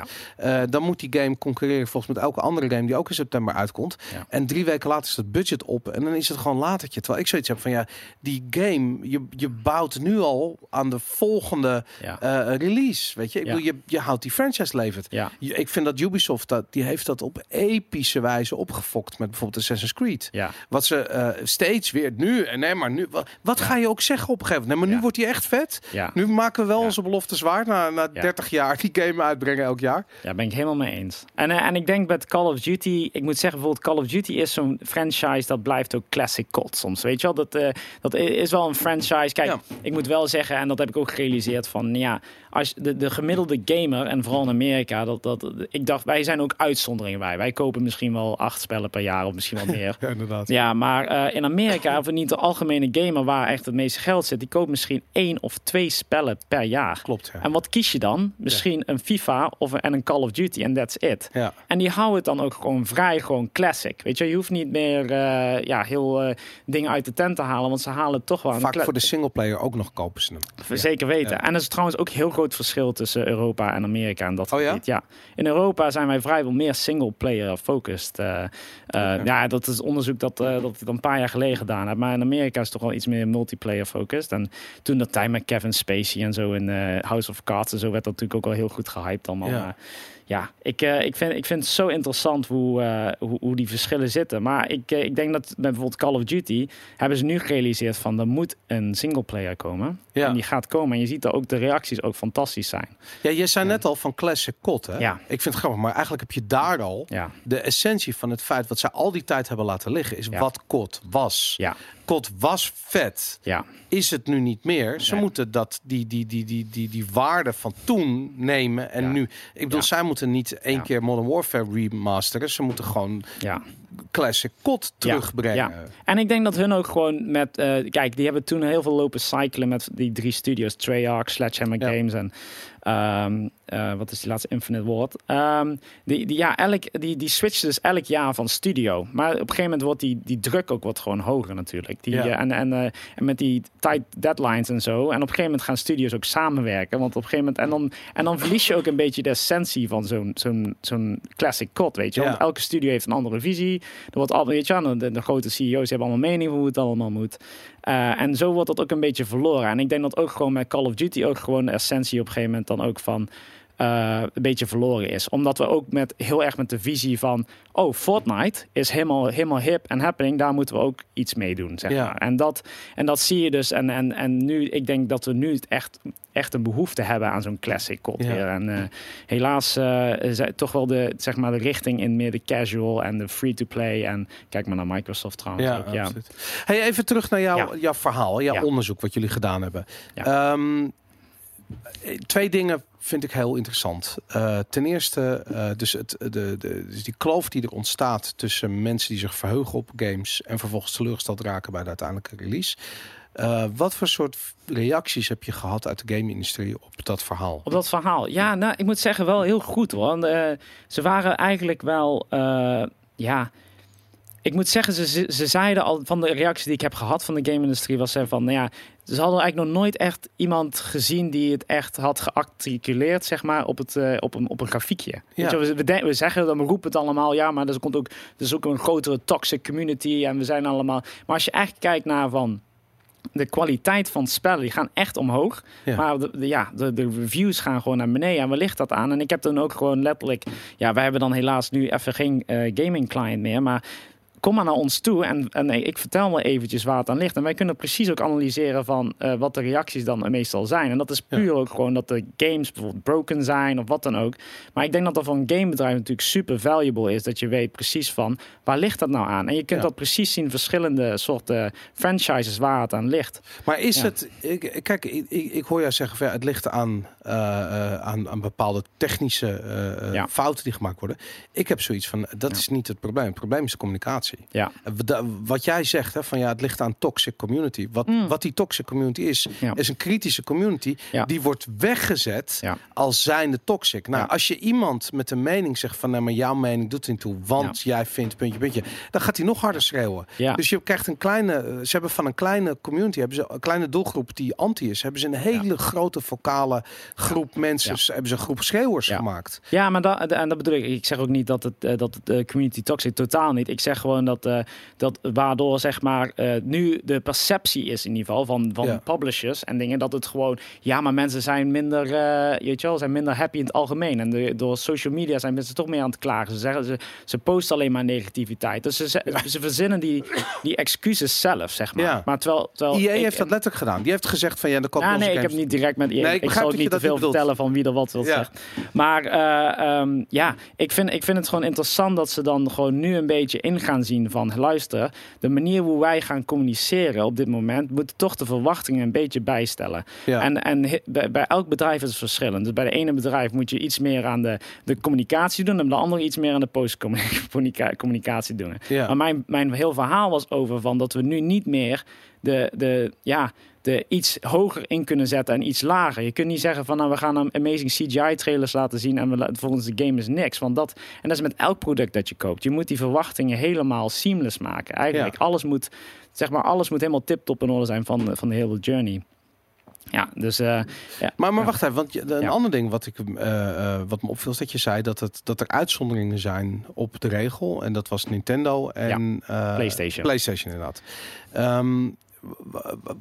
S2: Uh, dan moet die game concurreren volgens met elke andere game die ook in september uitkomt.
S3: Ja.
S2: En drie weken later is het budget op en dan is het gewoon latertje. Terwijl ik zoiets heb van ja, die game, je, je bouwt nu al aan de volgende
S3: Ja.
S2: eh, release. Weet je, ik
S3: Ja.
S2: bedoel, je, je houdt die franchise levend.
S3: Ja.
S2: Je- Ik vind dat Ubisoft dat die heeft dat op epische wijze opgefokt met bijvoorbeeld Assassin's Creed.
S3: Ja.
S2: Wat ze eh, steeds weer nu en nee, maar nu. Wat, wat ga je ook zeggen op een gegeven moment? Nee, maar nu
S3: Ja.
S2: wordt hij echt vet.
S3: Ja.
S2: Nu maken we wel
S3: Ja.
S2: onze beloftes waar na, na
S3: Ja.
S2: 30 jaar die game uitbrengen elk jaar.
S3: Ja, ben ik helemaal mee eens. En, eh, en ik denk met Call of Duty, ik moet zeggen, bijvoorbeeld Call of Duty is zo'n franchise dat blijft ook classic COD soms. Weet je wel, dat, eh, dat is wel een franchise. Kijk,
S2: Ja.
S3: ik moet wel zeggen, en dat heb ik ook gerealiseerd van, ja, als de, de gemiddelde gamer, en vooral in Amerika, dat, dat, ik dacht, wij zijn ook uitzonderingen bij. Wij kopen misschien wel acht spellen per jaar of misschien wel meer.
S2: Ja, inderdaad.
S3: Ja, maar eh, in Amerika, of niet de algemene gamer waar echt het meeste geld zit, die koopt misschien één of twee spellen per jaar.
S2: Klopt. Ja.
S3: En wat kies je dan? Misschien een FIFA of en een Call of Duty en that's it.
S2: ja.
S3: En die houden het dan ook gewoon vrij, gewoon classic. Weet je, je hoeft niet meer eh, ja, heel eh, dingen uit de tent te halen, want ze halen het toch wel
S2: Vaak voor de singleplayer ook nog kopen ze hem.
S3: Zeker weten.
S2: Ja.
S3: En er is trouwens ook heel groot verschil tussen Europa en Amerika en dat
S2: Oh ja?
S3: gebied. Ja. In Europa zijn wij vrijwel meer single player focused. Eh, Ja, dat is onderzoek dat, dat ik dan een paar jaar geleden gedaan heb. Maar in Amerika is het toch wel iets meer multiplayer focused. En toen dat tijd met Kevin Spacey en zo in House of Cards en zo werd dat natuurlijk ook wel heel goed gehyped allemaal.
S2: Ja.
S3: Maar ja, ik, eh, ik, vind, ik vind het zo interessant hoe, eh, hoe, hoe die verschillen zitten. Maar ik, eh, ik denk dat met bijvoorbeeld Call of Duty hebben ze nu gerealiseerd van er moet een singleplayer komen.
S2: Ja.
S3: En die gaat komen. En je ziet dat ook de reacties ook fantastisch zijn.
S2: Ja, je zei net al van classic COD, hè?
S3: Ja.
S2: Ik vind het grappig, maar eigenlijk heb je daar al
S3: Ja,
S2: de essentie van het feit wat zij al die tijd hebben laten liggen, is wat COD was.
S3: ja,
S2: COD was vet.
S3: ja.
S2: Is het nu niet meer? Ze
S3: Nee.
S2: moeten dat, die, die, die, die, die, die waarde van toen nemen. En nu, ik bedoel, zij moeten niet één
S3: Ja.
S2: keer Modern Warfare remasteren. Ze moeten gewoon
S3: ja.
S2: classic COD terugbrengen.
S3: Ja. En ik denk dat hun ook gewoon met... eh, kijk, die hebben toen heel veel lopen cyclen met die drie studios. Treyarch, Sledgehammer. Games en... ehm, eh, wat is die laatste? Infinite Ward. Ehm, die, die, ja, elk, die, die switchen dus elk jaar van studio. Maar op een gegeven moment wordt die, die druk ook wat gewoon hoger natuurlijk. Die,
S2: Ja.
S3: eh, en, en, eh, en met die tight deadlines en zo. En op een gegeven moment gaan studios ook samenwerken. Want op een gegeven moment... En dan, en dan verlies je ook een beetje de essentie van zo'n zo'n zo'n classic COD, weet je.
S2: Ja.
S3: Want elke studio heeft een andere visie. Er wordt al, weet je, de, de grote CEO's hebben allemaal mening hoe het allemaal moet. Eh, en zo wordt dat ook een beetje verloren. En ik denk dat ook gewoon met Call of Duty ook gewoon de essentie op een gegeven moment dan ook van eh, een beetje verloren is. Omdat we ook met heel erg met de visie van oh, Fortnite is helemaal, helemaal hip en happening, daar moeten we ook iets mee doen. Zeg
S2: Ja.
S3: maar. en, dat, en dat zie je dus. En, en, en nu, ik denk dat we nu het echt, echt een behoefte hebben aan zo'n classic
S2: Ja.
S3: weer. En eh, helaas het toch wel de, zeg maar, de richting in meer de casual en de free-to-play. En kijk maar naar Microsoft trouwens.
S2: Ja,
S3: ook, ja.
S2: Hey, even terug naar jouw,
S3: Ja.
S2: jouw verhaal, jouw onderzoek wat jullie gedaan hebben.
S3: Ja.
S2: Eh, twee dingen vind ik heel interessant. Eh, ten eerste, eh, dus, het, de, de, dus die kloof die er ontstaat tussen mensen die zich verheugen op games en vervolgens teleurgesteld raken bij de uiteindelijke release. Wat voor soort reacties heb je gehad uit de game-industrie op dat verhaal?
S3: Op dat verhaal. Ja, nou, ik moet zeggen wel heel goed hoor. Want, ze waren eigenlijk wel, ja... Ik moet zeggen, ze, ze, ze zeiden al van de reactie die ik heb gehad van de game-industrie was er van, nou ja, ze hadden eigenlijk nog nooit echt iemand gezien die het echt had gearticuleerd, zeg maar, op, het, eh, op, een, op een grafiekje. Je, we, we, de- we zeggen dan, we roepen het allemaal, ja, maar er komt ook, er is ook een grotere toxic community en we zijn allemaal. Maar als je echt kijkt naar van de kwaliteit van spellen, die gaan echt omhoog.
S2: Ja.
S3: Maar de, de- ja, de, de reviews gaan gewoon naar beneden. En waar ligt dat aan? En ik heb dan ook gewoon letterlijk... Ja, wij hebben dan helaas nu even geen eh, gaming client meer. Maar kom maar naar ons toe en, en ik vertel me eventjes waar het aan ligt. En wij kunnen precies ook analyseren van eh, wat de reacties dan meestal zijn. En dat is
S2: Ja.
S3: puur ook gewoon dat de games bijvoorbeeld broken zijn of wat dan ook. Maar ik denk dat dat voor een gamebedrijf natuurlijk super valuable is. Dat je weet precies van waar ligt dat nou aan. En je kunt
S2: Ja.
S3: dat precies zien verschillende soorten franchises waar het aan ligt.
S2: Maar is
S3: Ja.
S2: het, ik, kijk, ik, ik, hoor jou zeggen, het ligt aan, eh, aan, aan bepaalde technische eh,
S3: Ja.
S2: fouten die gemaakt worden. Ik heb zoiets van, dat
S3: Ja.
S2: is niet het probleem. Het probleem is de communicatie.
S3: Ja.
S2: Wat jij zegt, hè, van ja, het ligt aan toxic community. Wat,
S3: Mm.
S2: wat die toxic community is,
S3: Ja.
S2: is een kritische community. Die wordt weggezet als zijnde toxic. Nou, als je iemand met een mening zegt van, nee, maar jouw mening doet niet toe, want jij vindt puntje, puntje, dan gaat hij nog harder schreeuwen. Dus je krijgt een kleine, ze hebben van een kleine community, hebben ze een kleine doelgroep die anti is, hebben ze een hele grote vocale groep mensen,
S3: Ja.
S2: hebben ze een groep schreeuwers
S3: Ja.
S2: gemaakt.
S3: Ja, maar dat, en dat bedoel ik. Ik zeg ook niet dat het, eh, dat het eh, community toxic totaal niet. Ik zeg gewoon dat, eh, dat waardoor zeg maar eh, nu de perceptie is in ieder geval van, van
S2: Ja.
S3: publishers en dingen dat het gewoon ja, maar mensen zijn minder, eh, weet je wel, zijn minder happy in het algemeen en de, door social media zijn mensen toch meer aan het klagen. Ze zeggen ze, ze posten alleen maar negativiteit. Dus ze, ze, ze verzinnen die, die excuses zelf, zeg maar.
S2: Ja.
S3: Maar terwijl, terwijl
S2: EA
S3: ik-
S2: heeft dat letterlijk gedaan. Die heeft gezegd van ja, de
S3: nou, nee, ik heb niet direct met.
S2: Nee,
S3: ik,
S2: ik
S3: zal
S2: dat
S3: niet te
S2: dat
S3: veel vertellen van wie er wat wil
S2: Ja.
S3: zeggen. Maar eh, ehm, ja, ik vind, ik vind het gewoon interessant dat ze dan gewoon nu een beetje in gaan zien van luister, de manier hoe wij gaan communiceren op dit moment moet toch de verwachtingen een beetje bijstellen.
S2: Ja.
S3: En, en bij, bij elk bedrijf is het verschillend. Dus bij de ene bedrijf moet je iets meer aan de, de communicatie doen en bij de andere iets meer aan de postcommunicatie doen.
S2: Ja.
S3: Maar mijn, mijn heel verhaal was over van dat we nu niet meer de, de, ja, de iets hoger in kunnen zetten en iets lager. Je kunt niet zeggen van nou we gaan een amazing CGI trailers laten zien en we, volgens de game is niks. Want dat, en dat is met elk product dat je koopt. Je moet die verwachtingen helemaal seamless maken. Eigenlijk
S2: Ja.
S3: alles moet, zeg maar, alles moet helemaal tip-top in orde zijn van, van de hele journey. Ja, dus eh, ja.
S2: Maar, maar wacht even, want een
S3: Ja.
S2: ander ding wat, ik, eh, eh, wat me opviel is dat je zei dat, het, dat er uitzonderingen zijn op de regel. En dat was Nintendo en eh,
S3: PlayStation.
S2: PlayStation inderdaad. W-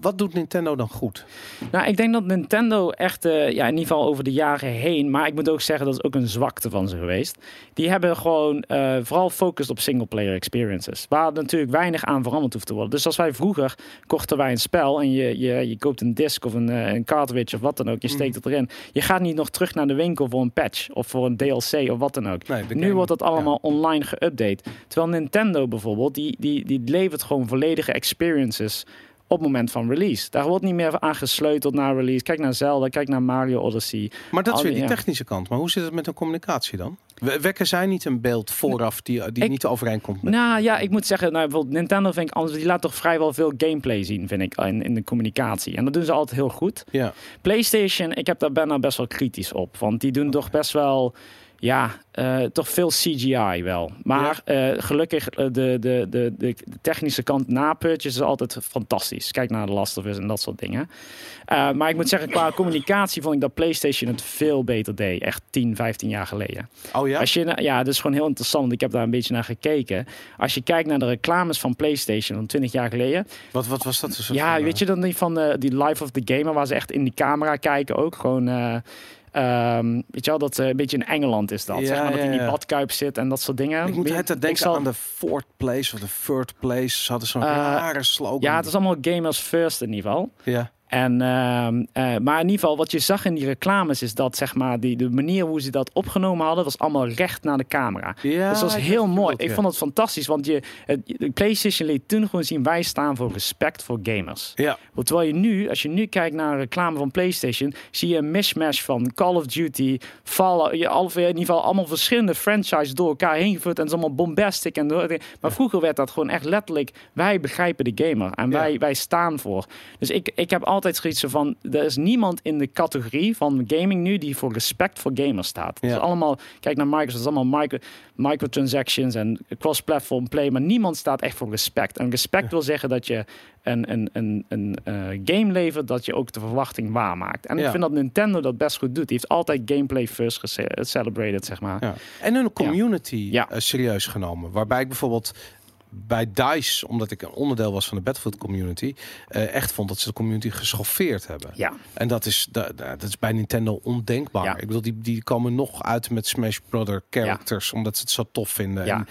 S2: wat doet Nintendo dan goed?
S3: Nou, ik denk dat Nintendo echt, eh, ja, in ieder geval over de jaren heen, maar ik moet ook zeggen dat is ook een zwakte van ze geweest. Die hebben gewoon eh, vooral gefocust op single-player experiences, waar natuurlijk weinig aan veranderd hoeft te worden. Dus als wij vroeger kochten wij een spel en je, je, je koopt een disc of een, eh, een cartridge of wat dan ook, je steekt het erin. Je gaat niet nog terug naar de winkel voor een patch of voor een DLC of wat dan ook.
S2: Nee,
S3: Nu wordt dat allemaal online geüpdate. Terwijl Nintendo bijvoorbeeld, die, die, die levert gewoon volledige experiences op het moment van release. Daar wordt niet meer aan gesleuteld naar release. Kijk naar Zelda, kijk naar Mario Odyssey.
S2: Maar dat is weer
S3: die-
S2: technische kant. Maar hoe zit het met de communicatie dan? We- Wekken zij niet een beeld vooraf die, die
S3: Ik-
S2: niet overeenkomt met...
S3: Nou ja, ik moet zeggen, nou, bijvoorbeeld Nintendo vind ik anders. Die laat toch vrijwel veel gameplay zien, vind ik, in, in de communicatie. En dat doen ze altijd heel goed.
S2: Ja.
S3: PlayStation, ik heb daar ben daar best wel kritisch op. Want die doen toch best wel, ja, eh, toch veel CGI wel. Maar eh, gelukkig, eh, de, de, de, de technische kant na purchase is altijd fantastisch. Kijk naar de Last of Us en dat soort dingen. Maar ik moet zeggen, qua communicatie vond ik dat PlayStation het veel beter deed. Echt 10, 15 jaar geleden.
S2: Oh ja?
S3: Als je, ja, dat is gewoon heel interessant. Ik heb daar een beetje naar gekeken. Als je kijkt naar de reclames van PlayStation van 20 jaar geleden.
S2: Wat, wat was dat?
S3: Ja,
S2: van,
S3: weet je dan die van die Life of the Gamer, waar ze echt in die camera kijken ook. Gewoon, eh, ehm, weet je wel, dat eh, een beetje in Engeland is dat.
S2: Ja,
S3: zeg maar, dat
S2: ja,
S3: in die badkuip zit en dat soort dingen.
S2: Ik moet het denken
S3: zal-
S2: aan de fourth place of de third place. Ze hadden zo'n
S3: Eh,
S2: rare slogan.
S3: Ja, het is allemaal gamers first in ieder geval.
S2: Ja.
S3: En, ehm, eh, maar in ieder geval, wat je zag in die reclames is dat zeg maar, die, de manier hoe ze dat opgenomen hadden, was allemaal recht naar de camera.
S2: Ja,
S3: dus dat was heel mooi. Ik vond het fantastisch, want je, de PlayStation liet toen gewoon zien, wij staan voor respect voor gamers.
S2: Ja.
S3: Want Terwijl je nu, als je nu kijkt naar een reclame van PlayStation, zie je een mishmash van Call of Duty, Fallout, je, in ieder geval allemaal verschillende franchises door elkaar heen gevoerd en het is allemaal bombastic. En door, maar vroeger werd dat gewoon echt letterlijk, wij begrijpen de gamer en wij, wij staan voor. Dus ik, ik heb altijd zoiets van, er is niemand in de categorie van gaming nu die voor respect voor gamers staat. Het
S2: Ja.
S3: is allemaal, kijk naar Microsoft, het is allemaal micro, microtransactions en cross-platform play, maar niemand staat echt voor respect. En respect wil zeggen dat je een, een, een, een eh, game levert dat je ook de verwachting waarmaakt. En
S2: Ja.
S3: ik vind dat Nintendo dat best goed doet. Die heeft altijd gameplay first celebrated, zeg maar.
S2: En hun community
S3: Ja.
S2: eh, serieus genomen. Waarbij ik bijvoorbeeld bij DICE, omdat ik een onderdeel was van de Battlefield community, eh, echt vond dat ze de community geschoffeerd hebben.
S3: Ja.
S2: En dat is, da- da- dat is bij Nintendo ondenkbaar.
S3: Ja.
S2: Ik bedoel, die, die komen nog uit met Smash Brother characters, omdat ze het zo tof vinden.
S3: Ja.
S2: En,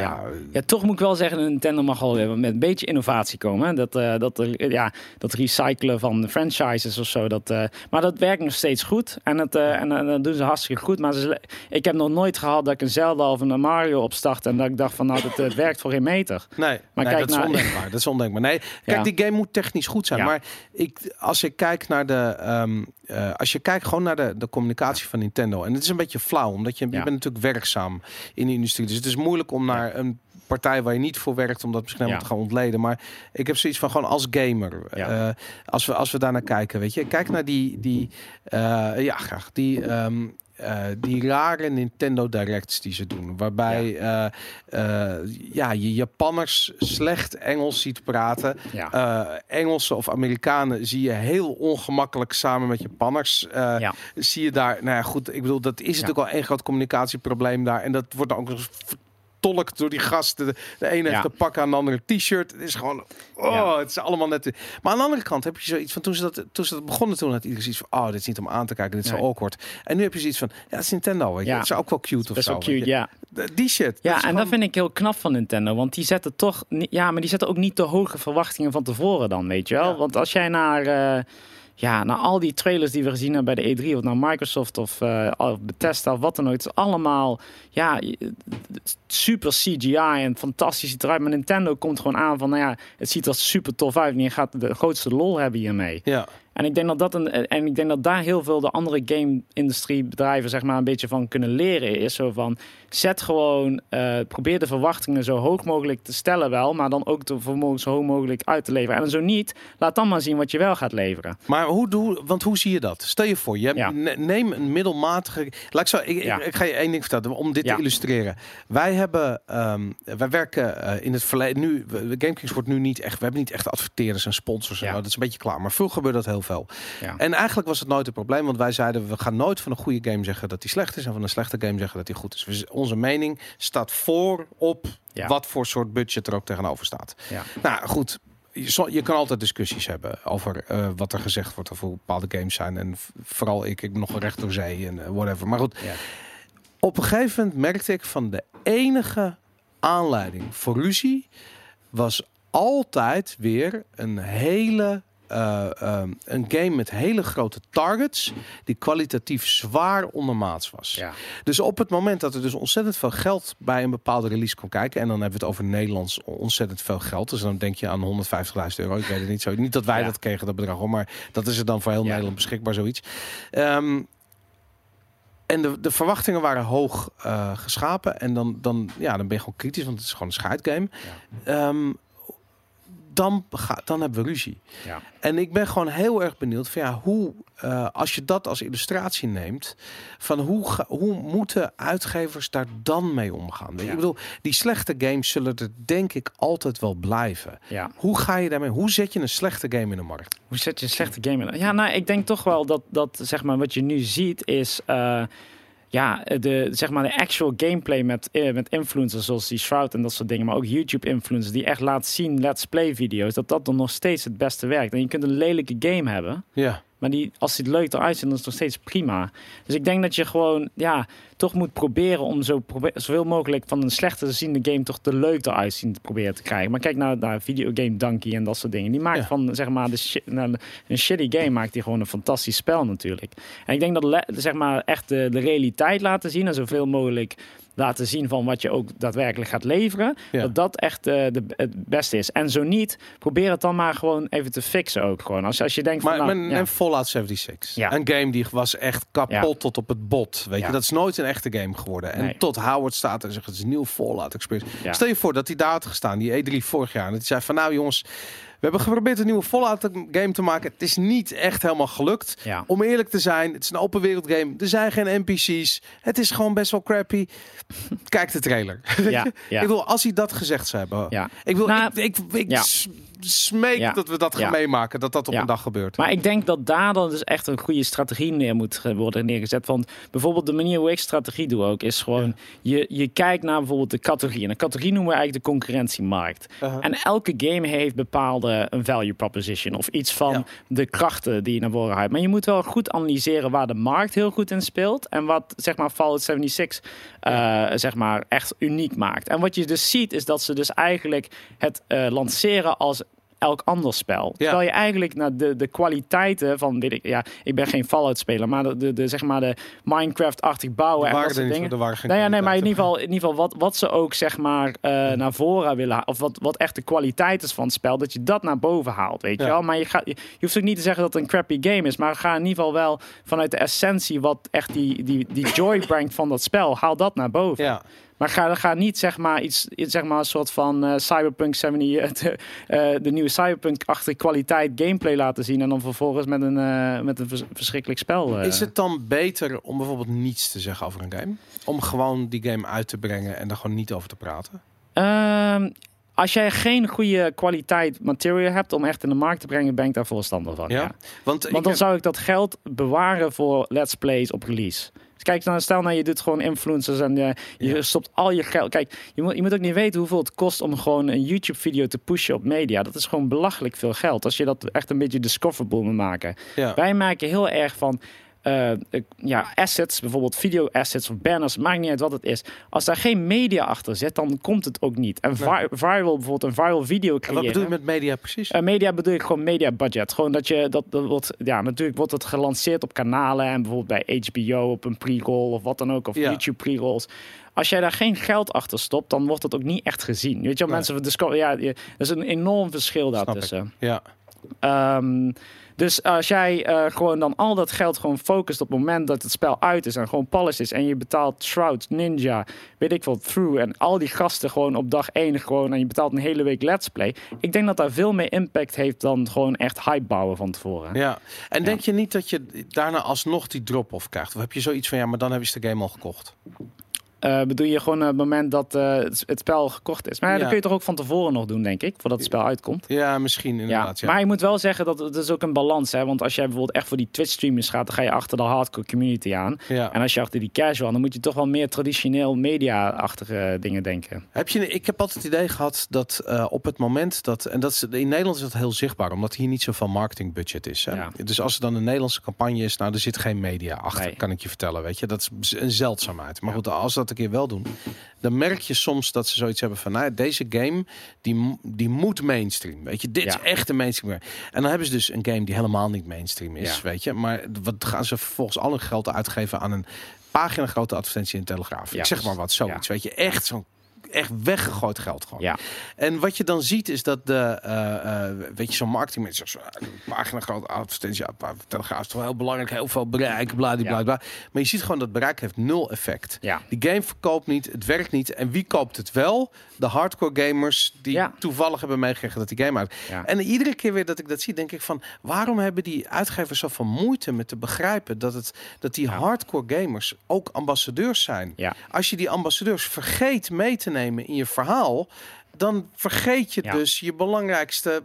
S2: ja,
S3: Ja. Ja, toch moet ik wel zeggen, Nintendo mag wel weer met een beetje innovatie komen. Hè. Dat, eh, dat, er- ja, dat recyclen van franchises of zo. Dat, eh, maar dat werkt nog steeds goed. En, eh, en, eh, dat doen ze hartstikke goed. Maar ze, ik heb nog nooit gehad dat ik een Zelda of een Mario opstart. En dat ik dacht van nou, dat eh, werkt voor geen meter.
S2: Nee,
S3: Maar
S2: nee,
S3: kijk
S2: dat is ondenkbaar. Dat is ondenkbaar. Nee, kijk,
S3: Ja.
S2: die game moet technisch goed zijn. Maar ik, als ik kijk naar de, ehm, eh, als je kijkt gewoon naar de, de communicatie van Nintendo. En het is een beetje flauw, omdat je, je bent natuurlijk werkzaam in de industrie. Dus het is moeilijk om naar een partij waar je niet voor werkt, om dat misschien helemaal te gaan ontleden. Maar ik heb zoiets van gewoon als gamer. Eh, als, we, als we daar naar kijken, weet je. Kijk naar die, die eh, ja, graag. Die, ehm, eh, die rare Nintendo Directs die ze doen. Waarbij eh, eh, ja, je Japanners slecht Engels ziet praten.
S3: Ja.
S2: Engelsen of Amerikanen zie je heel ongemakkelijk samen met Japanners.
S3: Ja.
S2: Zie je daar, nou ja, goed, ik bedoel, dat is natuurlijk al één groot communicatieprobleem daar. En dat wordt dan ook vertolkt door die gasten. De, ene heeft een pak aan, de andere een t-shirt. Het is gewoon, oh, het is allemaal net. Maar aan de andere kant heb je zoiets van, toen ze dat, toen ze dat begonnen, toen had iedereen zoiets van, oh, dit is niet om aan te kijken, dit is
S3: Nee.
S2: zo awkward. En nu heb je zoiets van, ja, het is Nintendo, weet je.
S3: Ja.
S2: Het is ook wel cute of
S3: Best
S2: zo.
S3: wel cute, ja.
S2: Die shit.
S3: Ja, en
S2: gewoon-
S3: dat vind ik heel knap van Nintendo. Want die zetten toch. Ja, maar die zetten ook niet te hoge verwachtingen van tevoren dan, weet je wel. Want als jij naar. eh, ja, naar al die trailers die we gezien hebben bij de E3, of naar Microsoft of, eh of Bethesda of wat dan ook. Is allemaal ja, super CGI en fantastisch ziet eruit. Maar Nintendo komt gewoon aan van, nou ja, het ziet er super tof uit. En je gaat de grootste lol hebben hiermee.
S2: Ja.
S3: En ik denk dat dat een, en ik denk dat daar heel veel de andere game-industriebedrijven zeg maar een beetje van kunnen leren is zo van zet gewoon eh, probeer de verwachtingen zo hoog mogelijk te stellen wel, maar dan ook te vermogen zo hoog mogelijk uit te leveren. En zo niet, laat dan maar zien wat je wel gaat leveren.
S2: Maar hoe doe, want hoe zie je dat? Stel je voor, je hebt,
S3: Ja.
S2: ne- neem een middelmatige. Laat ik, zo, ik,
S3: Ja.
S2: ik, ik ga je één ding vertellen om dit
S3: Ja.
S2: te illustreren. Wij hebben, ehm, wij werken eh, in het verleden. Nu, GameKings wordt nu niet echt. We hebben niet echt adverteerders en sponsors. En. Dat is een beetje klaar. Maar vroeger gebeurde dat heel veel.
S3: Ja.
S2: En eigenlijk was het nooit een probleem, want wij zeiden we gaan nooit van een goede game zeggen dat die slecht is en van een slechte game zeggen dat die goed is. Onze mening staat voor op
S3: Ja.
S2: wat voor soort budget er ook tegenover staat.
S3: Ja.
S2: Nou goed, je, kan altijd discussies hebben over eh, wat er gezegd wordt over hoe bepaalde games zijn. En vooral ik, ik nog een recht door zee en eh, whatever. Maar goed,
S3: Ja.
S2: op een gegeven moment merkte ik van de enige aanleiding voor ruzie was altijd weer een hele eh, ehm, een game met hele grote targets die kwalitatief zwaar ondermaats was.
S3: Ja.
S2: Dus op het moment dat er dus ontzettend veel geld bij een bepaalde release kon kijken, en dan hebben we het over Nederlands ontzettend veel geld, dus dan denk je aan 150.000 euro. Ik weet het niet zo. Niet dat wij
S3: Ja.
S2: dat kregen, dat bedrag, hoor, maar dat is er dan voor heel
S3: Ja.
S2: Nederland beschikbaar, zoiets. Ehm, en de, de verwachtingen waren hoog eh, geschapen. En dan, dan, ja, dan ben je gewoon kritisch, want het is gewoon een scheidgame. Ehm, dan, ga, dan hebben we ruzie.
S3: Ja.
S2: En ik ben gewoon heel erg benieuwd van ja, hoe, eh, als je dat als illustratie neemt, van hoe, ga- hoe moeten uitgevers daar dan mee omgaan?
S3: Ja.
S2: Ik bedoel, die slechte games zullen er denk ik altijd wel blijven.
S3: Ja.
S2: Hoe ga je daarmee? Hoe zet je een slechte game in de markt?
S3: Hoe zet je een slechte game in? Ja, nou, ik denk toch wel dat, dat zeg maar, wat je nu ziet is... eh, ja, de, zeg maar de actual gameplay met, eh, met influencers zoals die Shroud en dat soort dingen. Maar ook YouTube-influencers die echt laten zien, let's play video's. Dat dat dan nog steeds het beste werkt. En je kunt een lelijke game hebben.
S2: Ja.
S3: Maar die, als die er leuk eruit ziet, dan is het nog steeds prima. Dus ik denk dat je gewoon, ja, toch moet proberen om zo probe- zoveel mogelijk van een slechte te ziende game toch de leuk eruit zien te proberen te krijgen. Maar kijk naar, naar Videogame Donkey en dat soort dingen. Die maakt
S2: Ja.
S3: van, zeg maar, de shit, nou, een shitty game maakt die gewoon een fantastisch spel natuurlijk. En ik denk dat, zeg maar, echt de, de realiteit laten zien en zoveel mogelijk laten zien van wat je ook daadwerkelijk gaat leveren.
S2: Ja.
S3: Dat dat echt eh, de, het beste is. En zo niet, probeer het dan maar gewoon even te fixen ook gewoon. Als, als je denkt
S2: Maar,
S3: van... nou,
S2: maar
S3: ja.
S2: en Fallout 76.
S3: Ja.
S2: Een game die was echt kapot tot op het bot. Weet je, dat is nooit een echte game geworden. En
S3: Nee.
S2: tot Howard staat en zegt het is een nieuw Fallout experience.
S3: Ja.
S2: Stel je voor dat hij daar had gestaan, die E3 vorig jaar. En dat hij zei van nou jongens, we hebben geprobeerd een nieuwe Fallout game te maken. Het is niet echt helemaal gelukt.
S3: Ja.
S2: Om eerlijk te zijn, het is een open wereld game. Er zijn geen NPC's. Het is gewoon best wel crappy. Kijk de trailer.
S3: Ja, ja.
S2: Ik wil als hij dat gezegd zou hebben.
S3: Ja.
S2: Ik wil,
S3: Nou,
S2: ik, ik, ik
S3: ja.
S2: Smeek
S3: Ja.
S2: dat we dat gaan
S3: Ja.
S2: meemaken. Dat dat op
S3: Ja.
S2: een dag gebeurt.
S3: Maar ik denk dat daar dan dus echt een goede strategie neer moet worden neergezet. Want bijvoorbeeld de manier hoe ik strategie doe ook, is gewoon... Je, je kijkt naar bijvoorbeeld de categorie. En een categorie noemen we eigenlijk de concurrentiemarkt.
S2: Uh-huh.
S3: En elke game heeft bepaalde een value proposition. Of iets van de krachten die je naar voren haalt. Maar je moet wel goed analyseren waar de markt heel goed in speelt. En wat zeg maar Fallout 76 eh, zeg maar echt uniek maakt. En wat je dus ziet is dat ze dus eigenlijk het eh, lanceren als elk ander spel. Terwijl je eigenlijk naar de, de kwaliteiten van, weet ik, ja, ik ben geen Fallout-speler, maar de, de, de, zeg maar de Minecraft-achtig bouwen en dat soort dingen. Nou ja, nee, maar in ieder geval, in ieder geval wat, wat ze ook zeg maar uh, naar voren willen, of wat, wat echt de kwaliteit is van het spel, dat je dat naar boven haalt, weet je wel. Maar je, gaat, je, hoeft ook niet te zeggen dat het een crappy game is, maar ga in ieder geval wel vanuit de essentie wat echt die, die, die joy brengt van dat spel, haal dat naar boven.
S2: Ja.
S3: Maar ga, ga niet zeg maar iets, zeg maar een soort van uh, Cyberpunk 70, de, uh, de nieuwe Cyberpunk-achtige kwaliteit gameplay laten zien en dan vervolgens met een, uh, met een verschrikkelijk spel.
S2: Is het dan beter om bijvoorbeeld niets te zeggen over een game? Om gewoon die game uit te brengen en er gewoon niet over te praten?
S3: Ehm, als jij geen goede kwaliteit material hebt om echt in de markt te brengen, ben ik daar voorstander van. Ja?
S2: Want,
S3: Want dan zou ik dat geld bewaren voor let's plays op release. Kijk, nou, stel nou je doet gewoon influencers en je, je stopt al je geld. Kijk, je moet, je moet ook niet weten hoeveel het kost om gewoon een YouTube-video te pushen op media. Dat is gewoon belachelijk veel geld. Als je dat echt een beetje discoverable moet maken. Wij maken heel erg van uh, ja, assets, bijvoorbeeld video assets of banners, maakt niet uit wat het is. Als daar geen media achter zit, dan komt het ook niet. En viral, bijvoorbeeld een viral video creëren.
S2: wat bedoel je met media precies?
S3: Uh, media bedoel ik gewoon media budget. Gewoon dat je dat, dat wordt, ja, natuurlijk wordt het gelanceerd op kanalen en bijvoorbeeld bij HBO op een pre-roll of wat dan ook, of YouTube pre-rolls als jij daar geen geld achter stopt, dan wordt het ook niet echt gezien. Weet je, wel, nee. mensen ja, er is een enorm verschil daartussen.
S2: Ja.
S3: Um, dus als jij uh, gewoon dan al dat geld gewoon focust op het moment dat het spel uit is en gewoon polished is en je betaalt Shroud, Ninja, weet ik veel, Through en al die gasten gewoon op dag één gewoon en je betaalt een hele week Let's Play. Ik denk dat dat veel meer impact heeft dan gewoon echt hype bouwen van tevoren.
S2: Ja, en denk je niet dat je daarna alsnog die drop-off krijgt? Of heb je zoiets van ja, maar dan heb je de game al gekocht?
S3: Uh, bedoel je gewoon het moment dat uh, het spel gekocht is. Maar ja, dat kun je toch ook van tevoren nog doen, denk ik, voordat het spel uitkomt.
S2: Ja, misschien inderdaad.
S3: Ja. Maar je moet wel zeggen dat het is ook een balans hè. Want als jij bijvoorbeeld echt voor die Twitch-streamers gaat, dan ga je achter de hardcore community aan.
S2: Ja.
S3: En als je achter die casual, dan moet je toch wel meer traditioneel media-achtige dingen denken.
S2: Heb je, ik heb altijd het idee gehad dat uh, op het moment dat, en dat is, in Nederland is dat heel zichtbaar, omdat hier niet zoveel marketingbudget is. Hè? Dus als er dan een Nederlandse campagne is, nou, er zit geen media achter, nee. kan ik je vertellen. Weet je, dat is een zeldzaamheid. Maar goed, als dat een keer wel doen, dan merk je soms dat ze zoiets hebben van, nou, deze game die, die moet mainstream. Weet je, dit ja. is echt een mainstream. En dan hebben ze dus een game die helemaal niet mainstream is, ja. weet je. Maar wat gaan ze vervolgens al hun geld uitgeven aan een pagina grote advertentie in Telegraaf? Ja, ik zeg maar wat, zoiets, weet je. Echt zo'n echt weggegooid geld gewoon.
S3: Ja.
S2: En wat je dan ziet is dat de, uh, weet je, zo'n marketing met zo'n pagina grote advertentie, ja, telegraaf is toch heel belangrijk, heel veel bereik, bla, bla, bla, bla. Maar je ziet gewoon dat bereik heeft nul effect.
S3: Ja.
S2: Die game verkoopt niet, het werkt niet. En wie koopt het wel? De hardcore gamers die ja. toevallig hebben meegekregen dat die game uit.
S3: Ja.
S2: En iedere keer weer dat ik dat zie, denk ik van, waarom hebben die uitgevers zoveel moeite met te begrijpen dat het dat die hardcore gamers ook ambassadeurs zijn? Als je die ambassadeurs vergeet mee te nemen in je verhaal, dan vergeet je ja. dus je belangrijkste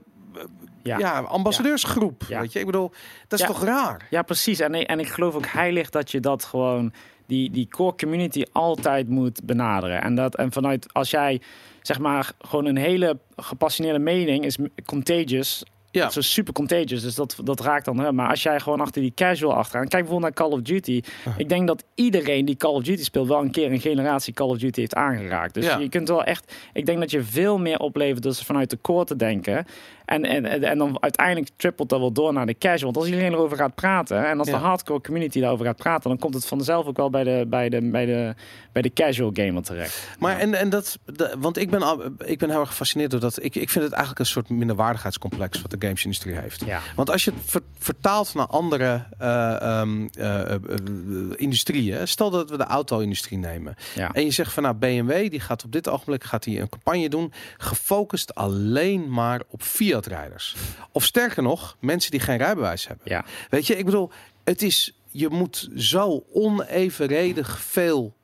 S2: ja. ja ambassadeursgroep. Ja. Weet je, ik bedoel, dat is toch raar?
S3: Ja, precies. En, en ik geloof ook heilig dat je dat gewoon die, die core community altijd moet benaderen. En dat en vanuit als jij zeg maar gewoon een hele gepassioneerde mening is contagious ja. Dat is super contagious, dus dat, dat raakt dan. Hè. Maar als jij gewoon achter die casual achteraan... Kijk bijvoorbeeld naar Call of Duty. Ik denk dat iedereen die Call of Duty speelt... wel een keer een generatie Call of Duty heeft aangeraakt. Dus
S2: ja.
S3: je kunt wel echt... Ik denk dat je veel meer oplevert dus vanuit de core te denken. En, en, en dan uiteindelijk trippelt dat wel door naar de casual. Want als iedereen erover gaat praten... en als
S2: Ja.
S3: de hardcore community daarover gaat praten... dan komt het vanzelf ook wel bij de, bij de, bij de, bij de casual gamer terecht.
S2: Maar en, en dat, de, want ik ben, al, ik ben heel erg gefascineerd door dat. Ik, ik vind het eigenlijk een soort minderwaardigheidscomplex wat de gamesindustrie heeft.
S3: Ja.
S2: Want als je het ver- vertaalt naar andere eh, ehm, eh, eh, industrieën, stel dat we de auto-industrie nemen.
S3: Ja.
S2: En je zegt van nou BMW die gaat op dit ogenblik gaat die een campagne doen gefocust alleen maar op Fiat-rijders. Of sterker nog, mensen die geen rijbewijs hebben.
S3: Ja.
S2: Weet je, ik bedoel, het is je moet zo onevenredig veel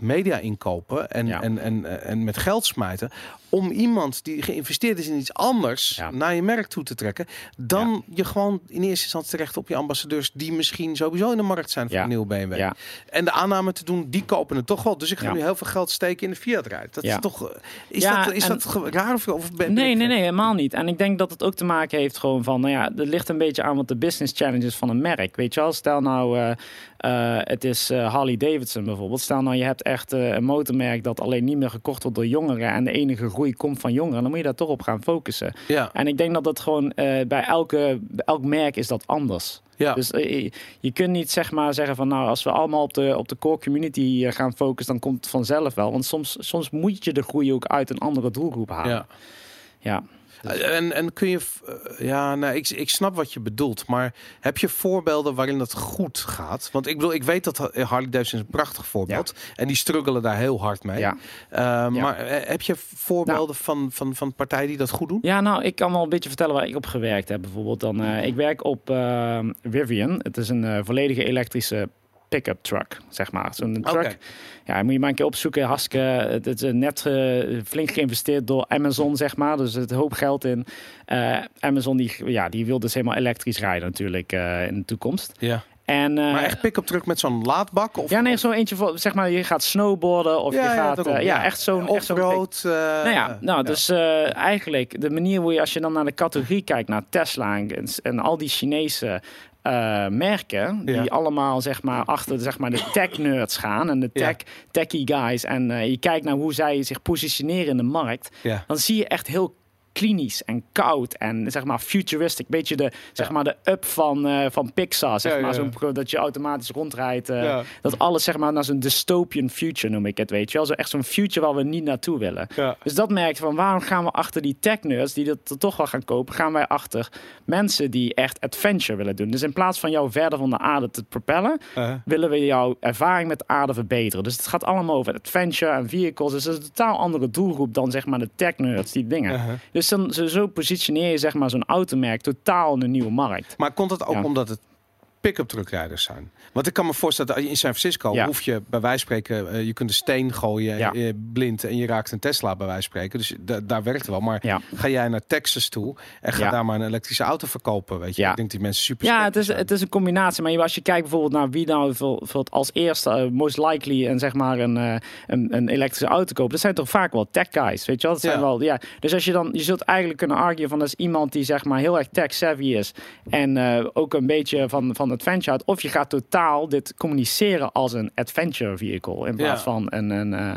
S2: media inkopen en,
S3: Ja.
S2: en, en, en met geld smijten om iemand die geïnvesteerd is in iets anders
S3: Ja.
S2: naar je merk toe te trekken, dan je gewoon in eerste instantie terecht op je ambassadeurs die misschien sowieso in de markt zijn voor
S3: Ja.
S2: een nieuwe BMW.
S3: Ja.
S2: En de aanname te doen, die kopen het toch wel. Dus ik ga
S3: Ja.
S2: nu heel veel geld steken in de Fiat rijd. Dat
S3: Ja.
S2: is toch eh, is
S3: Ja,
S2: dat is
S3: en-
S2: dat raar of, of ben,
S3: Nee, nee, nee, helemaal niet. En ik denk dat het ook te maken heeft gewoon van, nou ja, er ligt een beetje aan wat de business challenges van een merk. Weet je wel, stel nou, eh, eh, het is eh, Harley Davidson bijvoorbeeld. Stel nou, je hebt echt een motormerk dat alleen niet meer gekocht wordt door jongeren en de enige komt van jongeren, dan moet je daar toch op gaan focussen.
S2: Ja.
S3: En ik denk dat dat gewoon eh, bij elke, elk merk is dat anders.
S2: Ja.
S3: Dus eh, je kunt niet zeg maar zeggen van nou, als we allemaal op de, op de core community eh, gaan focussen, dan komt het vanzelf wel. Want soms, soms moet je de groei ook uit een andere doelgroep halen.
S2: ja.
S3: ja.
S2: En, en kun je, eh, ja, nou, ik, ik snap wat je bedoelt, maar heb je voorbeelden waarin dat goed gaat? Want ik bedoel, ik weet dat Harley Davidson is een prachtig voorbeeld en die struggelen daar heel hard mee.
S3: Ja.
S2: Eh, Maar eh, heb je voorbeelden van, van, van partijen die dat goed doen?
S3: Ja, nou, ik kan wel een beetje vertellen waar ik op gewerkt heb. Bijvoorbeeld dan, eh, ik werk op eh, Rivian. Het is een eh, volledige elektrische pick-up truck, zeg maar. Zo'n truck. Ja, moet je maar een keer opzoeken. Hartstikke, het is net eh, flink geïnvesteerd door Amazon, zeg maar. Dus er een hoop geld in. Eh, Amazon, die, ja, die wil dus helemaal elektrisch rijden natuurlijk eh, in de toekomst.
S2: Ja.
S3: En,
S2: Maar echt pick-up truck met zo'n laadbak? Of,
S3: ja, nee, zo eentje voor, zeg maar, je gaat snowboarden of
S2: Ja,
S3: je
S2: ja,
S3: gaat,
S2: daarom,
S3: eh, ja,
S2: ja.
S3: echt zo'n, echt zo'n
S2: Off-road? eh,
S3: nou ja, nou, dus eigenlijk de manier hoe je als je dan naar de categorie kijkt, naar Tesla en, en al die Chinese eh, merken,
S2: Ja.
S3: die allemaal zeg maar achter zeg maar, de tech nerds gaan en de
S2: Ja.
S3: tech techie guys en eh, je kijkt naar hoe zij zich positioneren in de markt,
S2: Ja.
S3: dan zie je echt heel klinisch en koud en zeg maar futuristic. Beetje de, zeg maar de up van, eh, van Pixar. Zeg
S2: Ja,
S3: maar,
S2: ja.
S3: Pro- dat je automatisch rondrijdt. eh,
S2: Ja.
S3: Dat alles zeg maar naar zo'n dystopian future noem ik het, weet je wel. Zo echt zo'n future waar we niet naartoe willen. Dus dat merkt van waarom gaan we achter die tech nerds die dat toch wel gaan kopen, gaan wij achter mensen die echt adventure willen doen. Dus in plaats van jou verder van de aarde te propellen,
S2: Uh,
S3: willen we jouw ervaring met de aarde verbeteren. Dus het gaat allemaal over adventure en vehicles. Dus het is een totaal andere doelgroep dan zeg maar de tech nerds, die dingen. Dus dan zo, zo positioneer je zeg maar zo'n automerk totaal in een nieuwe markt.
S2: Maar komt het ook
S3: Ja.
S2: omdat het pick-up truckrijders zijn? Want ik kan me voorstellen dat in San Francisco
S3: Ja.
S2: hoef je bij wijze van spreken, eh, je kunt een steen gooien
S3: Ja.
S2: eh, blind en je raakt een Tesla bij wijze van spreken. Dus da- daar werkt het wel. Maar
S3: Ja.
S2: ga jij naar Texas toe en ga
S3: Ja.
S2: daar maar een elektrische auto verkopen, weet je?
S3: Ja.
S2: Ik denk die mensen super
S3: Ja, het is,
S2: zijn.
S3: het is een combinatie. Maar als je kijkt bijvoorbeeld naar wie nou als eerste, eh, most likely, en zeg maar een, eh, een, een elektrische auto koopt, dat zijn toch vaak wel tech guys, weet je wel? Dat zijn
S2: Ja.
S3: wel, ja. Dus als je dan, je zult eigenlijk kunnen arguen van dat is iemand die zeg maar heel erg tech savvy is en eh, ook een beetje van, van adventure houdt. Of je gaat totaal dit communiceren als een adventure vehicle in plaats
S2: Ja.
S3: van een, een eh,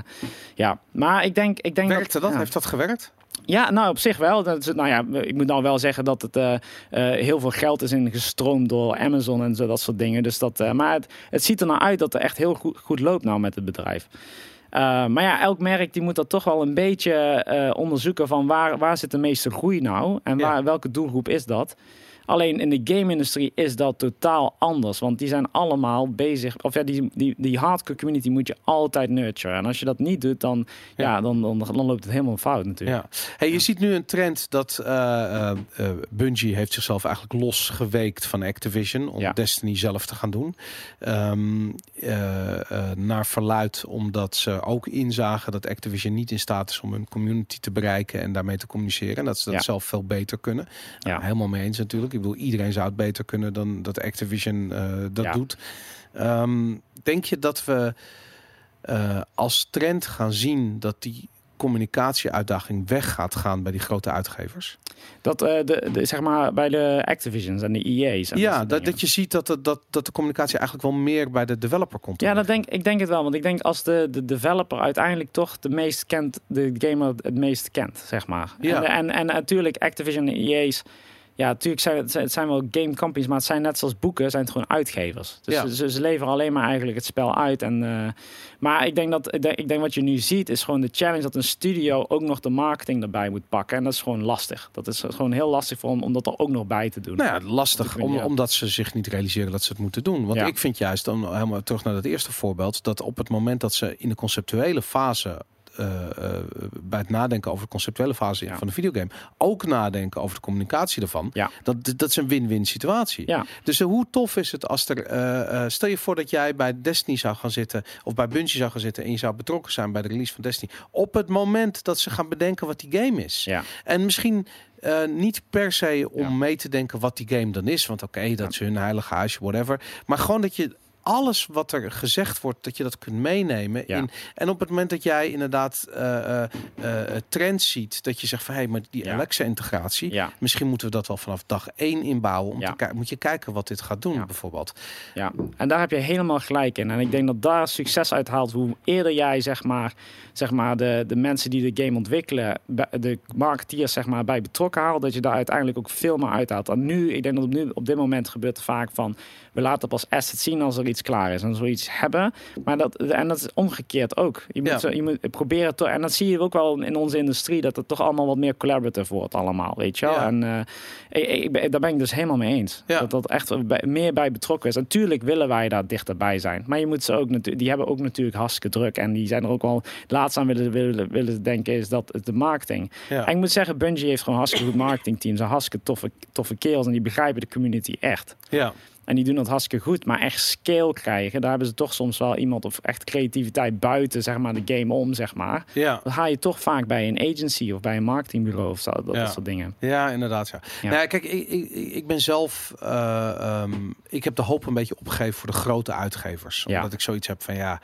S3: ja. Maar ik denk, ik denk
S2: Werkte dat?
S3: ja.
S2: Heeft dat gewerkt?
S3: Ja, nou op zich wel. Dat is, nou ja, ik moet nou wel zeggen dat het eh, eh, heel veel geld is ingestroomd door Amazon en zo dat soort dingen. Dus dat, maar het, het ziet er nou uit dat het echt heel goed, goed loopt nou met het bedrijf. Maar ja, elk merk die moet dat toch wel een beetje onderzoeken van waar, waar zit de meeste groei nou en
S2: Ja.
S3: waar, welke doelgroep is dat. Alleen in de game-industrie is dat totaal anders. Want die zijn allemaal bezig. Of ja, die, die, die hardcore community moet je altijd nurturen. En als je dat niet doet, dan, ja.
S2: Ja.
S3: dan, dan, dan loopt het helemaal fout natuurlijk.
S2: Ja. Hey, je ziet nu een trend dat eh, eh, eh, Bungie heeft zichzelf eigenlijk losgeweekt van Activision om. Destiny zelf te gaan doen. Ehm, eh, eh, naar verluid omdat ze ook inzagen dat Activision niet in staat is om hun community te bereiken en daarmee te communiceren. En dat ze dat zelf veel beter kunnen.
S3: Ja.
S2: Nou, helemaal mee eens natuurlijk. Ik bedoel, iedereen zou het beter kunnen dan dat Activision eh, dat
S3: Ja.
S2: doet. Ehm, denk je dat we eh, als trend gaan zien dat die communicatieuitdaging weg gaat gaan bij die grote uitgevers?
S3: Dat eh, de, de, zeg maar bij de Activisions en de EA's. En
S2: ja, dat, dat je ziet dat, de- dat, dat de communicatie eigenlijk wel meer bij de developer komt.
S3: Ja, dat denk, ik denk het wel. Want ik denk als de, de developer uiteindelijk toch de meest kent, de gamer het meest kent, zeg maar.
S2: Ja.
S3: En, en, en natuurlijk Activision en EA's. Ja, natuurlijk zijn het, het zijn wel game companies, maar het zijn net zoals boeken, zijn het gewoon uitgevers. Dus
S2: Ja.
S3: ze, ze leveren alleen maar eigenlijk het spel uit. En, eh, maar ik denk dat ik denk, ik denk wat je nu ziet is gewoon de challenge dat een studio ook nog de marketing erbij moet pakken. En dat is gewoon lastig. Dat is gewoon heel lastig voor om, om dat er ook nog bij te doen.
S2: Nou ja, lastig, om, omdat ze zich niet realiseren dat ze het moeten doen. Want
S3: Ja.
S2: ik vind juist, dan helemaal terug naar dat eerste voorbeeld, dat op het moment dat ze in de conceptuele fase, eh, eh, bij het nadenken over de conceptuele fase
S3: Ja.
S2: van de videogame, ook nadenken over de communicatie ervan,
S3: Ja.
S2: dat, dat is een win-win situatie.
S3: Ja.
S2: Dus eh, hoe tof is het als er, stel je voor dat jij bij Destiny zou gaan zitten, of bij Bungie zou gaan zitten en je zou betrokken zijn bij de release van Destiny, op het moment dat ze gaan bedenken wat die game is.
S3: Ja.
S2: En misschien niet per se om
S3: Ja.
S2: mee te denken wat die game dan is. Want oké, dat is hun heilige huisje, whatever. Maar gewoon dat je alles wat er gezegd wordt, dat je dat kunt meenemen.
S3: Ja.
S2: In, en op het moment dat jij inderdaad eh, eh, eh, trends ziet, dat je zegt van hé, hey, maar die
S3: Ja.
S2: Alexa-integratie,
S3: Ja.
S2: misschien moeten we dat wel vanaf dag één inbouwen. Om
S3: Ja.
S2: te moet je kijken wat dit gaat doen, bijvoorbeeld.
S3: Ja, en daar heb je helemaal gelijk in. En ik denk dat daar succes uit haalt hoe eerder jij zeg maar, zeg maar de, de mensen die de game ontwikkelen, de marketeers zeg maar, bij betrokken haalt, dat je daar uiteindelijk ook veel meer uithaalt. En nu, ik denk dat op, nu, op dit moment gebeurt het vaak van, we laten pas asset zien als er iets klaar is en zoiets hebben. Maar dat, en dat is omgekeerd ook. Je moet,
S2: Ja.
S3: zo- je moet proberen, te, en dat zie je ook wel in onze industrie, dat het toch allemaal wat meer collaborative wordt allemaal, weet je wel.
S2: Ja.
S3: En eh, ik, ik, ben- daar ben ik dus helemaal mee eens.
S2: Ja.
S3: Dat dat echt bij- meer bij betrokken is. Natuurlijk willen wij daar dichterbij zijn. Maar je moet ze ook natuurlijk, die hebben ook natuurlijk hartstikke druk. En die zijn er ook wel laatst aan willen, willen, willen denken, is dat de marketing. En ik moet zeggen, Bungie heeft gewoon hartstikke goed marketingteams. En hartstikke toffe, toffe kerels. En die begrijpen de community echt.
S2: Ja.
S3: En die doen dat hartstikke goed. Maar echt scale krijgen, daar hebben ze toch soms wel iemand of echt creativiteit buiten, zeg maar, de game om, zeg maar.
S2: Ja.
S3: Dat haal je toch vaak bij een agency of bij een marketingbureau of zo. Dat,
S2: Ja.
S3: dat soort dingen.
S2: Ja, inderdaad. Ja.
S3: Ja.
S2: Nou kijk, ik, ik, ik ben zelf. eh, ehm, ik heb de hoop een beetje opgegeven voor de grote uitgevers.
S3: Ja.
S2: Omdat ik zoiets heb van ja.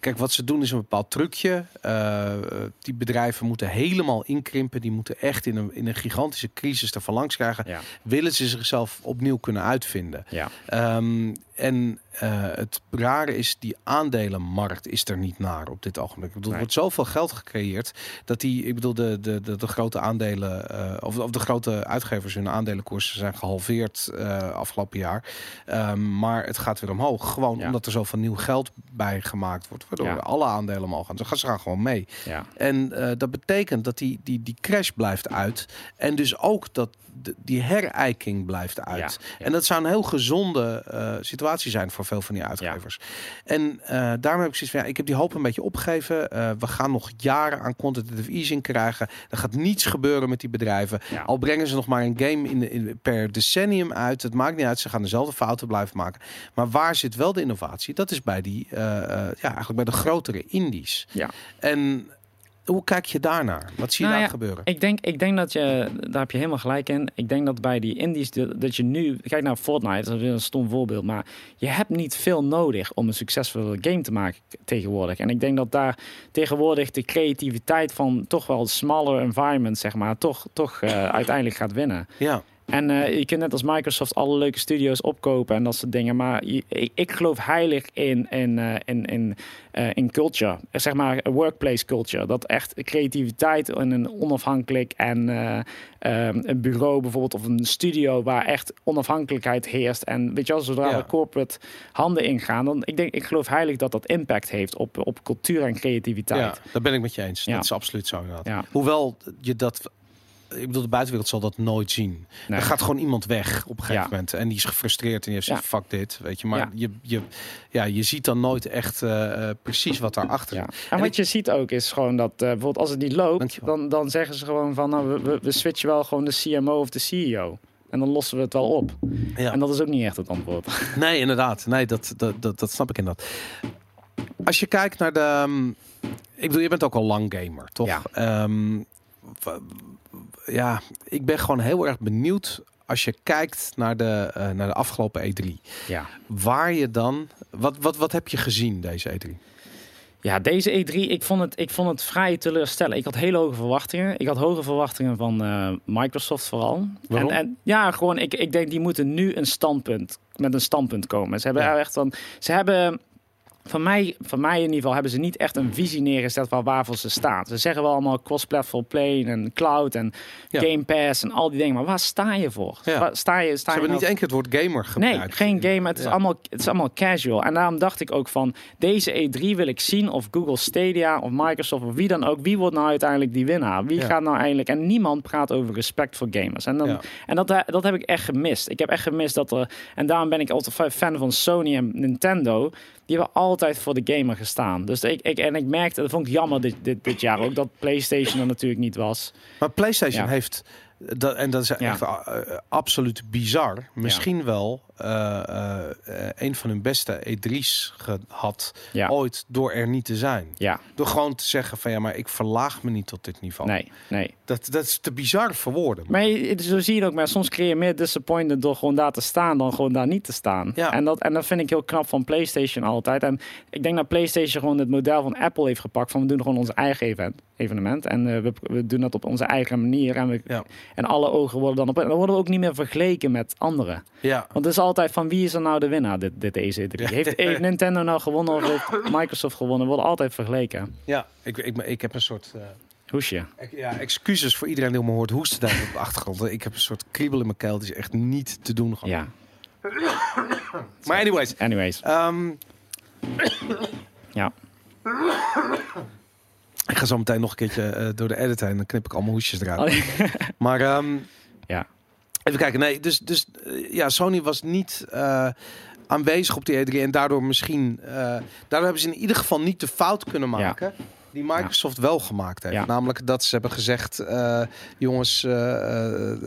S2: Kijk, wat ze doen is een bepaald trucje. Eh, die bedrijven moeten helemaal inkrimpen. Die moeten echt in een, in een gigantische crisis ervan langs krijgen.
S3: Ja.
S2: Willen ze zichzelf opnieuw kunnen uitvinden.
S3: Ja.
S2: Ehm, en het rare is, die aandelenmarkt is er niet naar op dit ogenblik. Ik bedoel, Er wordt zoveel geld gecreëerd dat die, ik bedoel, de, de, de, de grote aandelen, eh, of, of de grote uitgevers, hun aandelenkoersen zijn gehalveerd eh, afgelopen jaar. Ehm, maar het gaat weer omhoog. Gewoon
S3: Ja.
S2: omdat er zoveel nieuw geld bij gemaakt wordt, waardoor
S3: Ja.
S2: alle aandelen omhoog gaan. Ze gaan, ze gaan gewoon mee.
S3: Ja.
S2: En eh, dat betekent dat die, die, die crash blijft uit. En dus ook dat de- die herijking blijft uit.
S3: Ja, ja.
S2: En dat zou een heel gezonde eh, situatie zijn voor veel van die uitgevers. En eh, daarom heb ik zoiets van, ja, ik heb die hoop een beetje opgegeven. Eh, we gaan nog jaren aan quantitative easing krijgen. Er gaat niets gebeuren met die bedrijven. Al brengen ze nog maar een game in, in, per decennium uit. Het maakt niet uit, ze gaan dezelfde fouten blijven maken. Maar waar zit wel de innovatie? Dat is bij die, ja, eigenlijk bij de grotere indies.
S3: Ja.
S2: En hoe kijk je daarnaar? Wat zie je
S3: Nou
S2: daar
S3: ja,
S2: gebeuren?
S3: Ik denk, ik denk dat je, daar heb je helemaal gelijk in. Ik denk dat bij die indies, dat je nu, kijk naar Fortnite, dat is weer een stom voorbeeld, maar je hebt niet veel nodig om een succesvolle game te maken tegenwoordig. En ik denk dat daar tegenwoordig de creativiteit van toch wel smaller environments, zeg maar, toch, toch eh, uiteindelijk gaat winnen.
S2: Ja,
S3: En eh, je kunt net als Microsoft alle leuke studio's opkopen en dat soort dingen. Maar je- ik, ik geloof heilig in, in, eh, in, in, eh, in culture. Zeg maar workplace culture. Dat echt creativiteit en een onafhankelijk en eh, ehm, een bureau bijvoorbeeld of een studio waar echt onafhankelijkheid heerst. En weet je wel, zodra
S2: Ja.
S3: er corporate handen ingaan, dan ik denk, ik geloof heilig dat dat impact heeft op, op cultuur en creativiteit.
S2: ja, daar ben ik met je eens.
S3: Ja.
S2: Dat is absoluut zo inderdaad.
S3: Ja.
S2: Hoewel je dat... Ik bedoel, de buitenwereld zal dat nooit zien.
S3: Nee.
S2: Er gaat gewoon iemand weg op een gegeven
S3: Ja.
S2: moment. En die is gefrustreerd en die
S3: Ja.
S2: zegt, fuck dit, weet je. Maar
S3: Ja.
S2: je, je, ja, je ziet dan nooit echt eh, eh, precies wat daarachter
S3: Ja. En,
S2: En
S3: wat je ziet ook is gewoon dat eh, bijvoorbeeld als het niet loopt,
S2: Dankjewel.
S3: dan, dan zeggen ze gewoon van nou, we, we, switchen wel gewoon de CMO of de CEO. En dan lossen we het wel op.
S2: Ja.
S3: En dat is ook niet echt het antwoord.
S2: Nee, inderdaad. Nee, dat, dat, dat, dat snap ik inderdaad. Als je kijkt naar de... ehm, Ik bedoel, je bent ook al lang gamer, toch?
S3: Ja.
S2: Ehm, ja, ik ben gewoon heel erg benieuwd als je kijkt naar de, eh, naar de afgelopen E3.
S3: Ja.
S2: Waar je dan... Wat, wat, wat heb je gezien deze E3?
S3: Ja, deze E3, ik vond, het, ik vond het vrij teleurstellend. Ik had hele hoge verwachtingen. Ik had hoge verwachtingen van eh, Microsoft vooral.
S2: Waarom?
S3: En, en ja, gewoon, ik, ik denk die moeten nu een standpunt, met een standpunt komen. Ze hebben
S2: Ja.
S3: echt van, ze hebben, van mij, van mij in ieder geval, hebben ze niet echt een visie neergezet waar waarvoor ze staan. Ze zeggen wel allemaal cross-platform play en cloud en
S2: Ja.
S3: Game Pass en al die dingen. Maar waar sta je voor?
S2: Ja.
S3: Waar sta je, sta
S2: Ze
S3: je
S2: hebben
S3: nou
S2: niet één keer het woord gamer gebruikt.
S3: Nee, geen game. Het is,
S2: Ja.
S3: allemaal, het is allemaal casual. En daarom dacht ik ook van... Deze E3 wil ik zien of Google Stadia of Microsoft of wie dan ook... Wie wordt nou uiteindelijk die winnaar? Wie gaat nou eindelijk... En niemand praat over respect voor gamers. En, dan, en dat, dat heb ik echt gemist. Ik heb echt gemist dat er... En daarom ben ik altijd fan van Sony en Nintendo... Die hebben altijd voor de gamer gestaan. Dus ik, ik, en ik merkte, dat vond ik jammer dit, dit, dit jaar ook... dat PlayStation er natuurlijk niet was.
S2: Maar PlayStation
S3: Ja.
S2: heeft, dat, en dat is echt eh, absoluut bizar, misschien wel een van hun beste E3's gehad
S3: Ja.
S2: ooit door er niet te zijn.
S3: Ja,
S2: Door gewoon te zeggen van ja, maar ik verlaag me niet tot dit niveau.
S3: nee, nee.
S2: Dat, dat is te bizar voor woorden.
S3: Maar je- zo zie je het ook, maar soms creëer je meer disappointment door gewoon daar te staan dan gewoon daar niet te staan.
S2: Ja.
S3: En, dat, en dat vind ik heel knap van PlayStation altijd. En ik denk dat PlayStation gewoon het model van Apple heeft gepakt van we doen gewoon ons eigen event, evenement. En eh, we, we doen dat op onze eigen manier. En, we,
S2: Ja.
S3: en alle ogen worden dan op. En dan worden we ook niet meer vergeleken met anderen.
S2: Ja,
S3: Want het is altijd van wie is er nou de winnaar, dit, dit EC3? Heeft Nintendo nou gewonnen of heeft Microsoft gewonnen? Wordt altijd vergeleken.
S2: ja. Ik, ik, ik heb een soort... eh,
S3: Hoesje.
S2: ja, excuses voor iedereen die me hoort hoesten daar op de achtergrond. Ik heb een soort kriebel in mijn keel. Die is echt niet te doen. Gewoon.
S3: Ja,
S2: Maar anyways.
S3: anyways.
S2: ehm,
S3: Ja.
S2: ik ga zo meteen nog een keertje eh, door de edit heen. Dan knip ik allemaal hoesjes eruit.
S3: Oh,
S2: Maar ehm,
S3: Ja.
S2: Even kijken. Nee, dus, dus eh, ja, Sony was niet eh, aanwezig op die E3. En daardoor misschien... eh, daardoor hebben ze in ieder geval niet de fout kunnen maken... Die Microsoft wel gemaakt heeft.
S3: Ja.
S2: Namelijk dat ze hebben gezegd: eh, jongens, eh, eh,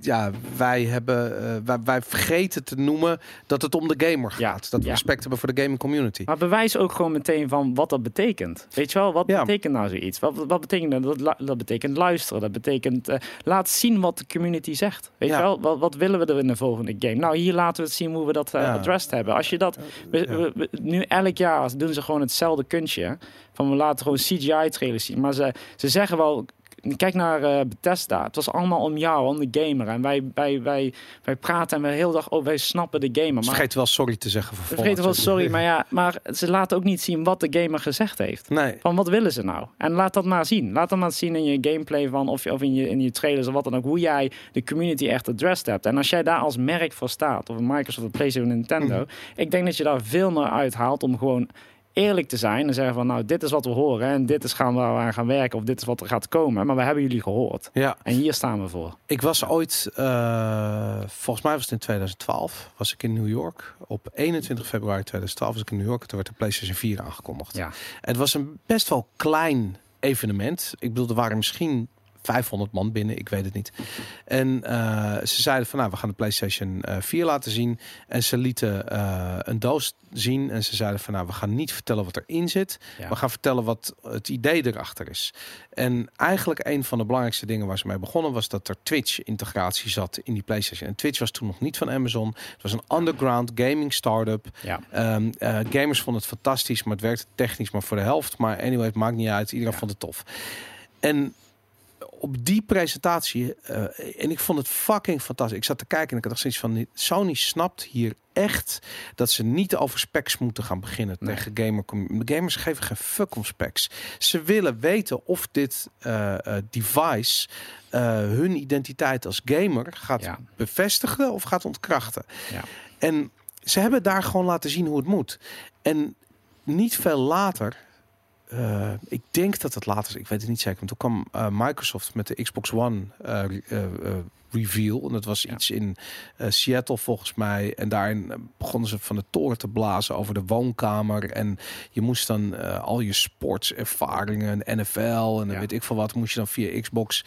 S2: ja, wij, hebben, eh, wij, wij vergeten te noemen dat het om de gamer
S3: Ja.
S2: gaat. Dat we
S3: Ja.
S2: respect hebben voor de gaming community.
S3: Maar bewijs ook gewoon meteen van wat dat betekent. Weet je wel, wat
S2: Ja.
S3: betekent nou zoiets? Wat, wat betekent dat? Dat, betekent luisteren. Dat betekent laat zien wat de community zegt. Weet
S2: Ja.
S3: je wel, wat, wat willen we er in de volgende game? Nou, hier laten we het zien hoe we dat
S2: Ja.
S3: addressed hebben. Als je dat, we,
S2: Ja.
S3: we- we- nu elk jaar doen ze gewoon hetzelfde kunstje. Van we laten gewoon CGI-trailers zien. Maar ze, ze zeggen wel, kijk naar eh, Bethesda. Het was allemaal om jou, om de gamer. En wij, wij, wij, wij praten en we de hele dag, oh, wij snappen de gamer. Maar
S2: vergeten wel sorry te zeggen voor
S3: we vergeten wel, sorry, maar ja, maar ze laten ook niet zien wat de gamer gezegd heeft.
S2: Nee,
S3: Van wat willen ze nou? En laat dat maar zien. Laat dat maar zien in je gameplay van of, of in, je, in je trailers of wat dan ook. Hoe jij de community echt addressed hebt. En als jij daar als merk voor staat, of Microsoft, of PlayStation, of Nintendo.
S2: Mhm.
S3: Ik denk dat je daar veel meer uithaalt om gewoon eerlijk te zijn. En zeggen van nou, dit is wat we horen. En dit is gaan waar we aan gaan werken. Of dit is wat er gaat komen. Maar we hebben jullie gehoord.
S2: ja.
S3: En hier staan we voor.
S2: Ik was ooit, eh, volgens mij was het in 2012, was ik in New York. Op 21 februari 2012 was ik in New York. Toen werd de PlayStation 4 aangekondigd.
S3: Ja.
S2: Het was een best wel klein evenement. Ik bedoel, er waren misschien 500 man binnen, ik weet het niet. En eh, ze zeiden van, nou, we gaan de PlayStation eh, 4 laten zien. En ze lieten eh, een doos zien. En ze zeiden van, nou, we gaan niet vertellen wat erin zit.
S3: Ja.
S2: We gaan vertellen wat het idee erachter is. En eigenlijk een van de belangrijkste dingen waar ze mee begonnen was dat er Twitch-integratie zat in die PlayStation. En Twitch was toen nog niet van Amazon. Het was een underground gaming startup.
S3: Ja.
S2: Ehm, eh, gamers vonden het fantastisch, maar het werkte technisch maar voor de helft. Maar anyway, het maakt niet uit. Iedereen
S3: Ja.
S2: vond het tof. En op die presentatie, eh, en ik vond het fucking fantastisch. Ik zat te kijken en ik had zoiets van, Sony snapt hier echt dat ze niet over specs moeten gaan beginnen
S3: Nee.
S2: tegen gamer. gamers geven geen fuck om specs. Ze willen weten of dit eh, eh, device hun identiteit als gamer gaat
S3: Ja.
S2: bevestigen of gaat ontkrachten.
S3: Ja.
S2: En ze hebben daar gewoon laten zien hoe het moet. En niet veel later, eh, ik denk dat het later ik weet het niet zeker. Want toen kwam eh, Microsoft met de Xbox One eh, reveal. En dat was
S3: Ja.
S2: iets in eh, Seattle volgens mij. En daarin eh, begonnen ze van de toren te blazen over de woonkamer. En je moest dan eh, al je sportservaringen, NFL en
S3: Ja.
S2: weet ik veel wat, moest je dan via Xbox.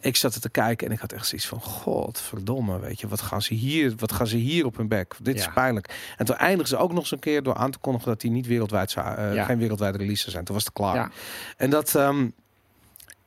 S2: Ik zat er te kijken en ik had echt zoiets van, godverdomme, weet je, wat gaan ze hier, wat gaan ze hier op hun bek? Dit is pijnlijk. En toen eindigden ze ook nog eens een keer door aan te kondigen dat die niet wereldwijd zou, geen wereldwijde release zou zijn. Toen was het klaar. En dat, ehm,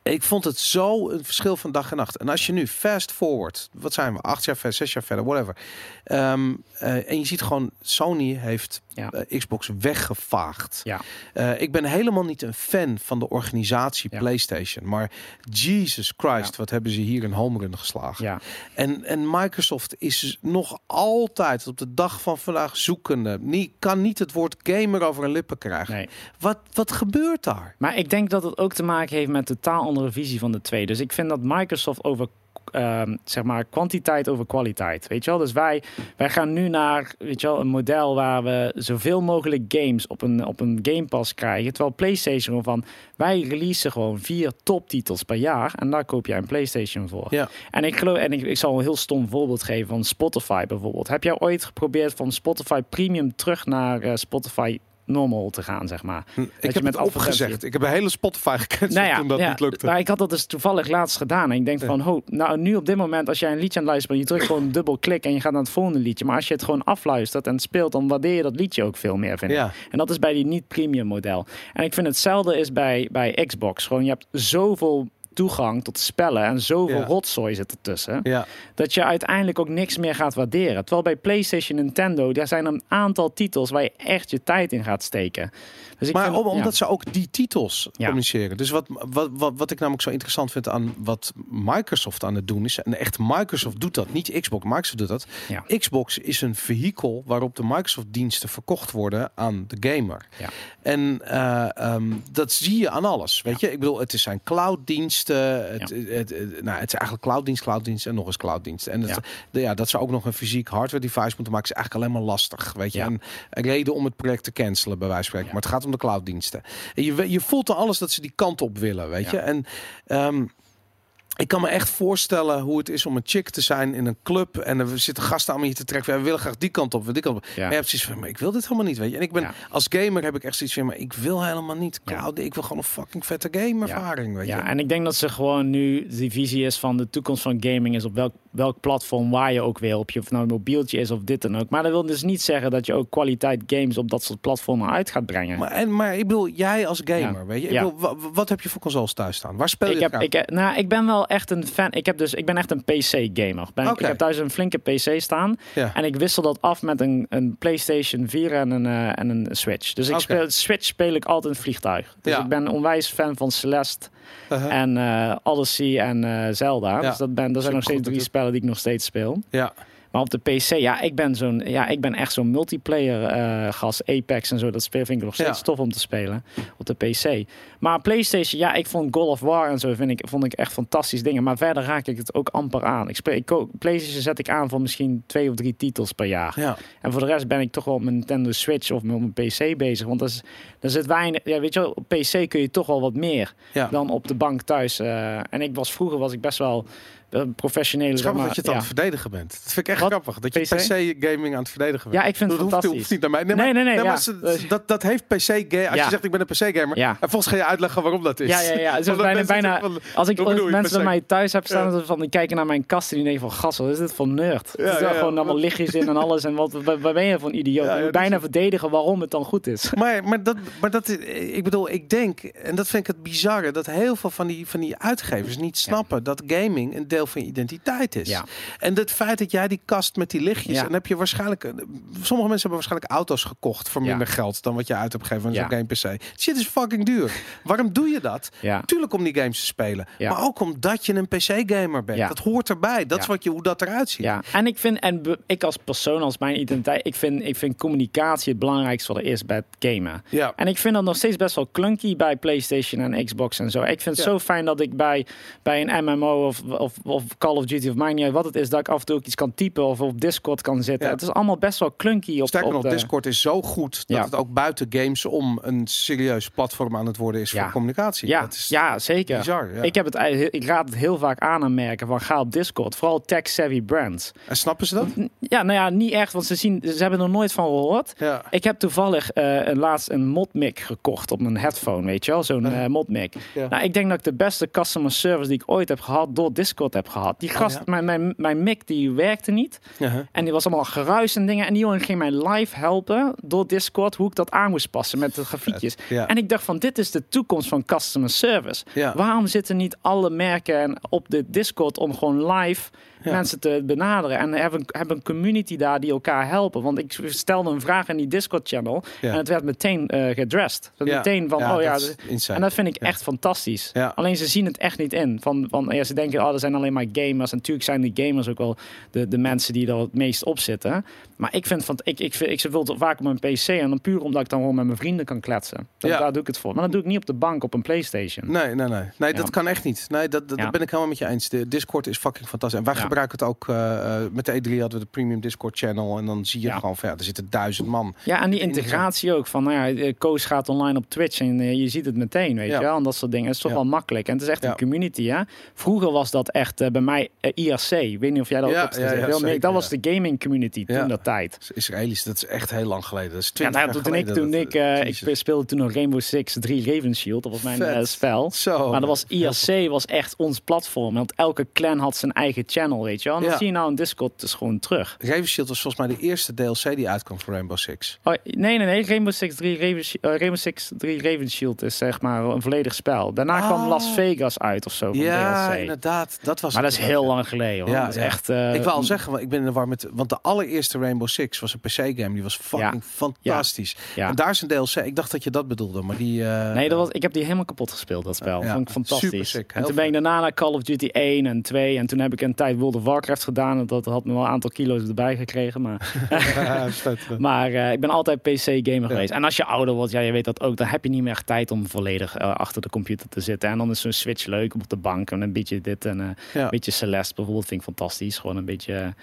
S2: ik vond het zo een verschil van dag en nacht. En als je nu fast forward, wat zijn we, acht jaar verder, zes jaar verder, whatever. Ehm, eh, en je ziet gewoon, Sony heeft
S3: Ja.
S2: eh, Xbox weggevaagd.
S3: Ja.
S2: Eh, ik ben helemaal niet een fan van de organisatie
S3: Ja.
S2: PlayStation. Maar Jesus Christ, wat hebben ze hier een home run geslagen.
S3: Ja.
S2: En, en Microsoft is nog altijd op de dag van vandaag zoekende. Nie, kan niet het woord gamer over hun lippen krijgen.
S3: Nee.
S2: Wat, wat gebeurt daar?
S3: Maar ik denk dat het ook te maken heeft met een totaal andere visie van de twee. Dus ik vind dat Microsoft over ehm, zeg maar kwantiteit over kwaliteit. Weet je wel? Dus wij, wij gaan nu naar weet je wel, een model waar we zoveel mogelijk games op een, op een Game Pass krijgen. Terwijl PlayStation van wij releasen gewoon vier toptitels per jaar en daar koop jij een PlayStation voor.
S2: Ja.
S3: En ik geloof, en ik, ik zal een heel stom voorbeeld geven van Spotify bijvoorbeeld. Heb jij ooit geprobeerd van Spotify Premium terug naar eh, Spotify normal te gaan, zeg maar.
S2: Hm, Ik heb
S3: met
S2: het opgezegd. Ik heb een hele Spotify gecanceld
S3: Nou ja,
S2: toen dat
S3: ja,
S2: niet lukte.
S3: Maar ik had dat dus toevallig laatst gedaan. En ik denk van, ho, nou nu op dit moment, als jij een liedje aan het luisteren bent, je drukt gewoon dubbel klik en je gaat naar het volgende liedje. Maar als je het gewoon afluistert en speelt, dan waardeer je dat liedje ook veel meer, vind ik. En dat is bij die niet-premium model. En ik vind hetzelfde is bij, bij Xbox. Gewoon, je hebt zoveel toegang tot spellen en zoveel
S2: Ja.
S3: rotzooi zit ertussen.
S2: Ja.
S3: Dat je uiteindelijk ook niks meer gaat waarderen. Terwijl bij PlayStation Nintendo, daar zijn een aantal titels waar je echt je tijd in gaat steken. Dus ik
S2: Maar
S3: vind-
S2: om-
S3: ja.
S2: omdat ze ook die titels
S3: Ja.
S2: communiceren. Dus wat, wat, wat, wat ik namelijk zo interessant vind aan wat Microsoft aan het doen is. En echt Microsoft doet dat, niet Xbox. Microsoft doet dat.
S3: Ja.
S2: Xbox is een vehikel waarop de Microsoft diensten verkocht worden aan de gamer.
S3: Ja.
S2: En eh, ehm, dat zie je aan alles. Weet je, ik bedoel, het is zijn clouddiensten. Het, het, het- nou, het is eigenlijk clouddienst, clouddienst en nog eens clouddienst. En het,
S3: Ja.
S2: de- ja, dat ze ook nog een fysiek hardware device moeten maken, is eigenlijk alleen maar lastig. Weet je, en een reden om het project te cancelen, bij wijze van spreken. Maar het gaat om de clouddiensten. En je, je voelt aan alles dat ze die kant op willen, weet je. En ehm, ik kan me echt voorstellen hoe het is om een chick te zijn in een club. En er zitten gasten aan me hier te trekken. We willen graag die kant op, die kant op.
S3: Ja.
S2: Maar je hebt zoiets van, maar ik wil dit helemaal niet, weet je. En ik ben,
S3: Ja.
S2: als gamer heb ik echt zoiets van, maar ik wil helemaal niet
S3: Ja.
S2: cloud. Ik wil gewoon een fucking vette game ervaring, weet je.
S3: Ja, en ik denk dat ze gewoon nu die visie is van de toekomst van gaming is op welk, welk platform waar je ook wil. Op je of nou een mobieltje is of dit dan ook. Maar dat wil dus niet zeggen dat je ook kwaliteit games op dat soort platformen uit gaat brengen.
S2: Maar, en, maar ik bedoel, jij als gamer, weet je. Ik bedoel, wat heb je voor consoles thuis staan? Waar speel je
S3: ik, heb,
S2: graag?
S3: ik, nou, ik ben wel echt een fan. Ik, heb dus, ik ben echt een PC-gamer.
S2: Oké.
S3: Ik heb thuis een flinke PC staan.
S2: Ja.
S3: En ik wissel dat af met een, een PlayStation 4 en een, eh, en een Switch. Dus ik speel, Switch speel ik altijd in vliegtuig. Dus
S2: Ja.
S3: ik ben onwijs fan van Celeste
S2: Uh-huh.
S3: en eh Odyssey en eh, Zelda.
S2: Ja.
S3: Dus dat, ben, dat zijn nog steeds drie spellen die ik nog steeds speel.
S2: Ja.
S3: Maar op de PC, ja, ik ben, zo'n, ja, ik ben echt zo'n multiplayer eh gas. Apex en zo, dat speel vind ik nog steeds
S2: Ja.
S3: tof om te spelen op de PC. Maar PlayStation, ja, ik vond God of War en zo vind ik, vond ik echt fantastisch dingen. Maar verder raak ik het ook amper aan. Ik speel, ik, PlayStation zet ik aan voor misschien twee of drie titels per jaar.
S2: Ja.
S3: En voor de rest ben ik toch wel op mijn Nintendo Switch of met mijn PC bezig. Want er, is, er zit weinig, ja, weet je wel, op PC kun je toch wel wat meer
S2: Ja.
S3: dan op de bank thuis. eh. en ik was vroeger was ik best wel professionele.
S2: Het is
S3: maar,
S2: dat je het
S3: ja.
S2: aan het verdedigen bent. Dat vind ik echt
S3: Wat?
S2: grappig. Dat je
S3: PC?
S2: PC-gaming aan het verdedigen bent.
S3: Ja, ik vind het
S2: dat hoeft,
S3: fantastisch.
S2: hoeft niet naar mij.
S3: Nee, nee, nee, ja.
S2: ze- dat, dat heeft PC-gamer. Als
S3: Ja.
S2: je zegt ik ben een PC-gamer.
S3: Ja.
S2: En volgens ga je uitleggen waarom dat is.
S3: Ja, ja, ja. Het
S2: Omdat
S3: bijna, bijna,
S2: van,
S3: als ik als mensen bij mij thuis heb staan, dat van, die kijken naar mijn kast en die denken van, gas, wat is dit voor nerd?
S2: Ja,
S3: het is gewoon allemaal lichtjes in en alles. En wat, waar, ben je voor een idioot? Bijna verdedigen waarom het dan goed is.
S2: Maar, maar, dat, maar dat, ik bedoel, ik denk, en dat vind ik het bizarre, dat heel veel van die, van die uitgevers niet snappen dat gaming een deel van je identiteit is.
S3: Ja.
S2: En het feit dat jij die kast met die lichtjes,
S3: Ja.
S2: en heb je waarschijnlijk, sommige mensen hebben waarschijnlijk auto's gekocht voor
S3: Ja.
S2: minder geld dan wat je uit hebt gegeven aan zo'n game PC. Shit is fucking duur. Waarom doe je dat?
S3: Ja.
S2: Tuurlijk om die games te spelen, maar ook omdat je een PC-gamer bent.
S3: Ja.
S2: Dat hoort erbij. Dat is wat je, hoe dat eruit ziet.
S3: Ja, en ik vind, en ik als persoon, als mijn identiteit, ik vind, ik vind communicatie het belangrijkste wat er is bij het gamen.
S2: Ja.
S3: En ik vind dat nog steeds best wel clunky bij PlayStation en Xbox en zo. Ik vind het zo fijn dat ik bij, bij een MMO of, of, of Call of Duty of uit wat het is, dat ik af en toe ook iets kan typen of op Discord kan zitten.
S2: Ja.
S3: Het is allemaal best wel clunky op,
S2: Sterker nog,
S3: de...
S2: Discord is zo goed dat
S3: Ja.
S2: het ook buiten games om een serieus platform aan het worden is
S3: Ja.
S2: voor communicatie.
S3: Ja,
S2: dat is
S3: ja, zeker.
S2: bizar. Ja.
S3: Ik, heb het, ik raad het heel vaak aan aan merken van ga op Discord. Vooral tech-savvy brands.
S2: En snappen ze dat?
S3: Ja, nou ja, niet echt, want ze, zien, ze hebben er nooit van gehoord. Ik heb toevallig een laatst een modmic gekocht op mijn headphone, weet je wel, zo'n eh modmic. Nou, ik denk dat ik de beste customer service die ik ooit heb gehad door Discord heb gehad. Die gast,
S2: Oh, ja?
S3: mijn, mijn, mijn mic, die werkte niet. En die was allemaal geruis en dingen. En die jongen ging mij live helpen door Discord hoe ik dat aan moest passen met de grafiekjes.
S2: Ja.
S3: En ik dacht van, dit is de toekomst van customer service.
S2: Ja.
S3: Waarom zitten niet alle merken op de Discord om gewoon live
S2: Ja.
S3: mensen te benaderen? En hebben, hebben een community daar die elkaar helpen. Want ik stelde een vraag in die Discord-channel
S2: Ja.
S3: en het werd meteen eh gedressed. Meteen van, oh ja...
S2: dat insane.
S3: en dat vind ik echt fantastisch. Alleen ze zien het echt niet in. Van, van, ja, ze denken, oh, er zijn alleen maar gamers. En natuurlijk zijn die gamers ook wel de, de mensen die er het meest op zitten. Maar ik vind, van, ik, ik, vind, ik wil het vaak op mijn PC. En dan puur omdat ik dan gewoon met mijn vrienden kan kletsen. Daar doe ik het voor. Maar dat doe ik niet op de bank op een PlayStation.
S2: Nee, nee, nee. Nee, dat kan echt niet. Nee, dat, dat, ben ik helemaal met je eens. De Discord is fucking fantastisch. En
S3: Ja.
S2: Gebruik het ook eh, met de E3 hadden we de premium Discord channel en dan zie je
S3: Ja.
S2: gewoon van ja, er zitten duizend man.
S3: Ja, en die
S2: In-
S3: integratie ook. Van, nou ja, eh, Koos gaat online op Twitch en je ziet het meteen, weet
S2: Ja.
S3: je wel. En dat soort dingen. Het is toch
S2: Ja.
S3: wel makkelijk. En het is echt
S2: Ja.
S3: een community, hè. Vroeger was dat echt bij mij IRC. Ik weet niet of jij dat
S2: Ja,
S3: ook hebt
S2: ja,
S3: gezien.
S2: ja, zeker,
S3: Dat
S2: ja.
S3: was de gaming community
S2: Ja.
S3: toen dat tijd.
S2: Israëli's, dat is echt heel lang geleden. Dat is
S3: Ja,
S2: 20
S3: nou, toen ik, toen
S2: dat-
S3: ik, ik speelde toen nog Rainbow Six 3 Raven Shield. Dat was mijn spel.
S2: Zo.
S3: Maar dat was IRC was echt ons platform. Want elke clan had zijn eigen channel, weet je wel. En dat
S2: Ja.
S3: zie je nou in Discord dus gewoon terug.
S2: Raven Shield was volgens mij de eerste DLC die uitkwam voor Rainbow Six.
S3: Oh, nee, nee, nee. Rainbow Six 3 Raven, eh, Rainbow Six 3 Raven Shield is zeg maar een volledig spel. Daarna kwam
S2: Ah.
S3: Las Vegas uit of zo
S2: Ja,
S3: DLC.
S2: inderdaad. Dat was
S3: Maar dat is heel lang geleden hoor.
S2: Ja,
S3: dat is
S2: ja.
S3: echt... eh,
S2: Ik wil al zeggen, want ik ben in de war met... Want de allereerste Rainbow Six was een PC-game. Die was fucking fantastisch.
S3: Ja.
S2: En daar is een DLC. Ik dacht dat je dat bedoelde, maar die... eh,
S3: Nee, dat was, ik heb die helemaal kapot gespeeld, dat spel.
S2: Ja,
S3: Vond ik fantastisch.
S2: super sick,
S3: en toen ben ik daarna naar Call of Duty 1 en 2. En toen heb ik een tijd World of Warcraft gedaan. En dat had me wel een aantal kilo's erbij gekregen. Maar, maar eh, ik ben altijd PC-gamer geweest. En als je ouder wordt, ja, je weet dat ook. Dan heb je niet meer echt tijd om volledig eh, achter de computer te zitten. En dan is zo'n Switch leuk op de bank. En een beetje dit en eh, een beetje Celeste bijvoorbeeld vind ik fantastisch. Gewoon een beetje...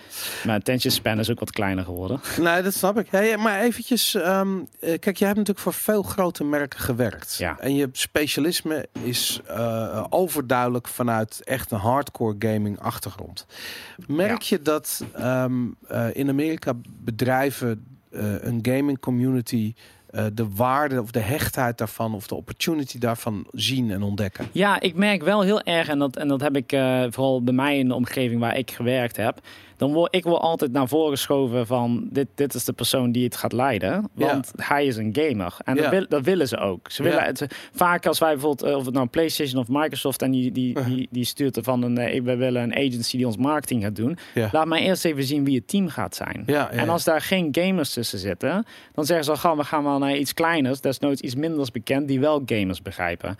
S3: mijn attention span is ook wat kleiner geworden.
S2: Nee, dat snap ik. Hey, maar eventjes, ehm, eh, kijk, jij hebt natuurlijk voor veel grote merken gewerkt.
S3: Ja.
S2: En je specialisme is overduidelijk vanuit echt een hardcore gaming achtergrond. Merk je dat ehm, eh, in Amerika bedrijven eh, een gaming community eh, de waarde of de hechtheid daarvan of de opportunity daarvan zien en ontdekken?
S3: Ja, ik merk wel heel erg, en dat, en dat heb ik vooral bij mij in de omgeving waar ik gewerkt heb. Dan word ik wel altijd naar voren geschoven van dit, dit is de persoon die het gaat leiden. Want hij is een gamer. En
S2: Ja.
S3: dat, wil, dat willen ze ook. Ze willen het, vaak als wij bijvoorbeeld, eh, of het nou PlayStation of Microsoft en die, die, die, die stuurt er van een, eh, we willen een agency die ons marketing gaat doen. Laat mij eerst even zien wie het team gaat zijn. En als daar geen gamers tussen zitten, dan zeggen ze al gaan we gaan wel naar iets kleiners, desnoods iets minders bekend, die wel gamers begrijpen.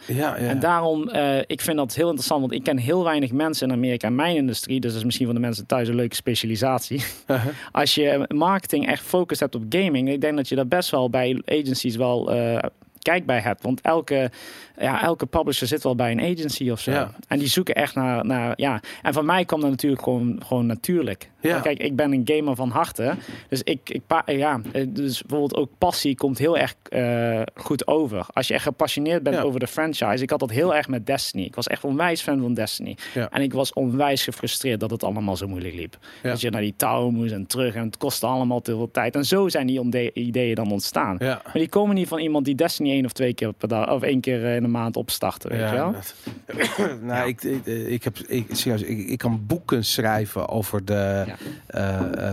S3: En daarom, eh, ik vind dat heel interessant, want ik ken heel weinig mensen in Amerika in mijn industrie. Dus dat is misschien voor de mensen thuis een leuke specialisatie.
S2: Uh-huh.
S3: Als je marketing echt focus hebt op gaming, ik denk dat je dat best wel bij agencies wel eh, kijk bij hebt. Want elke, ja, elke publisher zit wel bij een agency of zo.
S2: Ja.
S3: En die zoeken echt naar, naar, ja. En van mij kwam dat natuurlijk gewoon, gewoon natuurlijk.
S2: Ja.
S3: Kijk, ik ben een gamer van harte. Dus ik, ik ja, eh, dus bijvoorbeeld ook passie komt heel erg eh, goed over. Als je echt gepassioneerd bent
S2: Ja.
S3: over de franchise. Ik had dat heel erg met Destiny. Ik was echt onwijs fan van Destiny.
S2: Ja.
S3: En ik was onwijs gefrustreerd dat het allemaal zo moeilijk liep. Dat je naar die touw moest en terug. En het kostte allemaal te veel tijd. En zo zijn die ideeën dan ontstaan.
S2: Ja.
S3: Maar die komen niet van iemand die Destiny één of twee keer per dag of één keer eh, in de maand opstarten. Weet je wel?
S2: dat- nou, ik, ik, ik heb, ik, serieus, ik, ik kan boeken schrijven over de,
S3: Ja.
S2: eh,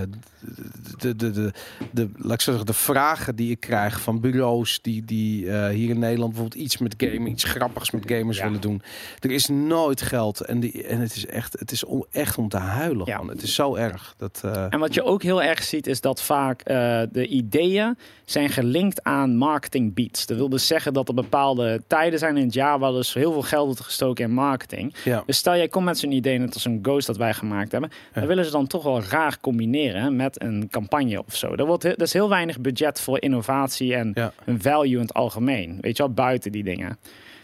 S2: de, de, de, de, laat ik zeggen, de vragen die ik krijg van bureaus die, die eh, hier in Nederland bijvoorbeeld iets met gaming, iets grappigs met gamers
S3: Ja.
S2: willen doen. Er is nooit geld en, die, en het is echt, het is om, echt om te huilen.
S3: Ja.
S2: Man. Het is zo erg. Dat, eh,
S3: En wat je ook heel erg ziet, is dat vaak eh, de ideeën zijn gelinkt aan marketing beats. Dat wil dus zeggen dat er bepaalde tijden zijn in het jaar waar dus heel veel geld wordt gestoken in marketing.
S2: ja.
S3: Dus stel jij komt met zo'n idee, net als een Ghost dat wij gemaakt hebben, dan willen ze dan toch wel raar combineren met een campagne of zo. Er, wordt, er is heel weinig budget voor innovatie en
S2: Ja.
S3: een value in het algemeen. Weet je wel, buiten die dingen.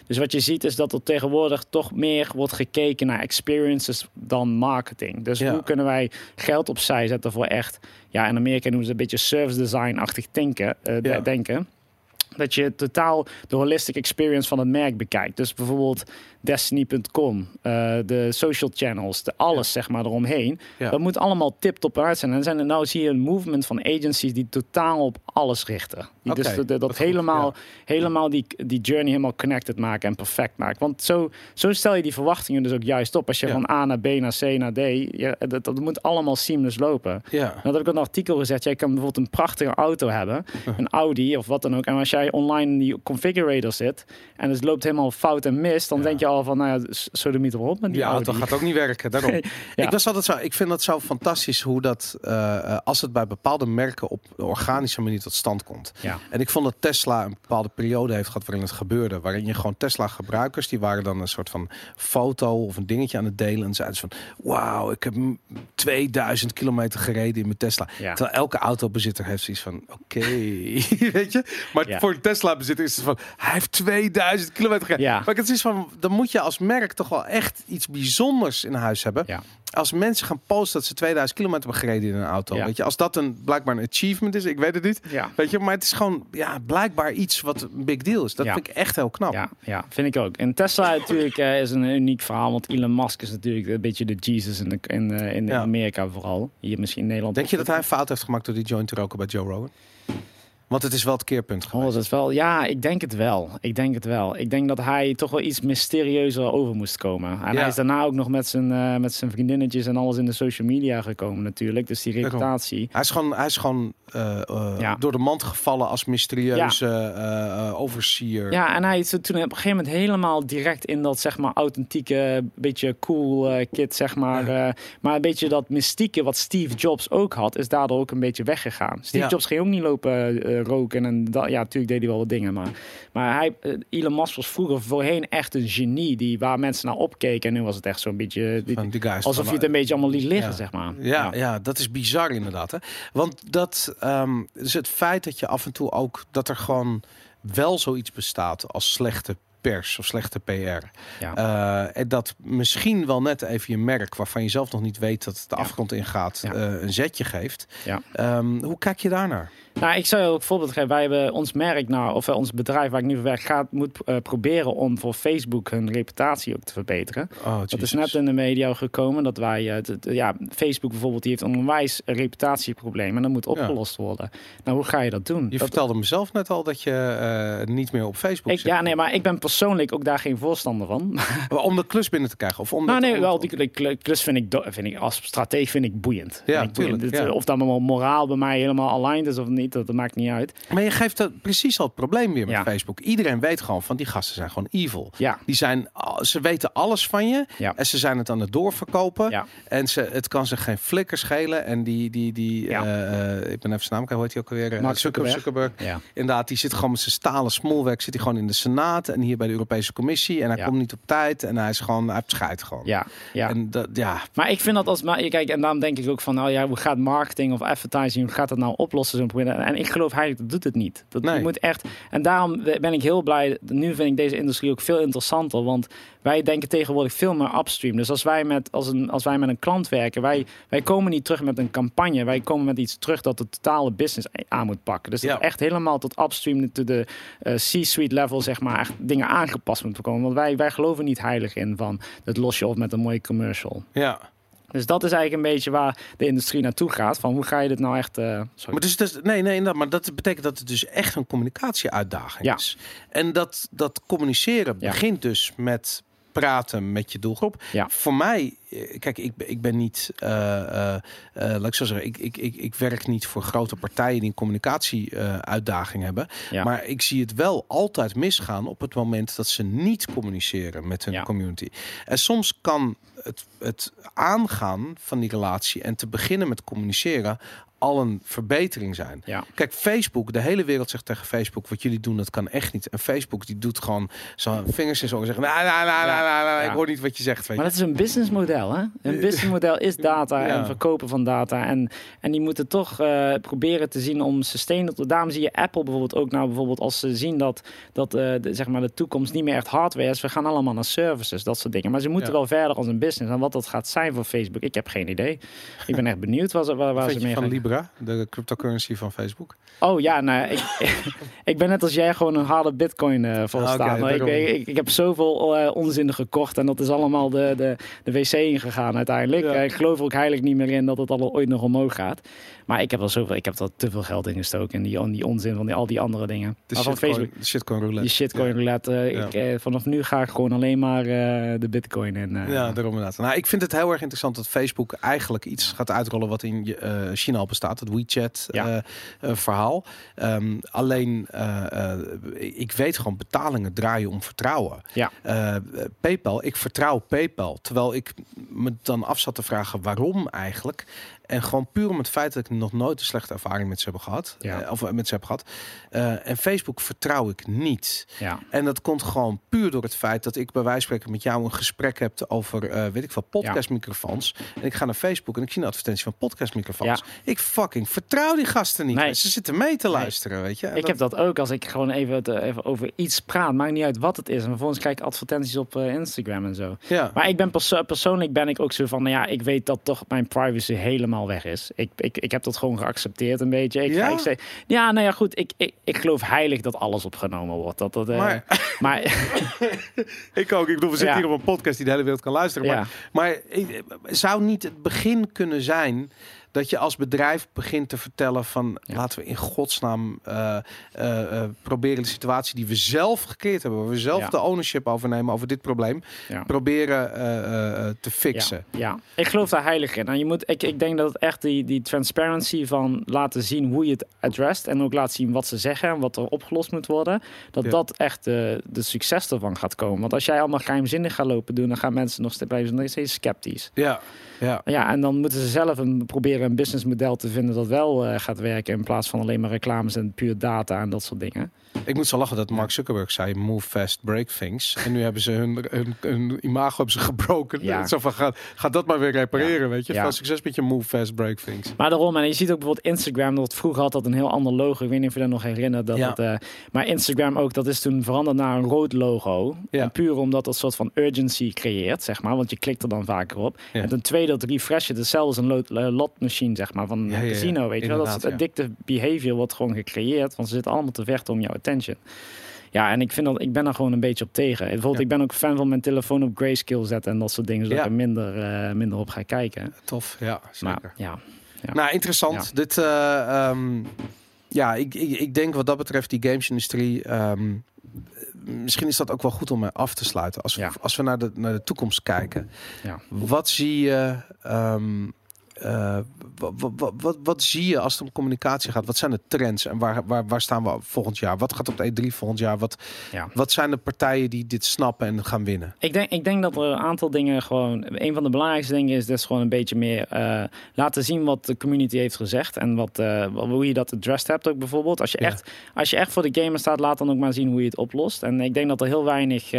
S3: Dus wat je ziet is dat er tegenwoordig toch meer wordt gekeken naar experiences dan marketing. Dus
S2: Ja.
S3: hoe kunnen wij geld opzij zetten voor echt, ja, in Amerika noemen ze een beetje service design-achtig denken, eh,
S2: Ja.
S3: denken. Dat je totaal de holistic experience van het merk bekijkt. Dus bijvoorbeeld Destiny.com, eh, de social channels, de alles zeg maar eromheen.
S2: Ja.
S3: Dat moet allemaal tip-top uit zijn. En zijn er nou zie je een movement van agencies die totaal op alles richten. Die dus de- de- dat
S2: goed,
S3: helemaal, helemaal die, die journey helemaal connected maken en perfect maken. Want zo, zo stel je die verwachtingen dus ook juist op. Als je van A naar B naar C naar D, dat, dat moet allemaal seamless lopen.
S2: ja.
S3: Nou, dat heb ik een artikel gezet. Jij kan bijvoorbeeld een prachtige auto hebben, een Audi of wat dan ook. En als jij online in die configurator zit en het loopt helemaal fout en mis, dan denk je al van, nou ja, zo de meter op met die
S2: Die auto
S3: Audi.
S2: gaat ook niet werken. Daarom.
S3: Ja.
S2: Ik was altijd zo. Ik vind dat zo fantastisch hoe dat eh, eh, als het bij bepaalde merken op een organische manier tot stand komt.
S3: Ja.
S2: En ik vond dat Tesla een bepaalde periode heeft gehad waarin het gebeurde, waarin je gewoon Tesla gebruikers die waren dan een soort van foto of een dingetje aan het delen en zeiden ze van, wauw, ik heb m- 2000 kilometer gereden in mijn Tesla.
S3: Ja.
S2: Terwijl elke autobezitter heeft zoiets van, oké, weet je. Maar
S3: Ja.
S2: voor een Tesla bezitter is het van, hij heeft 2000 kilometer gereden.
S3: Ja.
S2: Maar het is van, dan moet je als merk toch wel echt iets bijzonders in huis hebben.
S3: Ja.
S2: Als mensen gaan posten dat ze 2000 kilometer hebben gereden in een auto.
S3: Ja.
S2: Weet je, als dat een blijkbaar een achievement is, ik weet het niet.
S3: Ja.
S2: Weet je, maar het is gewoon ja, blijkbaar iets wat een big deal is. Dat vind ik echt heel knap.
S3: Ja, ja, vind ik ook. En Tesla natuurlijk eh, is een uniek verhaal, want Elon Musk is natuurlijk een beetje de Jesus in, de, in, eh, in. Amerika vooral. Hier misschien in Nederland.
S2: Denk je dat hij een fout heeft gemaakt door die joint te roken bij Joe Rogan? Want het is wel het keerpunt
S3: Oh,
S2: geweest.
S3: dat is wel, ja, ik denk het wel. Ik denk het wel. Ik denk dat hij toch wel iets mysterieuzer over moest komen. En
S2: Ja.
S3: hij is daarna ook nog met zijn, eh, met zijn vriendinnetjes en alles in de social media gekomen natuurlijk. Dus die reputatie.
S2: Hij is gewoon, hij is gewoon eh, eh,
S3: Ja.
S2: door de mand gevallen als mysterieuze overseer.
S3: Ja, en hij is toen op een gegeven moment helemaal direct in dat zeg maar authentieke, beetje cool kid, zeg maar. maar een beetje dat mystieke wat Steve Jobs ook had, is daardoor ook een beetje weggegaan. Steve
S2: Ja.
S3: Jobs ging ook niet lopen eh, roken en dat, ja, natuurlijk deed hij wel wat dingen, maar, maar hij, eh, Elon Musk was vroeger voorheen echt een genie die waar mensen naar opkeken en nu was het echt zo'n beetje die-
S2: die guys
S3: alsof je het een beetje allemaal liet liggen,
S2: Ja.
S3: zeg maar.
S2: Ja, ja. dat is bizar inderdaad. Hè? Want dat ehm, dus het feit dat je af en toe ook dat er gewoon wel zoiets bestaat als slechte pers of slechte PR.
S3: Ja.
S2: Eh, en dat misschien wel net even je merk waarvan je zelf nog niet weet dat het de
S3: Ja.
S2: afgrond ingaat,
S3: Ja.
S2: eh, een zetje geeft.
S3: Ja.
S2: Ehm, hoe kijk je daarnaar?
S3: Nou, ik zou een voorbeeld geven. Wij hebben ons merk, nou, of eh, ons bedrijf waar ik nu voor werk, gaat, moet eh, proberen om voor Facebook hun reputatie ook te verbeteren.
S2: Oh,
S3: Dat is net in de media gekomen dat wij, eh, ja, Facebook bijvoorbeeld, die heeft een onwijs reputatieprobleem en dat moet opgelost worden. Nou, hoe ga je dat doen?
S2: Je
S3: Dat-
S2: vertelde mezelf net al dat je eh, niet meer op Facebook
S3: ik,
S2: zit.
S3: ja, nee, maar ik ben persoonlijk ook daar geen voorstander van.
S2: Om de klus binnen te krijgen? Of om
S3: nou, nee,
S2: om-
S3: wel, die die kl- klus vind ik, vind ik als strateeg vind ik boeiend.
S2: Ja,
S3: Vind ik boeiend.
S2: tuurlijk,
S3: Dit,
S2: ja.
S3: Of dat mijn moraal bij mij helemaal aligned is of niet, dat, dat maakt niet uit.
S2: Maar je geeft dat precies al het probleem weer met
S3: Ja.
S2: Facebook. Iedereen weet gewoon van die gasten zijn gewoon evil.
S3: Ja,
S2: Die zijn, ze weten alles van je
S3: Ja.
S2: en ze zijn het aan het doorverkopen.
S3: ja.
S2: En ze, het kan ze geen flikker schelen. En die, die, die
S3: Ja.
S2: eh, eh, ik ben even zijn naam, hoe heet hij ook alweer? Eh,
S3: Mark
S2: Zucker-
S3: Zuckerberg.
S2: Zuckerberg.
S3: ja.
S2: Inderdaad, die zit gewoon met zijn stalen smolwerk. Zit hij gewoon in de Senaat en hier bij de Europese Commissie. En hij komt niet op tijd. En hij is gewoon, hij heeft scheid gewoon.
S3: Ja, ja.
S2: En dat, ja,
S3: Maar ik vind dat als maar kijk, en daarom denk ik ook van, nou ja, hoe gaat marketing of advertising, hoe gaat dat nou oplossen? Zo'n probleem? En ik geloof eigenlijk dat doet het niet. Dat
S2: Nee.
S3: je moet echt. En daarom ben ik heel blij. Nu vind ik deze industrie ook veel interessanter, want wij denken tegenwoordig veel meer upstream. Dus als wij met als een als wij met een klant werken, wij wij komen niet terug met een campagne, wij komen met iets terug dat de totale business aan moet pakken. Dus dat
S2: Ja.
S3: echt helemaal tot upstream, to de eh, C-suite level, zeg maar, echt dingen aangepast moeten komen. Want wij wij geloven niet heilig in van het los je op met een mooie commercial.
S2: ja.
S3: Dus dat is eigenlijk een beetje waar de industrie naartoe gaat. Van hoe ga je dit nou echt... eh.
S2: Maar, dus, dus, nee, nee, maar dat betekent dat het dus echt een communicatieuitdaging
S3: Ja.
S2: is. En dat, dat communiceren
S3: Ja.
S2: begint dus met praten met je doelgroep.
S3: Ja.
S2: Voor mij, kijk, ik, ben- ik ben niet, eh, eh, eh, laat ik zo zeggen, ik, ik, ik, ik werk niet voor grote partijen die een communicatieuitdaging hebben.
S3: Ja.
S2: Maar ik zie het wel altijd misgaan op het moment dat ze niet communiceren met hun
S3: Ja.
S2: community. En soms kan het, het aangaan van die relatie en te beginnen met communiceren al een verbetering zijn.
S3: Ja.
S2: Kijk, Facebook, de hele wereld zegt tegen Facebook, wat jullie doen, dat kan echt niet. En Facebook die doet gewoon zo vingers in zijn ogen zeggen, nou, nou, nou, nou, ik hoor niet wat je zegt. Weet
S3: Maar dat is een businessmodel, hè? Een businessmodel is data
S2: Ja.
S3: en verkopen van data. En, en die moeten toch eh, proberen te zien om sustainable... Daarom zie je Apple bijvoorbeeld ook nou bijvoorbeeld als ze zien dat, dat eh, de, zeg maar de toekomst niet meer echt hardware is. We gaan allemaal naar services, dat soort dingen. Maar ze moeten
S2: Ja.
S3: wel verder als een business. En wat dat gaat zijn voor Facebook, ik heb geen idee. Ik ben echt benieuwd waar, waar, waar
S2: Wat
S3: ze mee
S2: van
S3: gaan.
S2: Libra, de cryptocurrency van Facebook?
S3: Oh ja, nou, ik, ik ben net als jij gewoon een harde bitcoin eh voor
S2: Ah.
S3: Maar ik, ik, ik heb zoveel onzin gekocht en dat is allemaal de, de, de wc ingegaan uiteindelijk.
S2: Ja.
S3: Ik geloof er ook heilig niet meer in dat het al ooit nog omhoog gaat. Maar ik heb wel zoveel, ik heb er te veel geld in gestoken in die, die onzin van die, al die andere dingen.
S2: De
S3: Maar van
S2: shitcoin,
S3: Facebook,
S2: de shitcoin roulette.
S3: die shitcoin roulette. eh,
S2: Ja.
S3: ik, eh, vanaf nu ga ik gewoon alleen maar eh, de bitcoin in. eh.
S2: Ja, daarom inderdaad. Nou, ik vind het heel erg interessant dat Facebook eigenlijk iets gaat uitrollen wat in China al bestaat. Het WeChat
S3: Ja.
S2: eh, eh, verhaal. Ehm, alleen, ik weet gewoon, betalingen draaien om vertrouwen.
S3: Ja.
S2: PayPal, ik vertrouw PayPal. Terwijl ik me dan af zat te vragen waarom eigenlijk. En gewoon puur om het feit dat ik nog nooit een slechte ervaring met ze heb gehad.
S3: Ja.
S2: eh, of eh, met ze heb gehad. Eh, en Facebook vertrouw ik niet.
S3: Ja.
S2: En dat komt gewoon puur door het feit dat ik bij wijze van spreken met jou een gesprek heb over, weet ik veel, podcastmicrofoons. En ik ga naar Facebook en ik zie een advertentie van podcastmicrofoons. Ik fucking vertrouw die gasten niet.
S3: Nee.
S2: Ze zitten mee te luisteren, weet je. En
S3: Ik heb dat ook als ik gewoon even, even over iets praat. Maakt niet uit wat het is. En vervolgens krijg ik advertenties op Instagram en zo.
S2: Ja.
S3: Maar ik ben perso- persoonlijk ben ik ook zo van, nou ja, ik weet dat toch mijn privacy helemaal weg is. Ik, ik, ik heb dat gewoon geaccepteerd een beetje. Ik,
S2: Ja?
S3: ik zeg, ja, nou ja, goed. Ik, ik, ik geloof heilig dat alles opgenomen wordt. Dat, dat, eh,
S2: Maar-
S3: maar
S2: Ik ook. Ik bedoel, we zitten
S3: Ja.
S2: hier op een podcast die de hele wereld kan luisteren.
S3: Ja.
S2: Maar, maar eh, zou niet het begin kunnen zijn dat je als bedrijf begint te vertellen van
S3: Ja.
S2: laten we in godsnaam eh, eh, eh, proberen de situatie die we zelf gecreëerd hebben, waar we zelf
S3: Ja.
S2: de ownership overnemen over dit probleem,
S3: ja.
S2: proberen te fixen.
S3: Ja, ja, ik geloof daar heilig in. En je moet, ik, ik denk dat het echt die, die transparency van laten zien hoe je het addressed en ook laten zien wat ze zeggen en wat er opgelost moet worden, dat dat echt de, de succes ervan gaat komen. Want als jij allemaal geheimzinnig gaat lopen doen, dan gaan mensen nog steeds blijven nog steeds sceptisch.
S2: Ja, ja.
S3: Ja, en dan moeten ze zelf een, proberen een businessmodel te vinden dat wel eh, gaat werken in plaats van alleen maar reclames en puur data en dat soort dingen.
S2: Ik moet zo lachen dat Mark Zuckerberg zei move fast, break things. En nu hebben ze hun, hun, hun imago hebben ze gebroken.
S3: Ja.
S2: Zo van, ga, ga dat maar weer repareren, weet je.
S3: Ja.
S2: Veel succes met je move fast, break things.
S3: Maar daarom, en je ziet ook bijvoorbeeld Instagram, dat vroeger had dat een heel ander logo. Ik weet niet of je dat nog herinnert. Dat
S2: Ja.
S3: het, eh, maar Instagram ook, dat is toen veranderd naar een rood logo. En puur omdat dat soort van urgency creëert, zeg maar. Want je klikt er dan vaker op.
S2: Ja.
S3: En ten tweede, dat refresh je hetzelfde als een lot, eh, lot machine, zeg maar, van een casino, weet je wel. Dat
S2: Inderdaad,
S3: soort addictive behavior wordt gewoon gecreëerd, want ze zitten allemaal te vechten om jouw attention. Ja, en ik vind dat ik ben daar gewoon een beetje op tegen. Bijvoorbeeld,
S2: Ja.
S3: ik ben ook fan van mijn telefoon op grayscale zetten en dat soort dingen, zodat
S2: Ja.
S3: ik er minder, eh, minder op ga kijken.
S2: Tof, ja, zeker.
S3: Maar ja, Ja.
S2: Nou, interessant. Dit, eh, ehm, ja, ik, ik, ik denk wat dat betreft die gamesindustrie. ehm, misschien is dat ook wel goed om af te sluiten. Als we, als we naar, de, naar de toekomst kijken.
S3: Ja.
S2: Wat zie je... ehm, eh, wat, wat, wat, wat zie je als het om communicatie gaat? Wat zijn de trends en waar, waar, waar staan we volgend jaar? Wat gaat op de E3 volgend jaar? Wat,
S3: ja.
S2: wat zijn de partijen die dit snappen en gaan winnen?
S3: Ik denk, ik denk dat er een aantal dingen gewoon. Een van de belangrijkste dingen is dus gewoon een beetje meer eh, laten zien wat de community heeft gezegd. En wat, eh, hoe je dat addressed hebt ook bijvoorbeeld. Als je,
S2: Ja.
S3: echt, als je echt voor de gamer staat, laat dan ook maar zien hoe je het oplost. En ik denk dat er heel weinig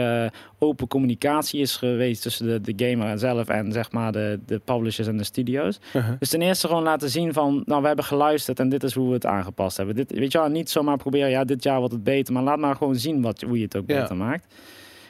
S3: open communicatie is geweest tussen de, de gamer zelf en zeg maar de, de publishers en de studio's.
S2: Uh-huh.
S3: Dus ten eerste gewoon laten zien van, nou we hebben geluisterd en dit is hoe we het aangepast hebben. Dit, weet je wel, niet zomaar proberen, ja dit jaar wordt het beter, maar laat maar gewoon zien wat, hoe je het ook
S2: Ja.
S3: beter maakt.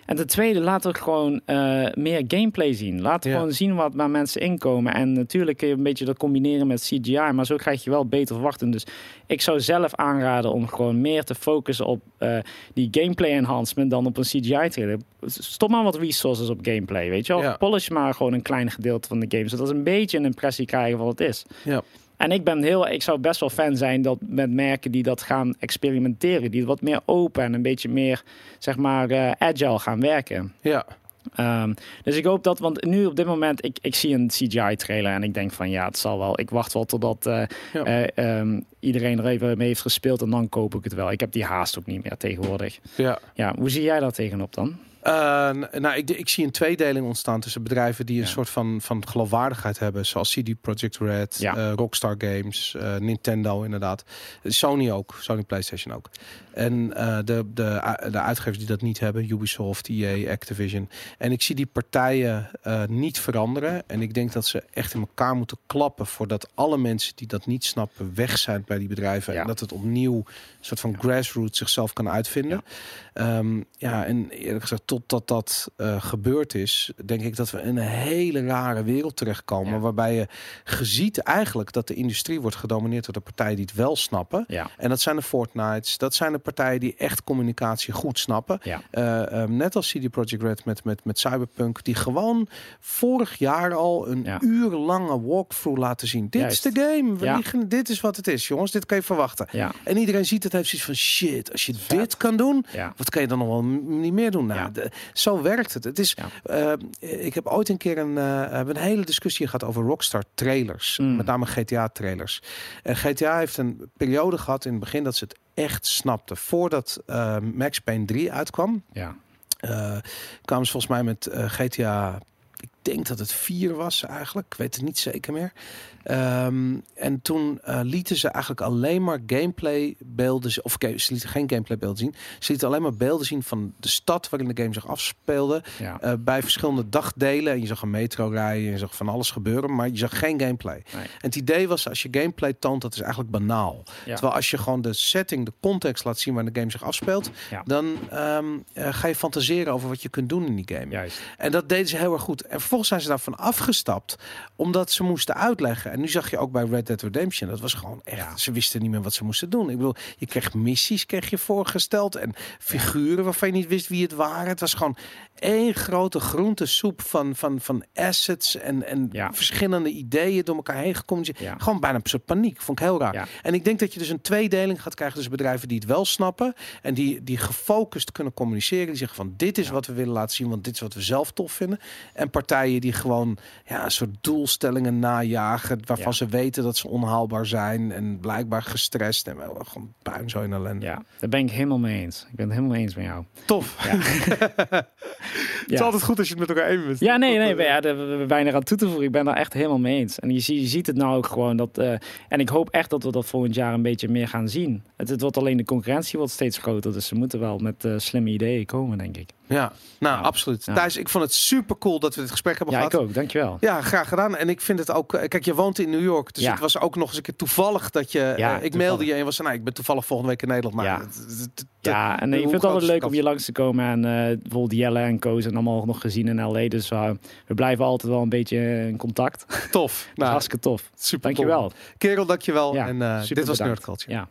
S3: En ten tweede, laat ook gewoon eh, meer gameplay zien. Laat
S2: Ja.
S3: gewoon zien wat waar mensen inkomen. En natuurlijk kun je een beetje dat combineren met CGI, maar zo krijg je wel beter verwachten. Dus ik zou zelf aanraden om gewoon meer te focussen op eh, die gameplay enhancement dan op een CGI trailer. Stop maar wat resources op gameplay, weet je wel.
S2: Ja.
S3: Polish maar gewoon een klein gedeelte van de game, zodat ze een beetje een impressie krijgen van wat het is.
S2: Ja.
S3: En ik ben heel, ik zou best wel fan zijn dat met merken die dat gaan experimenteren, die wat meer open en een beetje meer, zeg maar, eh, agile gaan werken.
S2: Ja,
S3: Ehm, dus ik hoop dat, want nu op dit moment, ik, ik zie een CGI-trailer en ik denk van ja, het zal wel. Ik wacht wel totdat eh,
S2: Ja.
S3: eh, ehm, iedereen er even mee heeft gespeeld en dan koop ik het wel. Ik heb die haast ook niet meer tegenwoordig.
S2: ja.
S3: Ja, hoe zie jij daar tegenop dan?
S2: Eh, nou, ik, ik zie een tweedeling ontstaan tussen bedrijven die een
S3: Ja.
S2: soort van, van geloofwaardigheid hebben, zoals CD Projekt Red,
S3: Ja.
S2: eh, Rockstar Games, eh, Nintendo inderdaad, Sony ook, Sony PlayStation ook. En de, de, de uitgevers die dat niet hebben, Ubisoft, EA, Activision. En ik zie die partijen niet veranderen. En ik denk dat ze echt in elkaar moeten klappen voordat alle mensen die dat niet snappen weg zijn bij die bedrijven.
S3: Ja.
S2: En dat het opnieuw een soort van grassroots zichzelf kan uitvinden. Ehm, ja, en eerlijk gezegd, totdat dat eh, gebeurd is, denk ik dat we in een hele rare wereld terechtkomen.
S3: Ja.
S2: Waarbij je geziet eigenlijk dat de industrie wordt gedomineerd door de partijen die het wel snappen.
S3: Ja,
S2: En dat zijn de Fortnites, dat zijn de partijen die echt communicatie goed snappen.
S3: ja,
S2: Eh, ehm, net als CD Projekt Red met, met, met Cyberpunk, die gewoon vorig jaar al een uur lange walkthrough laten zien. Dit
S3: Juist.
S2: is de game, we
S3: Ja.
S2: liggen, dit is wat het is, jongens, dit kan je verwachten.
S3: ja,
S2: En iedereen ziet het, heeft zoiets van shit, als je dit kan doen, wat kan je dan nog wel niet meer doen? Nou, zo werkt het. Het is,
S3: Ja.
S2: eh, ik heb ooit een keer een, eh, een hele discussie gehad over Rockstar trailers,
S3: Mm.
S2: met name GTA trailers. En GTA heeft een periode gehad in het begin dat ze het echt snapten. Voordat eh, Max Payne 3 uitkwam,
S3: ja.
S2: eh, kwamen ze volgens mij met eh, GTA. Ik denk dat het vier was eigenlijk. Ik weet het niet zeker meer. Ehm, en toen uh, lieten ze eigenlijk alleen maar gameplay beelden zien. Of ze lieten geen gameplay beelden zien. Ze lieten alleen maar beelden zien van de stad waarin de game zich afspeelde.
S3: Ja.
S2: eh, bij verschillende dagdelen. En je zag een metro rijden. En je zag van alles gebeuren. Maar je zag geen gameplay.
S3: Nee.
S2: En het idee was, als je gameplay toont, dat is eigenlijk banaal.
S3: Ja.
S2: Terwijl als je gewoon de setting, de context laat zien waar de game zich afspeelt,
S3: Ja.
S2: dan ehm, eh, ga je fantaseren over wat je kunt doen in die game.
S3: Juist.
S2: En dat deden ze heel erg goed. En vervolgens zijn ze daarvan afgestapt, omdat ze moesten uitleggen. En nu zag je ook bij Red Dead Redemption, dat was gewoon echt,
S3: Ja.
S2: ze wisten niet meer wat ze moesten doen. Ik bedoel, je kreeg missies, kreeg je voorgesteld en figuren waarvan je niet wist wie het waren. Het was gewoon één grote groentesoep van, van, van assets en, en
S3: Ja.
S2: verschillende ideeën door elkaar heen gecommuniceerd.
S3: Ja.
S2: Gewoon bijna een soort paniek. Vond ik heel raar.
S3: Ja.
S2: En ik denk dat je dus een tweedeling gaat krijgen. Dus bedrijven die het wel snappen. En die, die gefocust kunnen communiceren. Die zeggen van dit is wat we willen laten zien. Want dit is wat we zelf tof vinden. En partijen die gewoon ja, een soort doelstellingen najagen. Waarvan ze weten dat ze onhaalbaar zijn. En blijkbaar gestrest. En wel gewoon puin zo in ellende.
S3: Ja, daar ben ik helemaal mee eens. Ik ben het helemaal eens met jou.
S2: Tof.
S3: Ja.
S2: Het is altijd goed als je het met elkaar eens bent.
S3: Ja, nee, nee,
S2: eh,
S3: ja, we weinig aan toe te voegen. Ik ben daar echt helemaal mee eens. En je, je ziet het nou ook gewoon dat. eh, en ik hoop echt dat we dat volgend jaar een beetje meer gaan zien. Het, het wordt alleen de concurrentie wordt steeds groter. Dus ze moeten wel met eh, slimme ideeën komen, denk ik.
S2: Ja, nou
S3: Ja.
S2: absoluut.
S3: Ja.
S2: Thijs, ik vond het super cool dat we dit gesprek hebben
S3: Ja,
S2: gehad.
S3: ik ook. Dankjewel.
S2: Ja, graag gedaan. En ik vind het ook. eh, Kijk, je woont in New York. Dus
S3: Ja.
S2: het was ook nog eens een keer toevallig dat je.
S3: Ja,
S2: eh, ik mailde je en was nou, ik ben toevallig volgende week in Nederland. Maar
S3: Ja.
S2: het- het- het-
S3: Ja, en ik vind het altijd leuk om hier langs te komen. En eh, bijvoorbeeld Jelle en Koos en allemaal nog gezien in LA. Dus we blijven altijd wel een beetje in contact.
S2: tof.
S3: Nou, Hartstikke tof.
S2: super.
S3: Dankjewel.
S2: Kerel, dankjewel.
S3: Ja,
S2: en dit was
S3: bedankt.
S2: Nerd Culture.
S3: Ja.